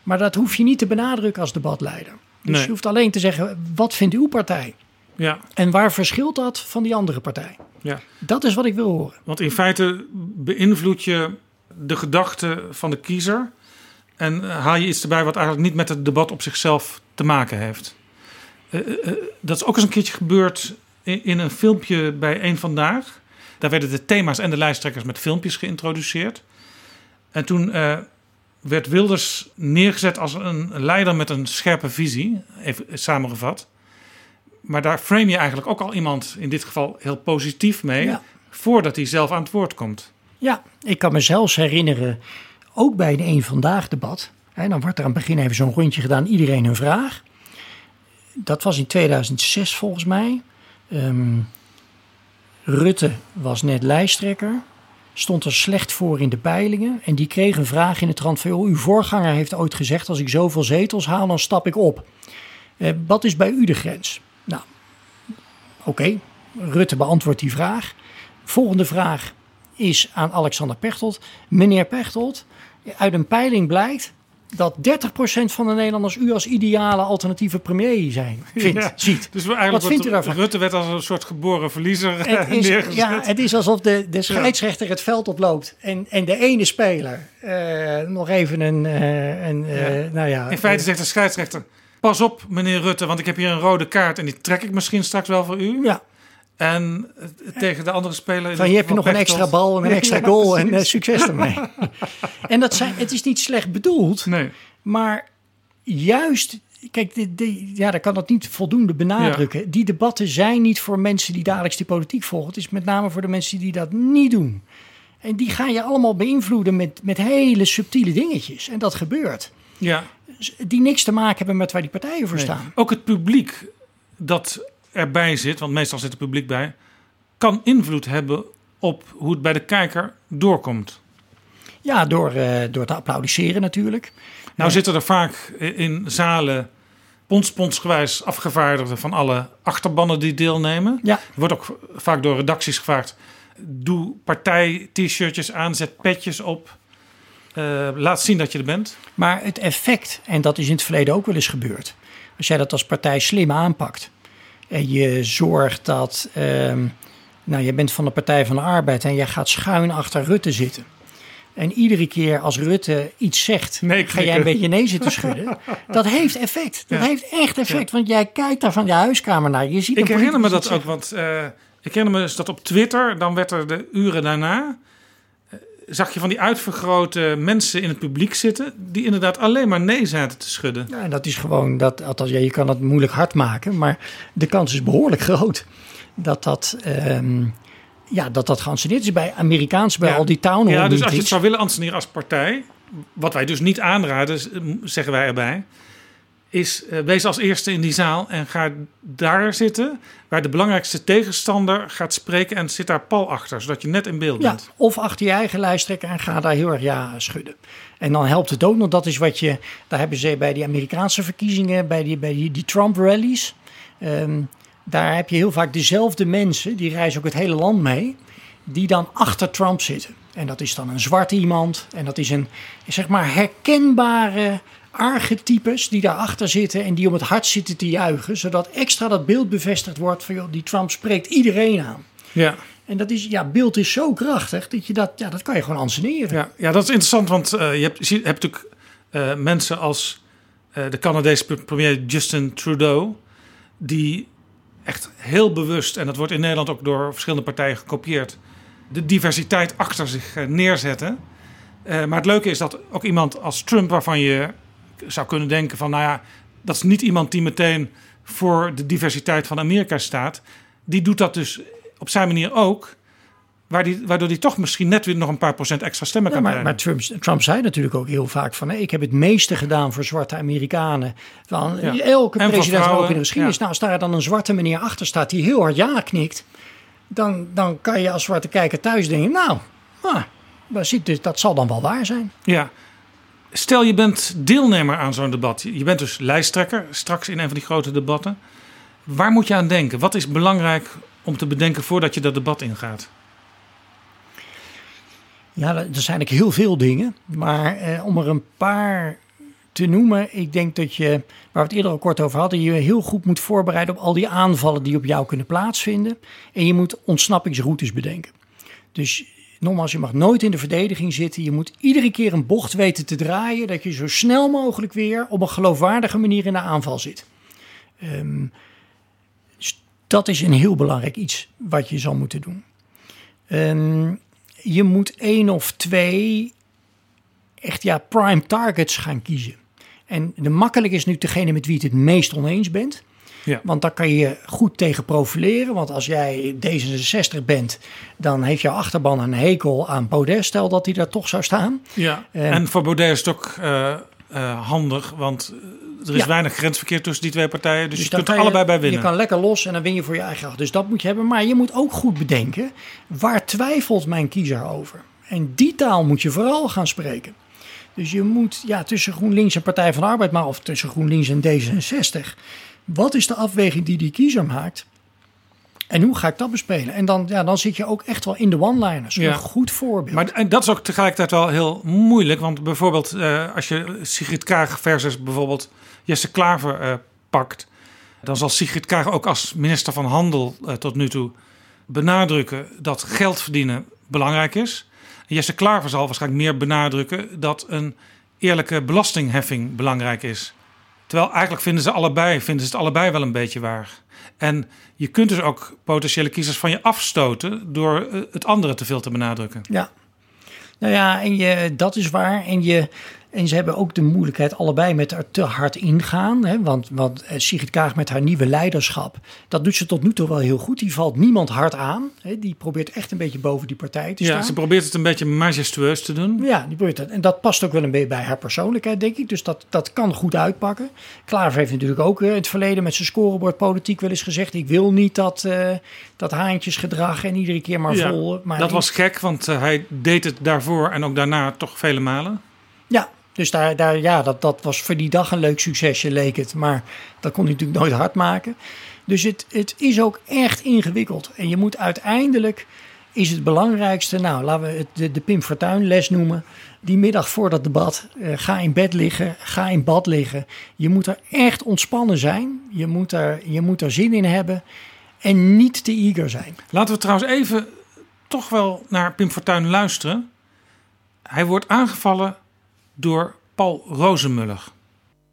Speaker 6: maar dat hoef je niet te benadrukken als debatleider. Dus
Speaker 4: Nee.
Speaker 6: je hoeft alleen te zeggen, wat vindt uw partij?
Speaker 4: Ja.
Speaker 6: En waar verschilt dat van die andere partij?
Speaker 4: Ja.
Speaker 6: Dat is wat ik wil horen.
Speaker 4: Want in feite beïnvloed je de gedachten van de kiezer. En eh, haal je iets erbij wat eigenlijk niet met het debat op zichzelf te maken heeft. Eh, eh, dat is ook eens een keertje gebeurd in, in een filmpje bij Eén Vandaag. Daar werden de thema's en de lijsttrekkers met filmpjes geïntroduceerd. En toen eh, werd Wilders neergezet als een leider met een scherpe visie, even samengevat. Maar daar frame je eigenlijk ook al iemand, in dit geval heel positief mee,
Speaker 6: Ja.
Speaker 4: voordat hij zelf aan het woord komt.
Speaker 6: Ja, ik kan me zelfs herinneren, ook bij een Eén Vandaag debat. Hè, dan wordt er aan het begin even zo'n rondje gedaan, iedereen een vraag. Dat was in 2006 volgens mij. Ehm, Rutte was net lijsttrekker, stond er slecht voor in de peilingen. En die kreeg een vraag in de trant van, uw voorganger heeft ooit gezegd... als ik zoveel zetels haal, dan stap ik op. Eh, wat is bij u de grens? Nou, oké, Rutte beantwoordt die vraag. Volgende vraag is aan Alexander Pechtold. Meneer Pechtold, uit een peiling blijkt dat 30% van de Nederlanders u als ideale alternatieve premier zijn, vindt,
Speaker 4: Ja,
Speaker 6: ziet.
Speaker 4: Dus eigenlijk
Speaker 6: Wat vindt u daarvan?
Speaker 4: Rutte werd als een soort geboren verliezer
Speaker 6: Het is,
Speaker 4: neergezet.
Speaker 6: ja, het is alsof de, de scheidsrechter het veld oploopt en, en de ene speler eh, nog even een, een eh, nou ja...
Speaker 4: In feite zegt de scheidsrechter: Pas op, meneer Rutte, want ik heb hier een rode kaart en die trek ik misschien straks wel voor u.
Speaker 6: Ja.
Speaker 4: En eh, tegen de andere speler.
Speaker 6: Van je hebt nog een extra bal en een (laughs) extra
Speaker 4: Ja,
Speaker 6: goal en eh, succes ermee. (laughs) en dat zijn, het is niet slecht bedoeld,
Speaker 4: Nee.
Speaker 6: maar juist, kijk, de, de, ja, daar kan dat niet voldoende benadrukken. Die debatten zijn niet voor mensen die dagelijks die politiek volgen. Het is met name voor de mensen die dat niet doen. En die gaan je allemaal beïnvloeden met, met hele subtiele dingetjes. En dat gebeurt.
Speaker 4: Ja.
Speaker 6: Die niks te maken hebben met waar die partijen voor
Speaker 4: Nee.
Speaker 6: staan.
Speaker 4: Ook het publiek dat erbij zit, want meestal zit het publiek bij, kan invloed hebben op hoe het bij de kijker doorkomt.
Speaker 6: Ja, door, eh, door te applaudisseren natuurlijk.
Speaker 4: Nou zitten er vaak in zalen ponsponsgewijs afgevaardigden van alle achterbannen die deelnemen.
Speaker 6: Ja.
Speaker 4: Wordt ook vaak door redacties gevraagd: doe partij-t-shirtjes aan, zet petjes op. Eh, laat zien dat je er bent.
Speaker 6: Maar het effect, en dat is in het verleden ook wel eens gebeurd. Als jij dat als partij slim aanpakt. En je zorgt dat. ehm, nou, je bent van de Partij van de Arbeid en jij gaat schuin achter Rutte zitten. En iedere keer als Rutte iets zegt, ga jij een beetje nee zitten schudden. (laughs) Dat heeft effect. Dat
Speaker 4: Ja.
Speaker 6: heeft echt effect. Want jij kijkt daar van je huiskamer naar. Je ziet
Speaker 4: Ik herinner me dat ook, want eh, ik herinner me eens dat op Twitter, dan werd er de uren daarna, zag je van die uitvergrote mensen in het publiek zitten, die inderdaad alleen maar nee zaten te schudden.
Speaker 6: Ja, en dat is gewoon, dat, althans, ja, je kan het moeilijk hard maken, maar de kans is behoorlijk (laughs) groot dat dat, ehm, ja, dat, dat geanceneerd is bij Amerikaans, bij
Speaker 4: Ja.
Speaker 6: al die town hall
Speaker 4: Ja, dus als je het zou willen anseneren als partij, wat wij dus niet aanraden, zeggen wij erbij, is eh, wees als eerste in die zaal en ga daar zitten waar de belangrijkste tegenstander gaat spreken en zit daar pal achter, zodat je net in beeld
Speaker 6: Ja,
Speaker 4: bent.
Speaker 6: of achter je eigen lijsttrekker en ga daar heel erg ja schudden. En dan helpt het ook nog, dat is wat je, daar hebben ze bij die Amerikaanse verkiezingen, bij die, bij die, die Trump rallies. ehm, daar heb je heel vaak dezelfde mensen, die reizen ook het hele land mee, die dan achter Trump zitten. En dat is dan een zwarte iemand en dat is een, zeg maar, herkenbare archetypes die daarachter zitten en die om het hart zitten te juichen, zodat extra dat beeld bevestigd wordt van, joh, die Trump spreekt iedereen aan.
Speaker 4: Ja.
Speaker 6: En dat is, ja, beeld is zo krachtig dat je dat, ja, dat kan je gewoon anseneren.
Speaker 4: Ja, ja, dat is interessant, want eh, je hebt, je hebt natuurlijk eh, mensen als eh, de Canadese pre- premier Justin Trudeau, die echt heel bewust, en dat wordt in Nederland ook door verschillende partijen gekopieerd, de diversiteit achter zich neerzetten. Maar het leuke is dat ook iemand als Trump, waarvan je zou kunnen denken van, nou ja, dat is niet iemand die meteen voor de diversiteit van Amerika staat, die doet dat dus op zijn manier ook. Waar die, waardoor hij toch misschien net weer nog een paar procent extra stemmen kan
Speaker 6: maar,
Speaker 4: krijgen.
Speaker 6: maar Trump, Trump zei natuurlijk ook heel vaak van... ik heb het meeste gedaan voor zwarte Amerikanen. Van,
Speaker 4: Ja.
Speaker 6: Elke
Speaker 4: En
Speaker 6: president, ook in de geschiedenis.
Speaker 4: ja.
Speaker 6: Nou, als daar dan een zwarte meneer achter staat die heel hard ja knikt... dan, dan kan je als zwarte kijker thuis denken, nou, ziet dus, dat zal dan wel waar zijn.
Speaker 4: Ja. Stel je bent deelnemer aan zo'n debat. Je bent dus lijsttrekker straks in een van die grote debatten. Waar moet je aan denken? Wat is belangrijk om te bedenken voordat je dat debat ingaat?
Speaker 6: Ja, er zijn eigenlijk heel veel dingen. Maar eh, om er een paar te noemen, ik denk dat je, waar we het eerder al kort over hadden, je heel goed moet voorbereiden op al die aanvallen die op jou kunnen plaatsvinden. En je moet ontsnappingsroutes bedenken. Dus nogmaals, je mag nooit in de verdediging zitten. Je moet iedere keer een bocht weten te draaien, dat je zo snel mogelijk weer op een geloofwaardige manier in de aanval zit. Um, dus dat is een heel belangrijk iets wat je zal moeten doen. Um, je moet één of twee echt ja, prime targets gaan kiezen. En de makkelijk is nu degene met wie je het het meest oneens bent. Ja. Want daar kan je goed tegen profileren. Want als jij D66 bent, dan heeft jouw achterban een hekel aan Baudet. Stel dat hij daar toch zou staan.
Speaker 4: Ja. en voor Baudet is het ook uh, uh, handig, want er is ja. weinig grensverkeer tussen die twee partijen. Dus, dus je kunt er allebei bij winnen.
Speaker 6: Je kan lekker los en dan win je voor je eigen acht. Dus dat moet je hebben. Maar je moet ook goed bedenken, waar twijfelt mijn kiezer over? En die taal moet je vooral gaan spreken. Dus je moet ja, tussen GroenLinks en Partij van de Arbeid, maar of tussen GroenLinks en D66. Wat is de afweging die die kiezer maakt? En hoe ga ik dat bespelen? En dan, ja, dan zit je ook echt wel in de one-liners. Ja. Een goed voorbeeld.
Speaker 4: Maar en dat is ook tegelijkertijd wel heel moeilijk. Want bijvoorbeeld uh, als je Sigrid Kaag versus bijvoorbeeld Jesse Klaver uh, pakt... dan zal Sigrid Kaag ook als minister van Handel uh, tot nu toe benadrukken... dat geld verdienen belangrijk is. En Jesse Klaver zal waarschijnlijk meer benadrukken... dat een eerlijke belastingheffing belangrijk is. Terwijl eigenlijk vinden ze allebei, vinden ze het allebei wel een beetje waar. En je kunt dus ook potentiële kiezers van je afstoten door eh, het andere te veel te benadrukken.
Speaker 6: Ja, nou ja, en je, dat is waar. En je, en ze hebben ook de moeilijkheid allebei met er te hard ingaan. Hè? Want, want eh, Sigrid Kaag met haar nieuwe leiderschap, dat doet ze tot nu toe wel heel goed. Die valt niemand hard aan. Hè? Die probeert echt een beetje boven die partij te staan.
Speaker 4: Ja, ze probeert het een beetje majestueus te doen.
Speaker 6: Ja, die probeert dat. En dat past ook wel een beetje bij haar persoonlijkheid, denk ik. Dus dat, dat kan goed uitpakken. Klaver heeft natuurlijk ook eh, in het verleden met zijn scorebordpolitiek wel eens gezegd... ik wil niet dat, uh, dat haantjesgedrag en iedere keer maar vol... Maar
Speaker 4: dat was gek, want hij deed het daarvoor en ook daarna toch vele malen.
Speaker 6: Ja, dus daar, daar, ja, dat, dat was voor die dag een leuk succesje, leek het. Maar dat kon hij natuurlijk nooit hard maken. Dus het, het is ook echt ingewikkeld. En je moet uiteindelijk, is het belangrijkste, nou laten we het de, de Pim Fortuyn les noemen. Die middag voor dat debat, uh, ga in bed liggen, ga in bad liggen. Je moet er echt ontspannen zijn. Je moet er, je moet er zin in hebben. En niet te eager zijn.
Speaker 4: Laten we trouwens even toch wel naar Pim Fortuyn luisteren. Hij wordt aangevallen door Paul Rozenmuller.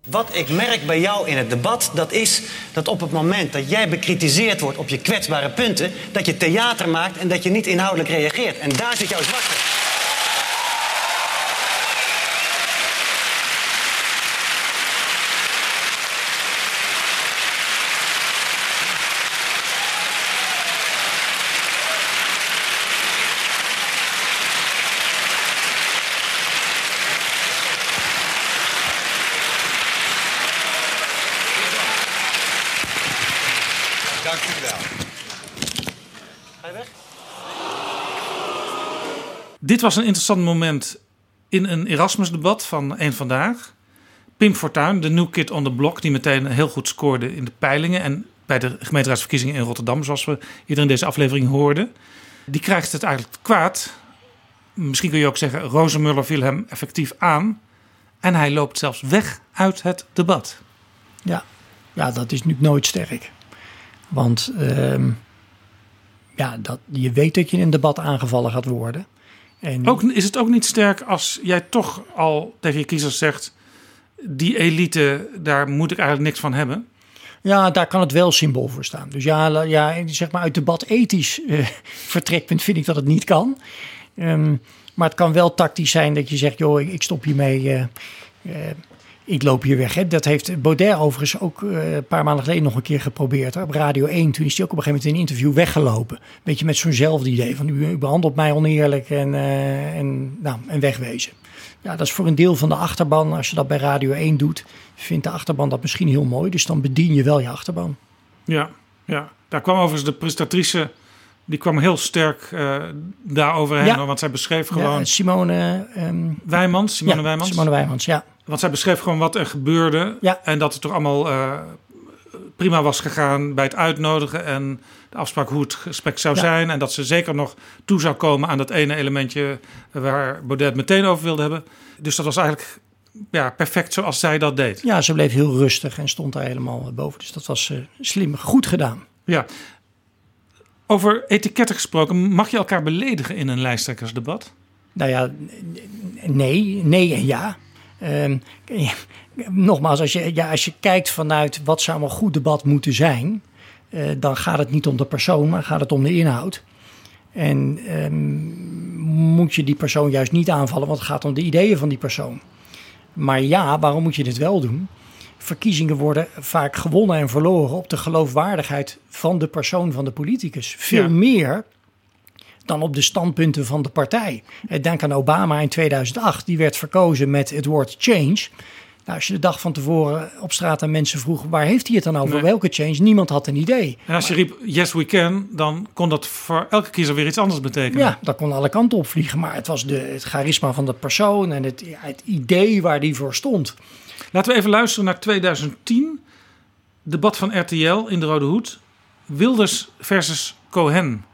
Speaker 35: Wat ik merk bij jou in het debat, dat is dat op het moment dat jij bekritiseerd wordt op je kwetsbare punten, dat je theater maakt en dat je niet inhoudelijk reageert. En daar zit jouw zwakte.
Speaker 4: Dit was een interessant moment in een Erasmus-debat van een vandaag. Pim Fortuyn, de new kid on the block, die meteen heel goed scoorde in de peilingen en bij de gemeenteraadsverkiezingen in Rotterdam, zoals we hier in deze aflevering hoorden. Die krijgt het eigenlijk kwaad. Misschien kun je ook zeggen, Rozenmuller viel hem effectief aan. En hij loopt zelfs weg uit het debat.
Speaker 6: Ja, ja dat is natuurlijk nooit sterk. Want uh, ja, dat, je weet dat je in een debat aangevallen gaat worden.
Speaker 4: En... Ook, is het ook niet sterk als jij toch al tegen je kiezers zegt: die elite, daar moet ik eigenlijk niks van hebben?
Speaker 6: Ja, daar kan het wel symbool voor staan. Dus ja, ja zeg maar uit debat ethisch uh, (laughs) vertrekpunt vind ik dat het niet kan. Um, maar het kan wel tactisch zijn dat je zegt: joh, ik, stop hiermee. Uh, uh, ik loop hier weg. Hè. Dat heeft Baudet overigens ook uh, een paar maanden geleden nog een keer geprobeerd. Op Radio 1, toen is hij ook op een gegeven moment in een interview weggelopen. Beetje met zo'nzelfde idee van u, behandelt mij oneerlijk en, uh, en, nou, en wegwezen. Ja, dat is voor een deel van de achterban. Als je dat bij Radio 1 doet, vindt de achterban dat misschien heel mooi. Dus dan bedien je wel je achterban.
Speaker 4: Ja, ja. daar kwam overigens de prestatrice Die kwam heel sterk uh, daaroverheen,
Speaker 6: Ja.
Speaker 4: want zij beschreef gewoon...
Speaker 6: Ja, Simone ehm,
Speaker 4: Wijmans, Simone
Speaker 6: ja,
Speaker 4: Wijmans.
Speaker 6: Simone Wijmans, ja.
Speaker 4: Want zij beschreef gewoon wat er gebeurde. En dat het toch allemaal eh, prima was gegaan bij het uitnodigen. En de afspraak hoe het gesprek zou zijn. En dat ze zeker nog toe zou komen aan dat ene elementje waar Baudet meteen over wilde hebben. Dus dat was eigenlijk ja, perfect zoals zij dat deed.
Speaker 6: Ja, ze bleef heel rustig en stond daar helemaal boven. Dus dat was eh, slim, goed gedaan.
Speaker 4: Ja. Over etiketten gesproken, mag je elkaar beledigen in een lijsttrekkersdebat?
Speaker 6: Nou ja, nee, nee en ja. Ehm, (laughs) nogmaals, als je, ja, als je kijkt vanuit wat zou een goed debat moeten zijn, eh, dan gaat het niet om de persoon, maar gaat het om de inhoud. En ehm, moet je die persoon juist niet aanvallen, want het gaat om de ideeën van die persoon. Maar ja, waarom moet je dit wel doen? Verkiezingen worden vaak gewonnen en verloren op de geloofwaardigheid van de persoon van de politicus. Veel
Speaker 4: Ja.
Speaker 6: meer dan op de standpunten van de partij. Eh, Denk aan Obama in 2008, die werd verkozen met het woord change. Nou, als je de dag van tevoren op straat aan mensen vroeg, waar heeft hij het dan over?
Speaker 4: Nee.
Speaker 6: Welke change? Niemand had een idee.
Speaker 4: En als je riep yes we can, dan kon dat voor elke kiezer weer iets anders betekenen.
Speaker 6: Ja, dat kon alle kanten op vliegen. Maar het was de, het charisma van de persoon en het, ja, het idee waar die voor stond.
Speaker 4: Laten we even luisteren naar 2010. Debat van RTL in de Rode Hoed. Wilders versus Cohen.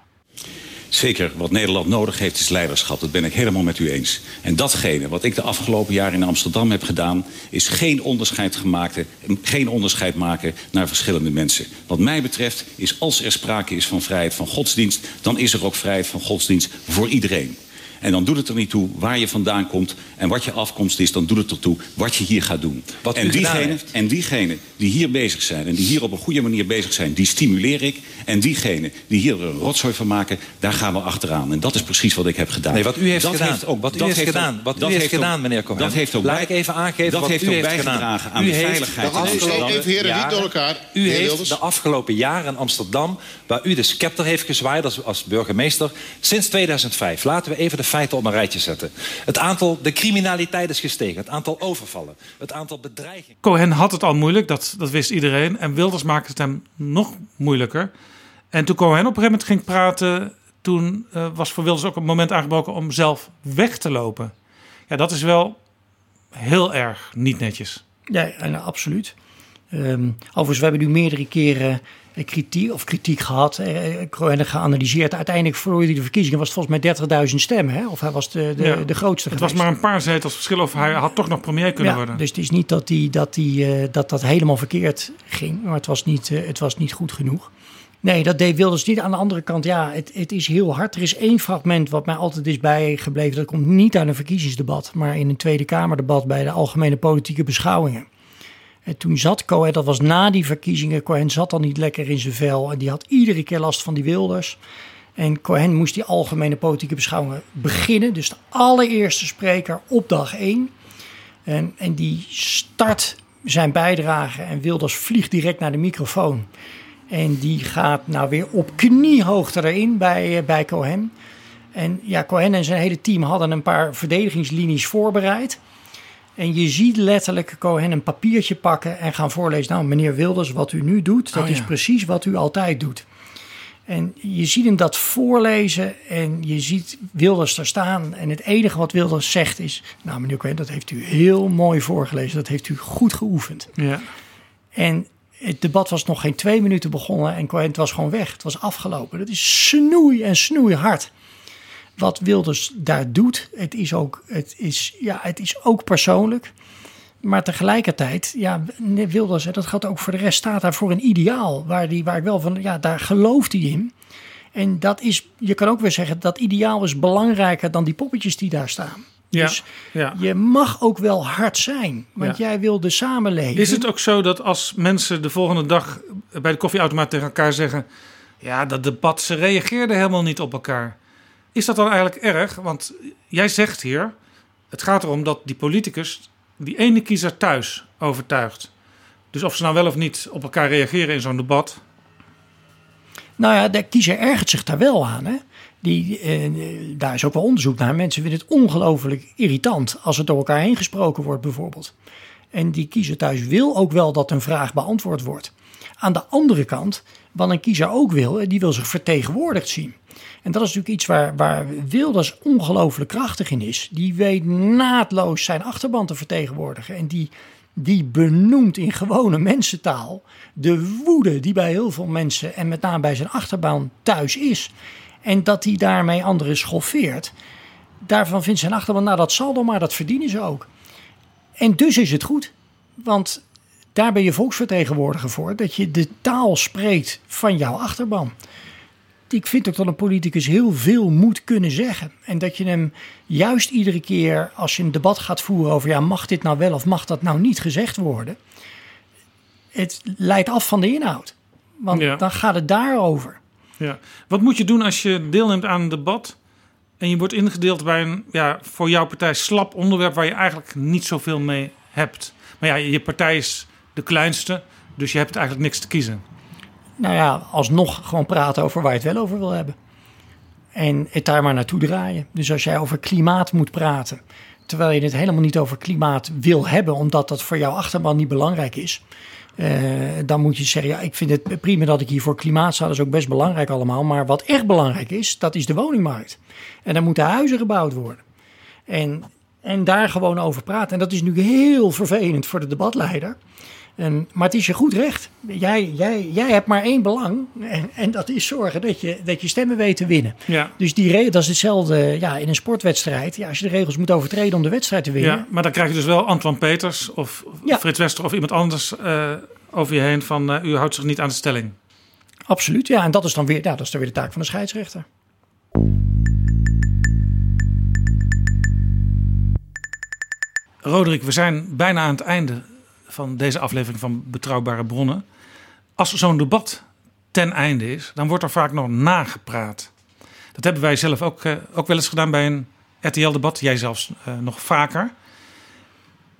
Speaker 36: Zeker, wat Nederland nodig heeft is leiderschap. Dat ben ik helemaal met u eens. En datgene wat ik de afgelopen jaren in Amsterdam heb gedaan... is geen onderscheid, gemaakt, geen onderscheid maken naar verschillende mensen. Wat mij betreft is als er sprake is van vrijheid van godsdienst... dan is er ook vrijheid van godsdienst voor iedereen. En dan doet het er niet toe waar je vandaan komt en wat je afkomst is. Dan doet het ertoe wat je hier gaat doen.
Speaker 37: Wat u
Speaker 36: en, diegenen,
Speaker 37: heeft.
Speaker 36: en diegenen die hier bezig zijn en die hier op een goede manier bezig zijn, die stimuleer ik. En diegenen die hier een rotzooi van maken, daar gaan we achteraan. En dat is precies wat ik heb gedaan.
Speaker 37: Nee, wat u heeft
Speaker 36: Dat
Speaker 37: gedaan.
Speaker 36: ook-
Speaker 37: wat u
Speaker 36: dat
Speaker 37: heeft gedaan.
Speaker 36: ook-
Speaker 37: wat u
Speaker 36: dat
Speaker 37: heeft gedaan, meneer Cohen.
Speaker 36: Dat heeft ook
Speaker 37: Laat ik even aangeven
Speaker 36: dat
Speaker 37: wat
Speaker 36: heeft
Speaker 37: u
Speaker 36: ook
Speaker 37: heeft
Speaker 36: bijgedragen
Speaker 37: gedaan.
Speaker 36: aan
Speaker 37: u
Speaker 36: de
Speaker 37: heeft
Speaker 36: veiligheid
Speaker 37: de afgelopen
Speaker 36: Even, heren, niet door
Speaker 37: elkaar. U heeft
Speaker 36: Wilders.
Speaker 37: de afgelopen jaren in Amsterdam, waar u de scepter heeft gezwaaid als, als burgemeester, sinds 2005. Laten we even de feiten op een rijtje zetten. Het aantal, de criminaliteit is gestegen. Het aantal overvallen. Het aantal bedreigingen.
Speaker 4: Cohen had het al moeilijk, dat, dat wist iedereen. En Wilders maakte het hem nog moeilijker. En toen Cohen op een gegeven moment ging praten... toen eh, was voor Wilders ook een moment aangebroken om zelf weg te lopen. Ja, dat is wel heel erg niet netjes.
Speaker 6: Ja, en, eh, absoluut. Ehm, overigens, we hebben nu meerdere keren eh, kritiek, of kritiek gehad. eh, eh, Cohen geanalyseerd. Uiteindelijk verloor hij de verkiezingen. Was het volgens mij 30.000 stemmen. Hè? Of hij was de, de,
Speaker 4: Ja.
Speaker 6: de grootste
Speaker 4: Het was maar een paar zetels verschil of hij had toch nog premier kunnen
Speaker 6: ja,
Speaker 4: worden.
Speaker 6: Dus het is niet dat, die, dat, die, eh, dat dat helemaal verkeerd ging. Maar het was niet, eh, het was niet goed genoeg. Nee, dat deed Wilders niet. Aan de andere kant, ja, het, het is heel hard. Er is één fragment wat mij altijd is bijgebleven. Dat komt niet uit een verkiezingsdebat, maar in een Tweede Kamerdebat bij de Algemene Politieke Beschouwingen. En toen zat Cohen, dat was na die verkiezingen, Cohen zat al niet lekker in zijn vel. En die had iedere keer last van die Wilders. En Cohen moest die algemene politieke beschouwingen beginnen. Dus de allereerste spreker op dag één. En, en die start zijn bijdrage en Wilders vliegt direct naar de microfoon. En die gaat nou weer op kniehoogte erin bij, eh, bij Cohen. En ja, Cohen en zijn hele team hadden een paar verdedigingslinies voorbereid. En je ziet letterlijk Cohen een papiertje pakken en gaan voorlezen. Nou, meneer Wilders, wat u nu doet, dat
Speaker 4: Oh,
Speaker 6: is precies wat u altijd doet. En je ziet hem dat voorlezen en je ziet Wilders er staan. En het enige wat Wilders zegt is... Nou, meneer Cohen, dat heeft u heel mooi voorgelezen. Dat heeft u goed geoefend.
Speaker 4: Ja.
Speaker 6: En het debat was nog geen twee minuten begonnen en Cohen was gewoon weg. Het was afgelopen. Dat is snoei en snoei hard. Wat Wilders daar doet, het is ook, het is, ja, het is ook persoonlijk. Maar tegelijkertijd, ja, Wilders, dat gaat ook voor de rest, staat daar voor een ideaal. Waar, die, waar ik wel van, ja, daar gelooft hij in. En dat is, je kan ook weer zeggen, dat ideaal is belangrijker dan die poppetjes die daar staan.
Speaker 4: Ja,
Speaker 6: Dus
Speaker 4: ja.
Speaker 6: je mag ook wel hard zijn, want
Speaker 4: Ja.
Speaker 6: jij wil de samenleving.
Speaker 4: Is het ook zo dat als mensen de volgende dag bij de koffieautomaat tegen elkaar zeggen: Ja, dat debat, ze reageerden helemaal niet op elkaar. Is dat dan eigenlijk erg? Want jij zegt hier: het gaat erom dat die politicus die ene kiezer thuis overtuigt. Dus of ze nou wel of niet op elkaar reageren in zo'n debat.
Speaker 6: Nou ja, de kiezer ergert zich daar wel aan. Hè? Die, eh, daar is ook wel onderzoek naar. Mensen vinden het ongelooflijk irritant als het door elkaar heen gesproken wordt, bijvoorbeeld. En die kiezer thuis wil ook wel dat een vraag beantwoord wordt. Aan de andere kant, wat een kiezer ook wil, die wil zich vertegenwoordigd zien. En dat is natuurlijk iets waar, waar Wilders ongelooflijk krachtig in is. Die weet naadloos zijn achterban te vertegenwoordigen. En die, die benoemt in gewone mensentaal de woede die bij heel veel mensen en met name bij zijn achterban thuis is. En dat hij daarmee anderen schoffeert. Daarvan vindt zijn achterban, nou dat zal dan maar, dat verdienen ze ook. En dus is het goed. Want daar ben je volksvertegenwoordiger voor. Dat je de taal spreekt van jouw achterban. Ik vind ook dat een politicus heel veel moet kunnen zeggen. En dat je hem juist iedere keer als je een debat gaat voeren over... ja, mag dit nou wel of mag dat nou niet gezegd worden... het leidt af van de inhoud. Want
Speaker 4: Ja.
Speaker 6: dan gaat het daarover.
Speaker 4: Ja. Wat moet je doen als je deelneemt aan een debat en je wordt ingedeeld bij een ja, voor jouw partij slap onderwerp waar je eigenlijk niet zoveel mee hebt? Maar ja, je partij is de kleinste, dus je hebt eigenlijk niks te kiezen.
Speaker 6: Nou ja, alsnog gewoon praten over waar je het wel over wil hebben. En het daar maar naartoe draaien. Dus als jij over klimaat moet praten, terwijl je het helemaal niet over klimaat wil hebben, omdat dat voor jouw achterban niet belangrijk is. eh, dan moet je zeggen, ja, ik vind het prima dat ik hier voor klimaat sta, dat is ook best belangrijk allemaal. Maar wat echt belangrijk is, dat is de woningmarkt. En dan moeten huizen gebouwd worden. En, en daar gewoon over praten. En dat is nu heel vervelend voor de debatleider. En, maar het is je goed recht. Jij, jij, jij hebt maar één belang. En, en dat is zorgen dat je, dat je stemmen weet te winnen.
Speaker 4: Ja.
Speaker 6: Dus die dat is hetzelfde ja, in een sportwedstrijd. Ja, als je de regels moet overtreden om de wedstrijd te winnen.
Speaker 4: Ja, maar dan krijg je dus wel Antoine Peters of Frits Wester of iemand anders eh, over je heen van eh, u houdt zich niet aan de stelling.
Speaker 6: Absoluut, ja. En dat is dan weer, ja, dat is dan weer de taak van de scheidsrechter.
Speaker 4: Roderick, we zijn bijna aan het einde van deze aflevering van Betrouwbare Bronnen. Als zo'n debat ten einde is, dan wordt er vaak nog nagepraat. Dat hebben wij zelf ook, eh, ook wel eens gedaan bij een RTL-debat. Jij zelfs eh, nog vaker.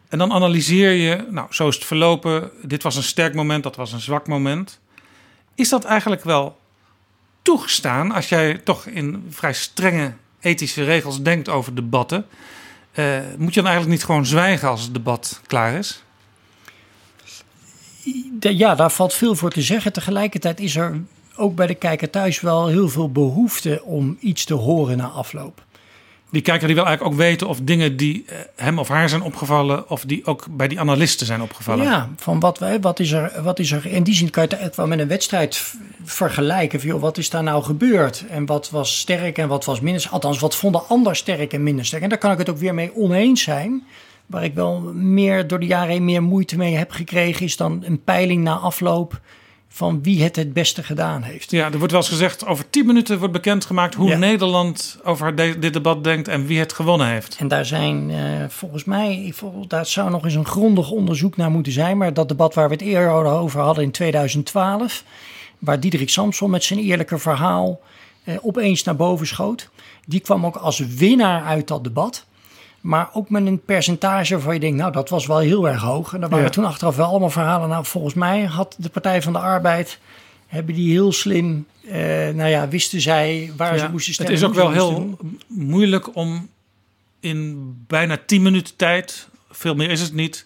Speaker 4: En dan analyseer je, nou, zo is het verlopen. Dit was een sterk moment, dat was een zwak moment. Is dat eigenlijk wel toegestaan als jij toch in vrij strenge ethische regels denkt over debatten? Eh, moet je dan eigenlijk niet gewoon zwijgen als het debat klaar is?
Speaker 6: Ja, daar valt veel voor te zeggen. Tegelijkertijd is er ook bij de kijker thuis wel heel veel behoefte om iets te horen na afloop.
Speaker 4: Die kijker die wil eigenlijk ook weten of dingen die eh, hem of haar zijn opgevallen, of die ook bij die analisten zijn opgevallen.
Speaker 6: Ja, van wat, wat, is er, wat is er. In die zin kan je het wel met een wedstrijd vergelijken. Van, joh, wat is daar nou gebeurd? En wat was sterk en wat was minder. Althans, wat vonden anderen sterk en minder sterk? En daar kan ik het ook weer mee oneens zijn. Waar ik wel meer door de jaren heen meer moeite mee heb gekregen, is dan een peiling na afloop van wie het het beste gedaan heeft.
Speaker 4: Ja, er wordt wel eens gezegd, over 10 minuten wordt bekendgemaakt hoe
Speaker 6: Ja.
Speaker 4: Nederland over de- dit debat denkt en wie het gewonnen heeft.
Speaker 6: En daar zijn eh, volgens mij, daar zou nog eens een grondig onderzoek naar moeten zijn. Maar dat debat waar we het eerder over hadden in 2012, waar Diederik Samson met zijn eerlijke verhaal eh, opeens naar boven schoot, die kwam ook als winnaar uit dat debat. Maar ook met een percentage waarvan je denkt, nou dat was wel heel erg hoog. En daar waren
Speaker 4: Ja.
Speaker 6: toen achteraf wel allemaal verhalen. Nou, volgens mij had de Partij van de Arbeid, hebben die heel slim, eh, nou ja, wisten zij waar
Speaker 4: Ja,
Speaker 6: ze moesten
Speaker 4: het
Speaker 6: stemmen.
Speaker 4: is ook wel heel
Speaker 6: doen.
Speaker 4: moeilijk om in bijna 10 minuten tijd, veel meer is het niet,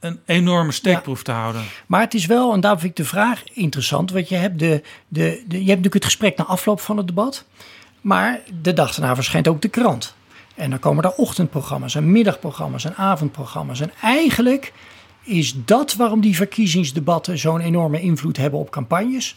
Speaker 4: een enorme steekproef te houden.
Speaker 6: Maar het is wel, en daarom vind ik de vraag interessant, want je hebt, de, de, de, je hebt natuurlijk het gesprek na afloop van het debat, maar de dag daarna verschijnt ook de krant. En dan komen er ochtendprogramma's en middagprogramma's en avondprogramma's. En eigenlijk is dat waarom die verkiezingsdebatten zo'n enorme invloed hebben op campagnes.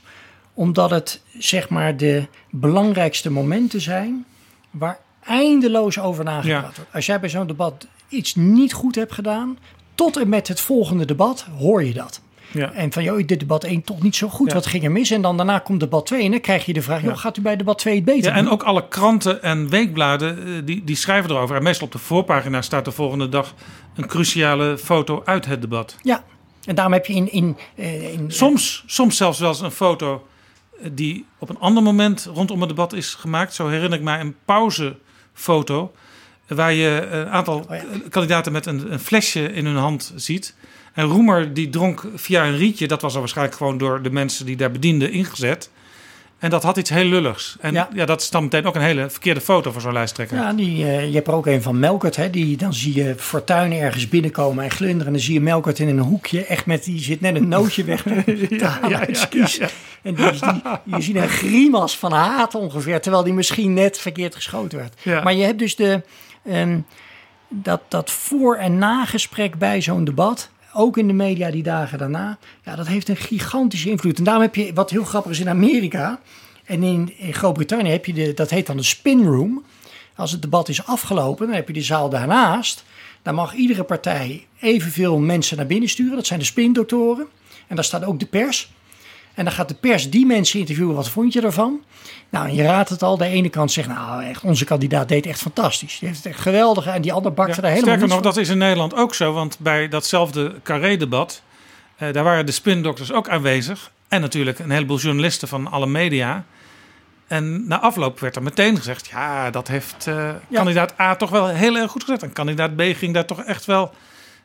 Speaker 6: Omdat het zeg maar de belangrijkste momenten zijn waar eindeloos over
Speaker 4: Ja.
Speaker 6: wordt. Als jij bij zo'n debat iets niet goed hebt gedaan, tot en met het volgende debat hoor je dat.
Speaker 4: Ja.
Speaker 6: En van, joh, dit debat 1 toch niet zo goed,
Speaker 4: Ja.
Speaker 6: wat ging er mis? En dan daarna komt debat 2 en dan krijg je de vraag, joh, gaat u bij debat 2 het beter
Speaker 4: Ja, en ook alle kranten en weekbladen eh, die, die schrijven erover. En meestal op de voorpagina staat de volgende dag een cruciale foto uit het debat.
Speaker 6: Ja, en daarom heb je in... in, eh, in
Speaker 4: Soms, soms zelfs wel eens een foto eh, die op een ander moment rondom het debat is gemaakt. Zo herinner ik mij een pauzefoto. Waar je een aantal
Speaker 6: Oh
Speaker 4: kandidaten met een, een flesje in hun hand ziet. En Roemer die dronk via een rietje. Dat was al waarschijnlijk gewoon door de mensen die daar bedienden ingezet. En dat had iets heel lulligs. En ja.
Speaker 6: Ja.
Speaker 4: dat is dan meteen ook een hele verkeerde foto voor zo'n lijsttrekker.
Speaker 6: Ja, die, eh, je hebt er ook een van Melkert. Hè, die, dan zie je Fortuyn ergens binnenkomen en glunderen. En dan zie je Melkert in een hoekje. Echt met, die zit net een nootje weg te (laughs) halen
Speaker 4: ja, ja,
Speaker 6: En die, die, je ziet een grimas van haat ongeveer. Terwijl die misschien net verkeerd geschoten werd. Maar je hebt dus de, ehm, dat, dat voor- en nagesprek bij zo'n debat. Ook in de media die dagen daarna. Ja, dat heeft een gigantische invloed. En daarom heb je, wat heel grappig is in Amerika. En in, in Groot-Brittannië heb je de, dat heet dan de spin room. Als het debat is afgelopen, dan heb je de zaal daarnaast. Dan mag iedere partij evenveel mensen naar binnen sturen. Dat zijn de spindoctoren. En daar staat ook de pers. En dan gaat de pers die mensen interviewen. Wat vond je ervan? Nou, en je raadt het al. De ene kant zegt, nou, echt, onze kandidaat deed echt fantastisch. Die heeft het echt geweldig. En die ander bakte daar helemaal
Speaker 4: Sterker nog, dat is in Nederland ook zo. Want bij datzelfde Carré-debat, eh, daar waren de spindokters ook aanwezig. En natuurlijk een heleboel journalisten van alle media. En na afloop werd er meteen gezegd: ja, dat heeft eh, kandidaat A toch wel heel erg goed gezet. En kandidaat B ging daar toch echt wel.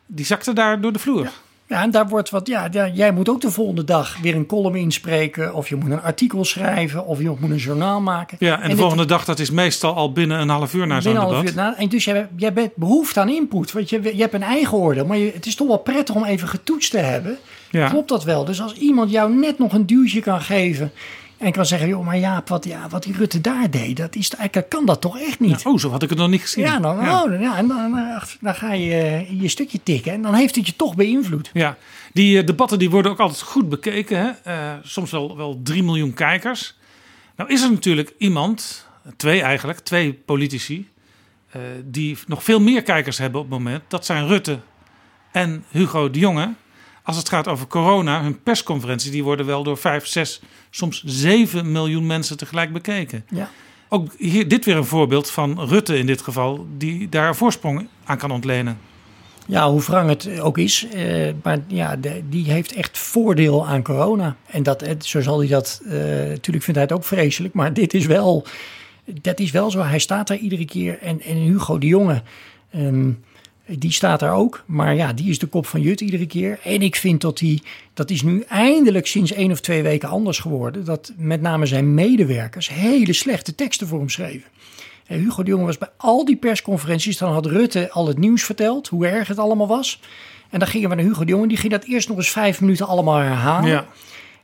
Speaker 4: Die zakte daar door de vloer.
Speaker 6: Ja, en daar wordt wat. Ja, ja, jij moet ook de volgende dag weer een column inspreken. Of je moet een artikel schrijven. Of je moet een journaal maken.
Speaker 4: Ja, en, de
Speaker 6: dit-
Speaker 4: volgende dag, dat is meestal al binnen een half uur na zo'n
Speaker 6: een half uur na- En dus jij, jij bent behoefte aan input. Want je, je hebt een eigen oordeel. Maar je, het is toch wel prettig om even getoetst te hebben.
Speaker 4: Ja.
Speaker 6: Klopt dat wel? Dus als iemand jou net nog een duwtje kan geven. En kan zeggen, joh, maar Jaap, wat, ja, wat die Rutte daar deed, dat is, eigenlijk kan dat toch echt niet?
Speaker 4: oh, zo had ik het nog niet gezien.
Speaker 6: Ja, dan,
Speaker 4: Ja.
Speaker 6: Oh, ja, en dan, dan, dan ga je eh, je stukje tikken. En dan heeft het je toch beïnvloed.
Speaker 4: Ja, die eh, debatten die worden ook altijd goed bekeken. Hè? Eh, soms wel, wel 3 miljoen kijkers. Nou is er natuurlijk iemand, twee eigenlijk, twee politici... eh, die nog veel meer kijkers hebben op het moment. Dat zijn Rutte en Hugo de Jonge. Als het gaat over corona, hun persconferenties... die worden wel door 5, 6, soms 7 miljoen mensen tegelijk bekeken.
Speaker 6: Ja.
Speaker 4: Ook hier, dit weer een voorbeeld van Rutte in dit geval... die daar voorsprong aan kan ontlenen.
Speaker 6: Ja, hoe wrang het ook is. eh, maar ja, de- die heeft echt voordeel aan corona. En dat, het- zo zal hij dat... eh, natuurlijk vindt hij het ook vreselijk. Maar dit is wel... Dat is wel zo. Hij staat daar iedere keer. En, en Hugo de Jonge... ehm, die staat daar ook. Maar ja, die is de kop van Jut iedere keer. En ik vind dat hij... Dat is nu eindelijk sinds één of twee weken anders geworden. Dat met name zijn medewerkers hele slechte teksten voor hem schreven. En Hugo de Jonge was bij al die persconferenties. Dan had Rutte al het nieuws verteld, hoe erg het allemaal was. En dan gingen we naar Hugo de Jonge. Die ging dat eerst nog eens vijf minuten allemaal herhalen.
Speaker 4: Ja.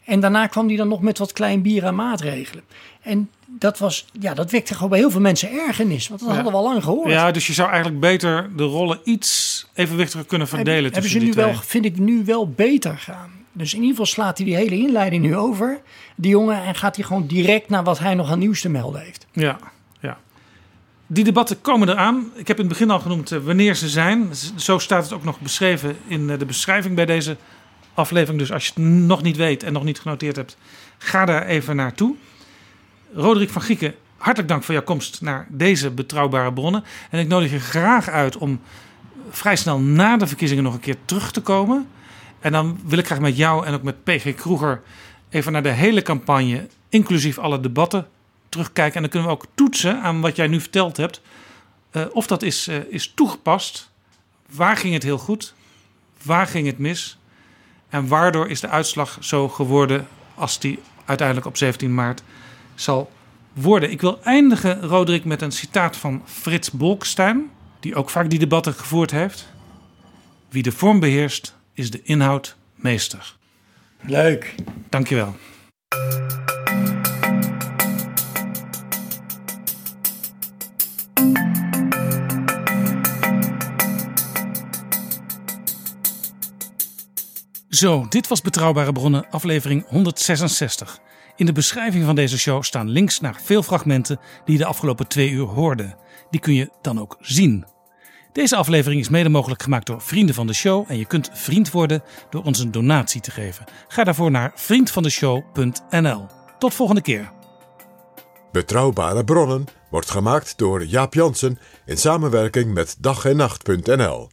Speaker 6: En daarna kwam hij dan nog met wat klein bier aan maatregelen. En dat, was, ja, dat wekte gewoon bij heel veel mensen ergernis. Want dat
Speaker 4: Ja.
Speaker 6: hadden we al lang gehoord.
Speaker 4: Ja, dus je zou eigenlijk beter de rollen iets evenwichtiger kunnen verdelen
Speaker 6: hebben
Speaker 4: tussen
Speaker 6: ze nu
Speaker 4: twee.
Speaker 6: wel, vind ik nu wel beter gaan. Dus in ieder geval slaat hij die hele inleiding nu over, die jongen, en gaat hij gewoon direct naar wat hij nog aan nieuws te melden heeft.
Speaker 4: Ja, ja. Die debatten komen eraan. Ik heb in het begin al genoemd eh, wanneer ze zijn. Zo staat het ook nog beschreven in eh, de beschrijving bij deze aflevering. Dus als je het nog niet weet en nog niet genoteerd hebt, ga daar even naartoe. Roderick van Grieken, hartelijk dank voor jouw komst naar deze betrouwbare bronnen. En ik nodig je graag uit om vrij snel na de verkiezingen nog een keer terug te komen. En dan wil ik graag met jou en ook met PG Kroeger even naar de hele campagne, inclusief alle debatten, terugkijken. En dan kunnen we ook toetsen aan wat jij nu verteld hebt. eh, of dat is, eh, is toegepast. Waar ging het heel goed? Waar ging het mis? En waardoor is de uitslag zo geworden als die uiteindelijk op 17 maart zal worden? Ik wil eindigen, Roderick, met een citaat van Frits Bolkestein, die ook vaak die debatten gevoerd heeft. Wie de vorm beheerst, is de inhoud meester.
Speaker 6: Leuk.
Speaker 4: Dankjewel. Zo, dit was Betrouwbare Bronnen, aflevering 166. In de beschrijving van deze show staan links naar veel fragmenten die je de afgelopen twee uur hoorde. Die kun je dan ook zien. Deze aflevering is mede mogelijk gemaakt door vrienden van de show en je kunt vriend worden door ons een donatie te geven. Ga daarvoor naar vriendvandeshow.nl. Tot volgende keer.
Speaker 3: Betrouwbare bronnen wordt gemaakt door Jaap Jansen in samenwerking met dag en nacht.nl.